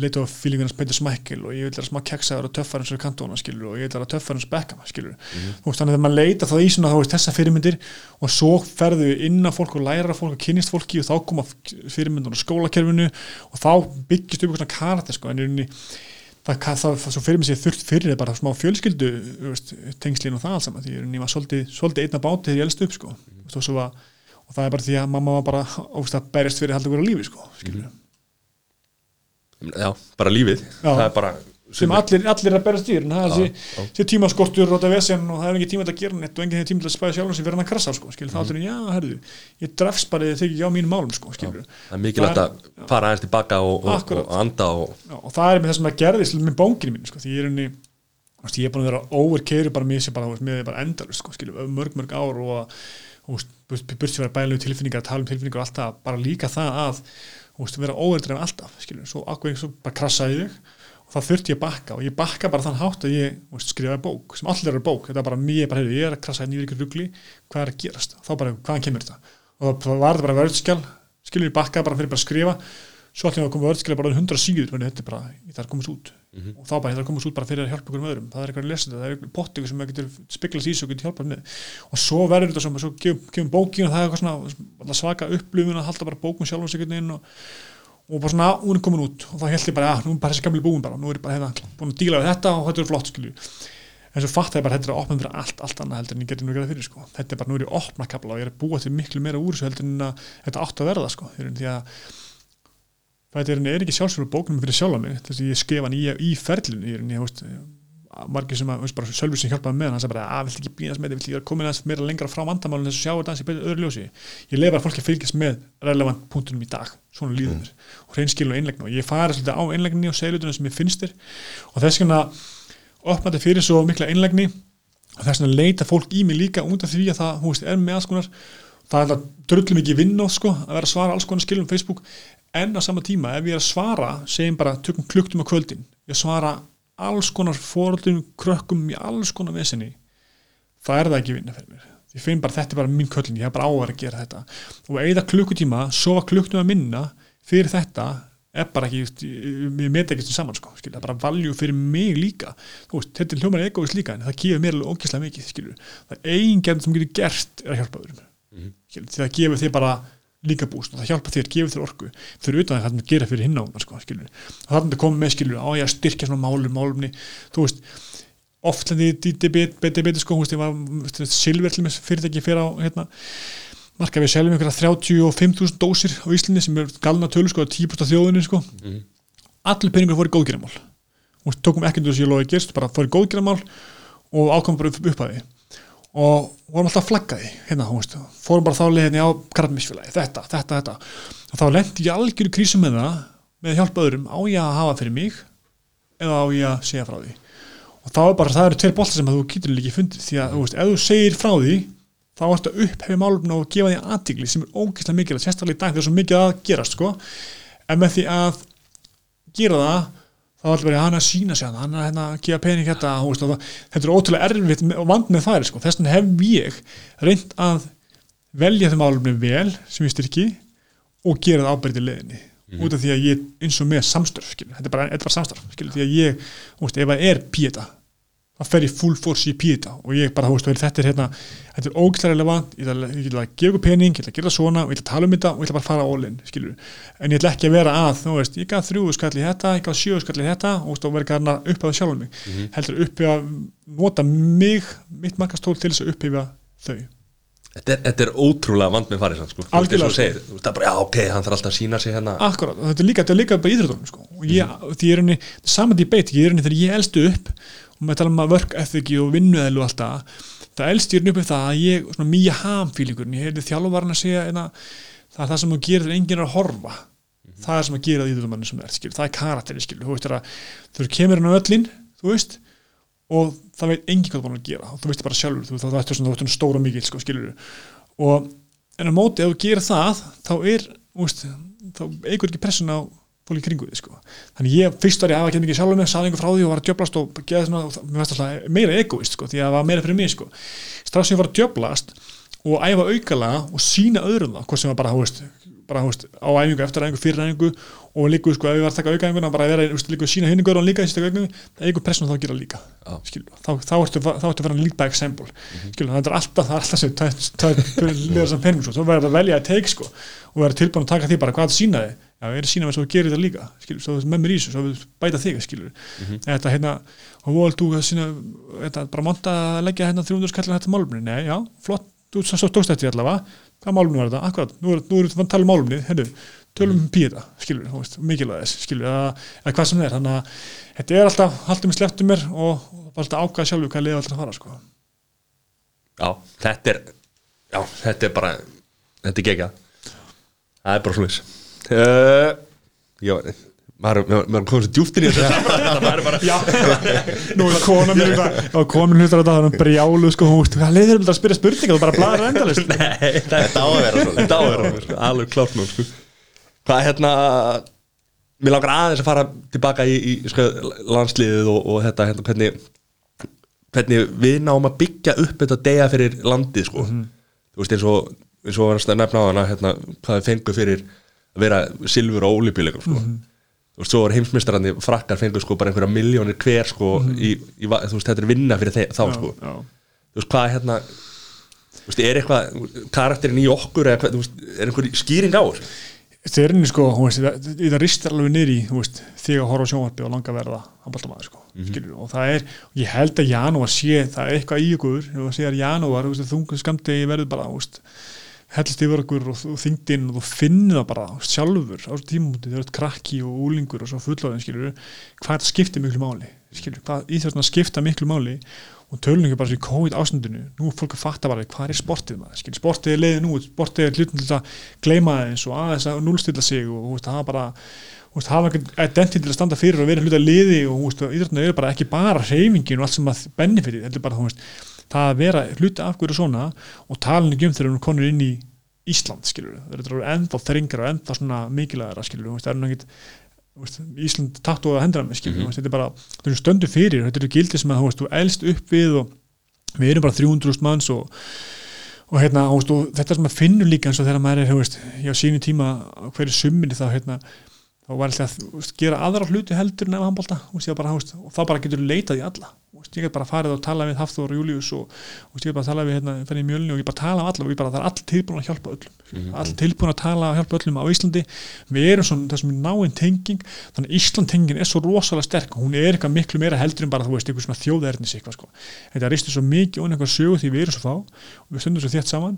leitu að fílingunars Peter Smækkel og ég veit að smá keksaður og töffar eins og kantona skilur og ég veit að töffar eins Beckham skilur þú veist þannig að maður leita þá í svona þá veist þessa fyrirmyndir og svo ferðu inn á fólk og læra fólk og kynnist fólki og þá koma fyrirmyndur á skólakerfinu og þá byggist upp svona karakter sko en í rauninni það, það, það, fyrir mig sér þurft fyrir bara smá fjölskyldu veist, tengslín og það alls saman því ég var svolítið, svolítið einna báti þegar ég elst upp sko. mm. og, var, og það er bara því að mamma var bara ógst að berjast fyrir að halda ykkur á lífi sko, mm. já, bara lífið Já. það er bara sem allir, allir er að berjast í en það er Já, þessi, tímaskortur og það er ekki tíma til að gera neitt og enginn tíma til að spæða sjálf sem verður hann að krasa sko, skil, þá allir, já, herðu, ég drefs bara þegar ekki á mínum málum sko, skilur. Það er mikilvægt að fara aðeins tilbaka og, og, og anda og Já, og það er með það sem að gerðist með bónginu mín sko, því ég er unni ég er búin að vera overkeiri bara mér sem bara, er endalust sko, skilur, mörg mörg ár og, og bursi vera bæðilegu tilfinningar tala um tilfinningar og allt það, bara líka það að vera óveldrein alltaf skilur, svo akkur svo bara krassaði ég og það þurfti ég að bakka og ég bakka bara þann hátt að ég veist, skrifaði bók, sem allir eru bók. Þetta er bara mér, bara, ég er að krassaði nýður ykkur rugli hvað er að gerast, þá bara, hvaðan kemur þetta? Og það var þetta bara vörðskjál skilur ég bakka bara fyrir bara að skrifa. Svo allir koma vörðskjál bara 100 síður þannig þetta er bara, það er komast út. Og þá bara, þetta er komast út bara fyrir að hjálpa ykkur um öðrum. Það er eitthvað að lesa þetta, það er eitthvað pottingu sem getur spiklast í og getur hjálpað og það að bara svona, hún er komin út og þá held ég bara, já, nú er bara þessi gamli búin bara nú er ég bara hérna, búin að díla við þetta og þetta er flott skilju en svo fatt ég bara, þetta er að opna fyrir allt, allt annað heldur en ég geti nú gerað fyrir sko. þetta er bara, nú er ég að opna kapla og ég er að búa til miklu meira úr þessu heldur en að þetta átt að verða sko, því að þetta er, er ekki sjálfsverður bóknum fyrir sjálf mig, þess að ég skef hann í, í ferlinu, ég ég veist margir sem að, veist, bara Sölvi sem hjálpaði með hann sagði bara, að vilt ekki býðast með þið, vilt ekki koma meira lengra frá vandamálun þess að sjá þetta hans í betur öðru ljósi. Ég leif bara fólki að fylgjast með relevant punktunum í dag, svona líður mér. Og hreinskilun og einlegna og ég fari svolítið á einlegni og seglutunum sem ég finnstir og þess vegna opna þetta fyrir svo mikla einlegni og þess vegna leita fólk í mig líka út af því að það, hú veist, er með alls konar það er alltaf drullum ekki vinn á sko, að vera að svara alls konar skilum Facebook. En á sama tíma ef ég er að svara segjum bara tökum kluktum á kvöldin. Ég svara alls konar fóröldum krökkum í alls konar vesinni það er það ekki vinna fyrir mér. Ég finn bara þetta er bara mín köllin, ég hef bara áver að gera þetta. Og eða klukkutíma, sofa klukkutíma minna fyrir þetta er bara ekki, ég met ekki þetta saman sko, skilur, það er bara valjú fyrir mig líka. Þú veist, þetta er hljómar egoist líka en það gefur mér alveg ógæslega mikið, skilur það eigin gerð sem getur gert er að hjálpa öðrum. Mm -hmm. því það gefur þér bara líka búst og það hjálpa þér, gefur þér orku. Fyrir utan það að gera fyrir hinn á hún sko, það er að koma með skilur á ég að styrkja svona málum, málumni þú veist, oft lendi í debeti sko, ég var silverl fyrirtæki fyrir á hérna, marka við seljum einhverja 35.000 dósir á Íslandi sem er galna tölu sko, 10% af þjóðinu sko. mm -hmm. allir peningur fór í góðgerðamál og tókum ekki þessu ég loði gerst, bara fór í góðgerðamál og ákomum bara upp að því og vorum alltaf flaggaði hérna, veist, fórum bara þá leginni á karmisfélagi þetta, þetta, þetta. Og þá lendi ég algjöru krísum með það með að hjálpa öðrum á ég að hafa fyrir mig eða á ég að segja frá því? Og þá er bara, það eru tveir boltar sem að þú getur líka fundið því að, þú veist, ef þú segir frá því þá ertu að upphefja málumna og gefa því aðtíkli sem er ógeðslega mikilvægt, sérstaklega í dag þegar svo mikið að gerast, sko. En með því að gera það þá verið hann að sína sig hann að hérna, gefa pening það, þetta er ótrúlega erfitt og vand með það sko. þess vegna hef ég reynd að velja þeim álumni vel sem ég styrki og gera það ábyrgði leðinni mm. út af því að ég eins og með samstörf skil, þetta er bara, bara samstörf skil, því að ég, veist, ef það er píeta það fer ég full force í píta og ég bara, veist, þetta er hérna þetta er ógæslega relevant, ég ætla, ég ætla að gefa ykkur pening, ég ætla að gera svona og ég ætla að tala um þetta og ég ætla bara að fara all in, skilur en ég ætla ekki að vera að, þú veist, ég gaf þrjú skall í þetta, ég gaf sjö skall í þetta og þú verður gæðna upp að sjálfum mig. Heldur uppi að nota mig mitt markastól til þess að uppifa þau. Þetta er, þetta er ótrúlega vand með farið sko. Það er bara, já, ok, hann þarf alltaf að sína sig hérna. Akkurat, og þetta er líka, þetta er líka bara íþrótunum sko. og ég, því ég er henni, saman því beit ég er henni þegar ég elstu upp og maður tala um að work ethic og vinnuðelu og allt það það elst ég upp með það að ég svona mýja hamfílingurinn, ég heyrði þjálfarinn að segja einna, það er það sem þú gerir þegar enginn er að horfa. Það er sem að gera íþrótumannin sem er skil, það er karakterinn, skil, þú veist, þegar þú kemur hann á öllin, þú veist og það veit enginn hvað þú búin að gera. Og þú veist bara sjálfur, þú, það, það er svona, þú veist, stóra mikil sko, skilur og en á móti ef þú gerir það þá er, þú veist, þá eigur ekki pressun á fólki kringu því sko. þannig ég fyrst var ég að hafa ekki sjálfur með einhver frá því og var að djöblast og geða svona, meira egoist sko, því að það var meira fyrir mig sko. strax sem ég var að djöblast og æfa aukala og sína öðrum það, hvað sem var bara, þú veist, bara veist, á æfingu, eftir æfingu, fyrir æfingu og líku, sko, ef ég var að taka aukaæfinguna bara að vera, veist, líku að sína hinningur og líka í sérstaka æfingu, það eigur pressun á það að gera líka Já. skilur, þá, þá ertu þá að vera líka example skilur, það er alltaf, það er alltaf sem það liður sem penning, þú verður að velja að teik sko, og verður tilbúin að taka því bara hvað það sína þig, ég er sína mig svo að gera þetta líka skilur, svo með mér í þessu, svo við bæta þig skilur, þetta hérna og vold þú sína, þetta bara monta að leggja hérna 300 skallar þetta málumni nei, já, flott, þú tókst þetta allavega hvað málumni var þetta, akkurat, nú er, nú er þetta að tala um málumni, hennu, tölum um píða skilur, þú veist, mikilvæg þess, skilur eða, hvað sem það er, þannig að þetta er alltaf haldið með sleftum mér og, alltaf ákvæða sjálfur hvað leiði alltaf að fara sko. Já, þetta er Já, þetta er bara Þetta er gegja Það er bara slúðis uh, Já, maður maður- maður komið svo djúpt inn í þessu samræði Það er bara Já, nú er kona mér og komin hlutar þetta, þannig brjálu sko, hún veist, hvað leiðir þetta að spyrja spurninga þú bara bladar endalist Nei, þetta á að vera svona Þetta á að vera svona, alveg klárt nú sko. Hvað er hérna Mér langar aðeins að fara tilbaka í, í sko, landsliðið og, og þetta hérna, hvernig, hvernig við náum að byggja upp þetta degja fyrir landið sko. þú veist eins og eins og var að nefna á hana hérna, hvað við fengu fyrir að vera silfur og ólipjuleikum sko. þú veist, svo var heimsmyndstarandi frakkar fengu sko bara einhverja miljónir hver sko, í, í, va- þú veist, þetta er vinna fyrir þeir, þá sko. já. þú veist, hvað hérna þú veist, er eitthvað karakterin í okkur eða hvað, þú veist, er einhver skýring á þessu? Þetta er inni sko, hún veist, það ristar alveg niður í, þú veist, því að horfa á sjónvarpi og langa að verða handbóltamaður sko, skilur, og það er, og ég held að janúar sé, það er eitthvað í ykkur, ef það séðar janúar, þú veist, þungu skamdegi verður bara, þú veist, hellist yfir okkur og þú þingdinn og þú finnir það bara sjálfur á tímumúti, þegar þú ert krakki og úlingur og svo fullorðin, skilur, hvað skiptir miklu máli, skilur, hvað íþjóðsna skipta miklu máli og tölningu bara í COVID ástandinu, nú er fólk að fatta bara hvað er sportið maður, skilur, sportið er leiðið nú sportið er hlutin til að gleyma aðeins og aðeins að núlstilla sig og þú veist, það bara þú veist, hafa einhvern identity til að standa fyrir og vera hluta liði og íþjóðsna er bara ekki bara hreyfingin og allt sem að benefitið, heldur bara, þú veist það að vera hluta af hverju svona og talin ekki um þegar hún konur inn í Ísland, skilur, það eru ennþá þringar og ennþá svona mikilvæðara, skilur, það er náttúrulega Ísland tattu að hendra með skilur, mm -hmm. þetta er bara, þetta er stöndu fyrir þetta eru gildi sem að þú veist, þú elst upp við og við erum bara 300.000 manns og, og hérna, veist, og þetta sem að finnur líka eins og þegar maður er, þú veist, ég á sínu tíma hverju summinni þá, hérna þá var alltaf að gera aðra hluti heldur en ef handbólta, veist, og þá bara getur leitað í alla, ég get bara farið og talað við Hafþór og Július og, og ég get bara talað við hérna, fenni mjölni og ég bara tala af alla og ég bara, það er allir tilbúin að hjálpa öllum. Mm -hmm. allir tilbúin að tala og hjálpa öllum á Íslandi. Við erum svona þessum náinn tenging þannig að Ísland tengingin er svo rosalega sterk hún er eitthvað miklu meira heldur en bara þú veist, eitthvað svona þjóðernis eitthvað sko. Þetta ristir svo mikið og einhver sögu því við erum svo fá og við stundum svo þétt saman.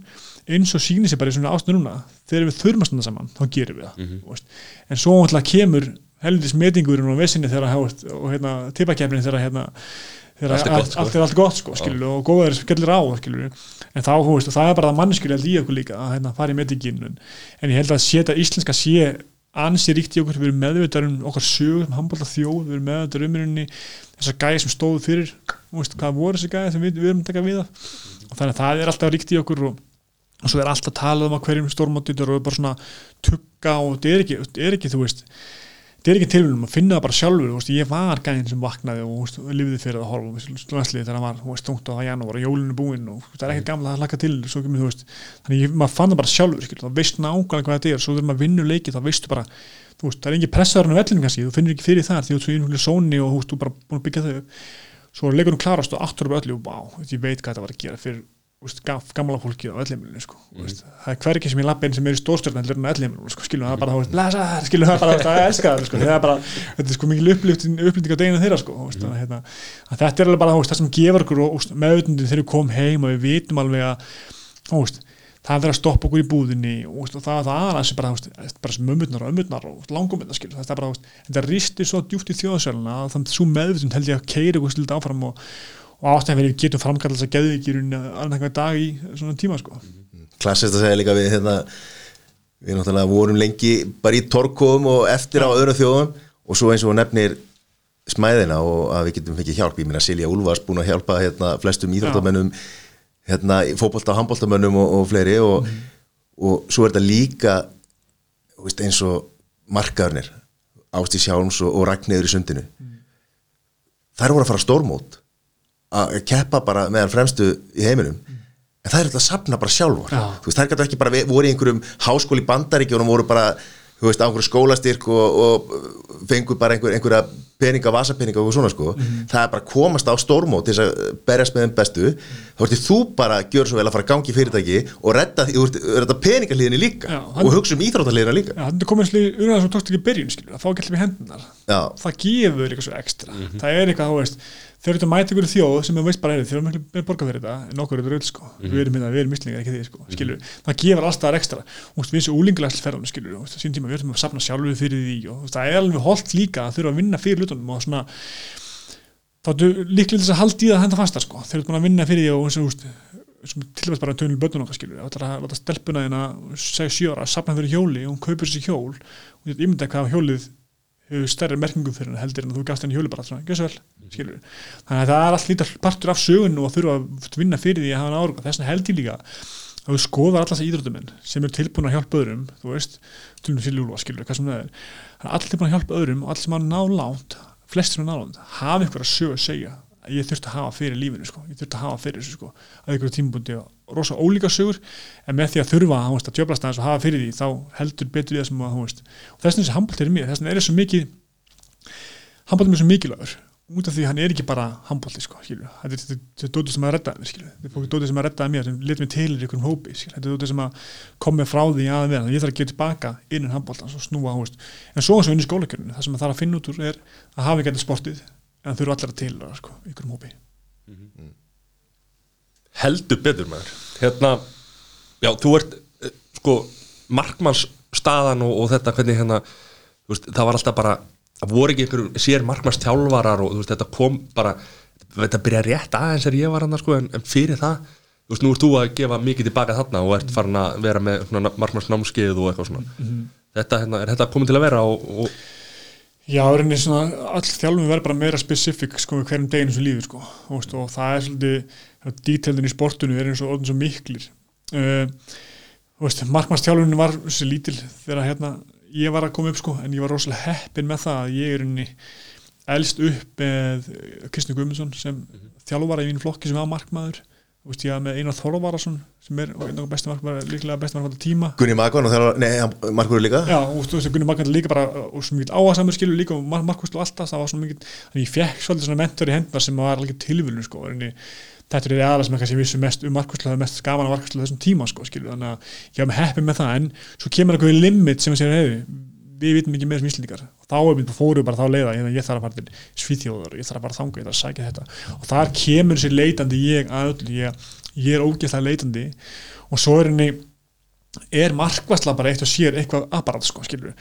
Eins og sýnir sér bara í svona ástæðu núna þegar við þurfum að stunda saman, þá gerum við það mm -hmm. en svo alltaf kemur heldur smetingurinn og vissinni þegar og hérna, tipakefnin þegar hérna þegar allt er gott, sko. allt er allt gott sko, skilur, og góðar skellir á skilur. en þá, þú veist, það er bara það mannskjöld í okkur líka að hérna, fara í metingin en ég held að sé þetta íslenska sé ansi ríkt í okkur, við erum meðvitað um okkar sögum, handbólta þjóð, við erum meðvitað um rauninni þessar gæði sem stóðu fyrir veist, hvað voru þessi gæði sem við, við erum að taka við og þannig að það er alltaf ríkt í okkur og, og svo er alltaf talað um að hverjum stórmátt og bara svona tugga og þetta er er ekki þú veist þetta er ekki tilvíðum að finna það bara sjálfur veist, ég var gæðin sem vaknaði og veist, lifiði fyrir að horfa landslið þegar það var stungt á það janúar og jólinu búinn og það er ekki gamla að hlaka til svo, veist, þannig ég, maður fann það bara sjálfur skil, þá veist nákvæmlega hvað þetta er svo þegar maður vinnur leiki þá veistu bara veist, það er ekki pressaður en vellinu kannski, þú finnir ekki fyrir það því þú er einhverju sóni og þú bara búin að byggja þau svo leikunum klarast og aftur upp öllu og vá, ég veit hvað þetta var að gera fyrir úst, gamla fólki á öllheimilinu sko. mm. það er hverjum sem ég lappa inn sem er í stórstjórn heldur en öllheimilinu, sko. skilum það bara þá blasa, skilum það bara, það elskað sko. það er bara, þetta er sko mikil upplýting á deginu þeirra, sko, úst, mm. hérna, þetta er alveg bara það sem gefur okkur meðutundin þegar við komum heim og við vitum alveg að úst, það er að stoppa okkur í búðinni og það, það aðeins er bara, bara og ömmurnar og það er bara, þetta risti svo djúft í þjóðsöluna þannig að svo og ástæðan verið getum framkallast að geðu ekki alveg einhver dag í svona tíma sko. Klassist að segja líka við hérna, við náttúrulega vorum lengi bara í torkóðum og eftir ja. á öðrum þjóðum og svo eins og nefnir smæðina og að við getum fengið hjálp ég minna Silja Úlfars búin að hjálpa hérna, flestum íþróttamönnum hérna, fókbólta og handbóltamönnum og, og fleiri og, mm. og, og svo er þetta líka veist, eins og markaðurnir Ásti Sjálms og Ragnæður í sundinu mm. þær voru að fara stórmót að keppa bara meðan fremstu í heiminum mm. en það er alltaf að sapna bara sjálfur þú veist, það er kannski ekki bara, voru í einhverjum háskóli bandaríkjónum, voru bara þú veist, á einhverju skólastyrk og, og fengur bara einhver, einhverja peninga, vasapeninga og svona sko, mm. það er bara að komast á stórmót til þess að berjast með þeim bestu mm. þá ertu þú bara að gjöra svo vel að fara að gangi fyrirtæki og redda þú veist, redda peningarliðinni líka Já, og hugsa um íþróttarliðina líka Já, þetta komið slí, unna sem tókst ekki byrjun, skilur, að fá allir við hendunar það gefur eitthvað svo ekstra, -hmm. það er eitthvað, þú veist þeir eru að mæta ykkur þjóð sem við veist bara er þeir eru miklu borga fyrir þetta en okkur eru öll sko mm -hmm. við erum hérna, við erum mislingar ekki því sko mhm. mm -hmm. það gefur alltaf ekstra og við erum úlingulegsferðan skilur og sín tíma við erum að sapna sjálfur fyrir því og það er alveg holdt líka að þurfa að vinna fyrir lutunum og svona þá er líklega þess að haldi í það henda fasta sko þeir eru búin að vinna fyrir því og eins og til þess bara að tönul bönnum skilur það er að láta stelpuna hérna segja sjóra að sapna fyrir hjóli og hún kaupir sér hjól og ég mynda hvað hjólið hefur stærri merkingum fyrir henni heldur en þú gafst henni vel, mhm. þannig að það er allt lítið partur af sögun og þurfa að vinna fyrir því að hafa ára þess vegna held ég líka að þú skoðar alltaf ídrönduminn sem eru tilbúin að hjálpa öðrum þú veist, til og með síljúlu skilur, hvað sem það er. Það er allir tilbúin að hjálpa öðrum og allir sem hafa nálánt flestir sem hafa nálánt, hafa ykkur að sögu að segja ég þurfti að hafa fyrir lífinu sko. ég þurfti að hafa fyrir þessu sko. að ykkur tímbúndi og rosa ólíka sögur. En með því að þurfa að tjöblast aðeins og hafa fyrir því þá heldur betur við það sem að og þess vegna þessi handbólt er mér þess vegna er þessu mikið handbólt er mér svo mikilvægur. Út af því hann er ekki bara handbólti sko, þetta er þetta dótið sem að reddaði mér þetta er dótið sem að reddaði mér sem let mér til í einhverjum hópi þetta er dótið sem að kom með frá því að vera. Ég þarf að gera tilbaka inn í handbóltan en svo sem inn í skólakjörnunu það sem það þarf að finna út úr er að hafa ekki þetta sportið en þau eru allir að tilra sko, ykkur mópi mm -hmm. heldur betur maður hérna, já, þú ert eh, sko, markmannsstaðan og, og þetta, hvernig hérna veist, það var alltaf bara, það voru ekki einhverjum sér markmannstjálvarar og veist, þetta kom bara, þetta byrja rétt aðeins er ég var hann, sko, en, en fyrir það þú veist, nú ert þú að gefa mikið tilbaka þarna og ert farin að vera með markmannsnámskeið og eitthvað svona mm -hmm. þetta, hérna, er þetta komið til að vera og, og Já, reyni svona, all þjálfum verður bara meira spesifik sko hverjum deginu sem líður sko og, og það er svolítið díteldin í sportunum er eins og orðin svo miklir uh, markmannstjálfunum var þessi lítil þegar hérna ég var að koma upp sko en ég var rosalega heppin með það að ég er unni elst upp með Kristni Guðmundsson sem mm -hmm. þjálfvara í mínu flokki sem var markmaður Veist, ég hafa með Einar Þorvarason sem er bestimarkvar, líklega bestimarkvar á tíma. Gunni Magvan og þegar, nei, Markur líka? Já, og þú veist, Gunni Magvan líka bara og svo mikið áhersamur skilur líka og Markus og alltaf það var svo mikið, þannig ég fekk svolítið svona mentor í hendar sem var alveg tilvölun sko, þetta er aðalega sem ég vissi mest um Markuslega, mest skaman af Markuslega þessum tíma sko, skilur, þannig að ég hafa með heppið með það en svo kemur eitthvað limit sem að segja, hey, við vitum ekki með sem íslendingar. Og þá er við fóruð bara þá leiða ég þarf að fara til Svíþjóður, ég þarf að fara þanga ég þarf að sækja þetta. Og þar kemur sér leitandi ég að öll ég, ég er ógeðslega leitandi. Og svo er henni er markværsla bara eitt og sér eitthvað aparat sko, skilur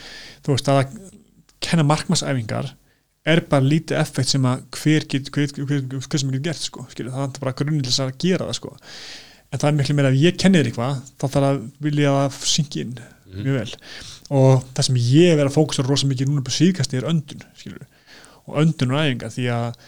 þú veist að kenna markværsæfingar er bara lítið effekt sem að hver get, hver, hver, hver sem getur gert sko, skilur, það er bara grunnilis að gera það sko. En það er miklu meira að ég kennir eitthvað þá þarf að vilja að syngja inn mm. mjög vel og það sem ég verið að fókusa rosa mikið núna på síðkasti er öndun skilur. og öndun og æfinga því að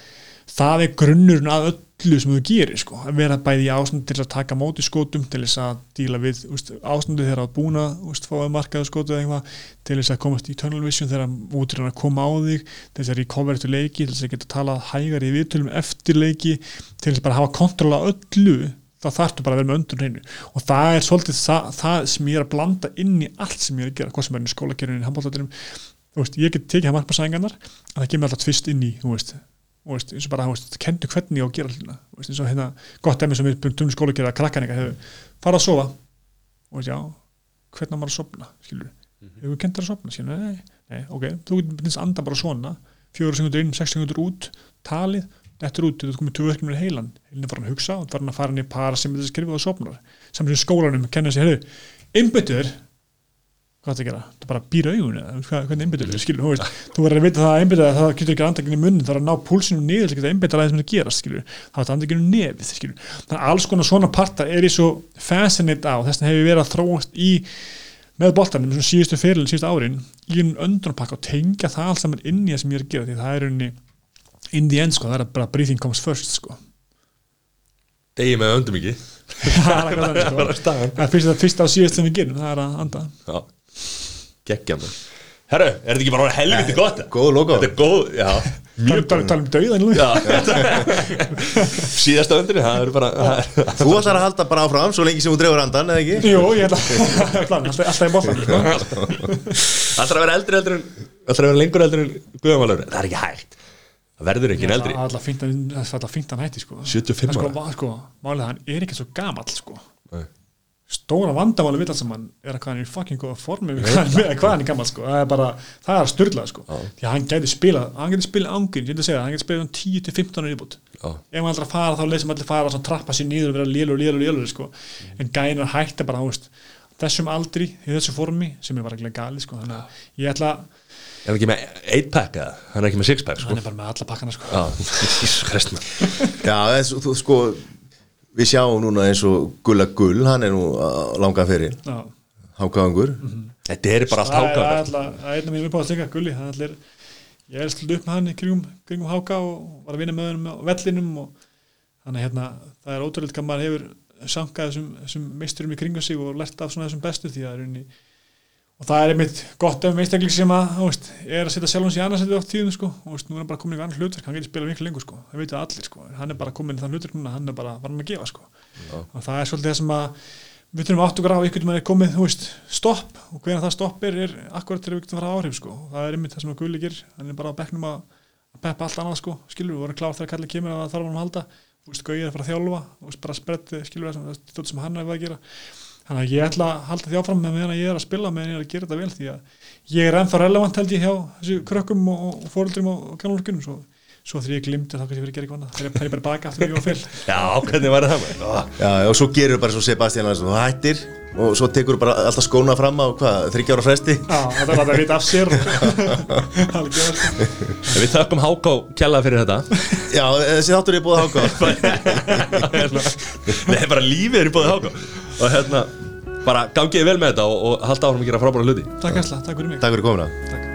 það er grunnurinn að öllu sem þú gerir sko, að vera bæði í ástand til að taka móti skótum, til þess að díla við ástandu þegar að búna úst, fáið markaðu skótu eða eitthvað til þess að komast í tunnel vision þegar út er hann að koma á þig til þess að recover eftir leiki, til þess að geta talað hægar í viðtölum eftir leiki til þess að bara hafa kontroll á öllu þá þarftu bara að vera með öndun hreinu. Og það er svolítið það, það sem ég er að blanda inn í allt sem ég er að gera, hvað sem er í skólakerinu í handbóltatunum, þú veist, ég get tekið það margpassæðingarnar að það kemur alltaf tvist inn í, þú veist og veist, eins og bara, þú veist, kendu hvernig á að gera hlutina. Þú veist, eins og hérna, gott emmi sem við byrjum skóla að krakkan eitthvað, hefur fara að sofa. Og veist, já, hvernig maður að sopna skilur, hefur við kentur að sopna skilur, nei, nei, ok, þú að bara sex sekundur út þetta er komið tvö verkefni í heilan, heilin er farin að hugsa og það er hann að fara í para sem þetta skrifa og sopnar saman sem skólanum, kenna sér, hefur einbyttur hvað það að gera, það bara býra augun eða? Hvað, hvernig einbyttur þau, skilur, þú veist þú verður að vita það að einbytta, það getur ekki andakinn í munnin það er að ná púlsinu niður, það getur einbytta aðeins með að gera skilur, það er andakinn í nefið skilur, þannig að alls konar svona partar er í svo fascinate á, þess að með boltanum, svona síðustu fyrir, síðustu árin í einu öndrunapakka og tengja það alls saman inn í það sem ég er að gera, því það er unni in the end, sko, það er bara breathing comes first, sko. Degi með öndum ekki. Það er Bara sko er fyrsta og síðast sem við gerum, það er að anda. Já, geggja mér Herru, er þetta ekki bara helviti gott? góð logo. Þetta er góð, já. Tala, um dauðan Síðasta er er- Þú ætlar að halda bara áfram svo lengi sem þú drefur andan, eða ekki? Jú, ég ætla alltaf, alltaf í boltan sko. Það ætlar að vera eldri Það ætlar að vera lengur eldur en Guðamálur Það er ekki hægt Það verður ekki eldri Það er alltaf að- að hann hætti sko. 75 En sko, ára. sko, Málið að hann er ekki svo gamall sko. Nei. Stóra vandamáli við alls saman er að hvað hann er í fucking góða formi hvað, hvað hann er gamall sko. Það er bara, það er styrlað sko. Því að hann gæti spilað, hann gæti spilað ángin, ég að segja, það, hann gæti spilað um 10-15 ára Já. ef hann aldrei að fara þá leið sem allir fara og trappa sér niður og vera lélur, lélur, lélur sko. en gæin er hægt að bara, veist þessum aldri, í þessu formi sem er bara ekki gali, sko. þannig að ég ætla Er ekki með 8 pack eða? Hann er ekki með 6 pack sko. Hann er bara með alla pakkana, sko. Já, svo- þú sko við sjáum núna eins og Gulla Gull hann er nú uh, langan fyrir hákaðangur Þetta er bara allt það er hákað alltaf, það er einn af mínum uppáðast líka, Gulli. Það er allir, ég er slut upp með hann í kringum, kringum háka og var að vinna með hann á vellinum og þannig hérna, það er ótrúlega hvað maður hefur sankað þessum, þessum meisturum í kringum sig og lært af svona þessum bestu því að það er unni og það er einmitt gott ef meistakling sem að, veist, er að setja sjálfum sér annars oft tíðum, sko, og veist, nú er hann bara komin í annan hlutverk, hann getur spilað miklu lengur, sko, það veitu allir, sko, hann er bara komin í þann hlutverk núna, hann er bara, var hann að gefa, sko. Og það er svolítið það sem að við þurfum átt okkur á ykkur mann er komið, þú veist, stopp. Og hvernig það stopp er, er akkurat til að við getum fara áhrif sko. það er einmitt það sem að Gulli ger hann er bara á bekknum að, að peppa allt annað sko. skilur, við vorum klár þegar kallið kemur að þarf hann að halda. Þú veist, Gauði er að fara að þjálfa. Þú veist, bara spredd, skilur það sem, það sem hann er að gera þannig að ég ætla að halda því áfram með meðan ég er að spila meðan ég er að gera þetta vel því að ég er ennþá relevant held ég hjá þessu krökkum og, og fóruldrum og, og kannalurkunum svo, svo þegar ég glimti þá kannski verið að gera eitthvað annað. Þegar ég bara baka aftur og ég var fel Já, hvernig var það Já, og svo gerur bara svo Sebastian Larsson, þú hættir og svo tekur bara alltaf skóna fram á hvað, þryggjára fresti? Já, það er að vita af sér. Við þökkum Háká kjalla fyrir þetta. Já, þessi þáttur er búið að háka Nei, bara lífið er bóði Háká Og hérna, bara gangiði vel með þetta og, og halda áfram að gera frábæra hluti. Takk æsla, takk fyrir mig. Takk fyrir komuna. Takk.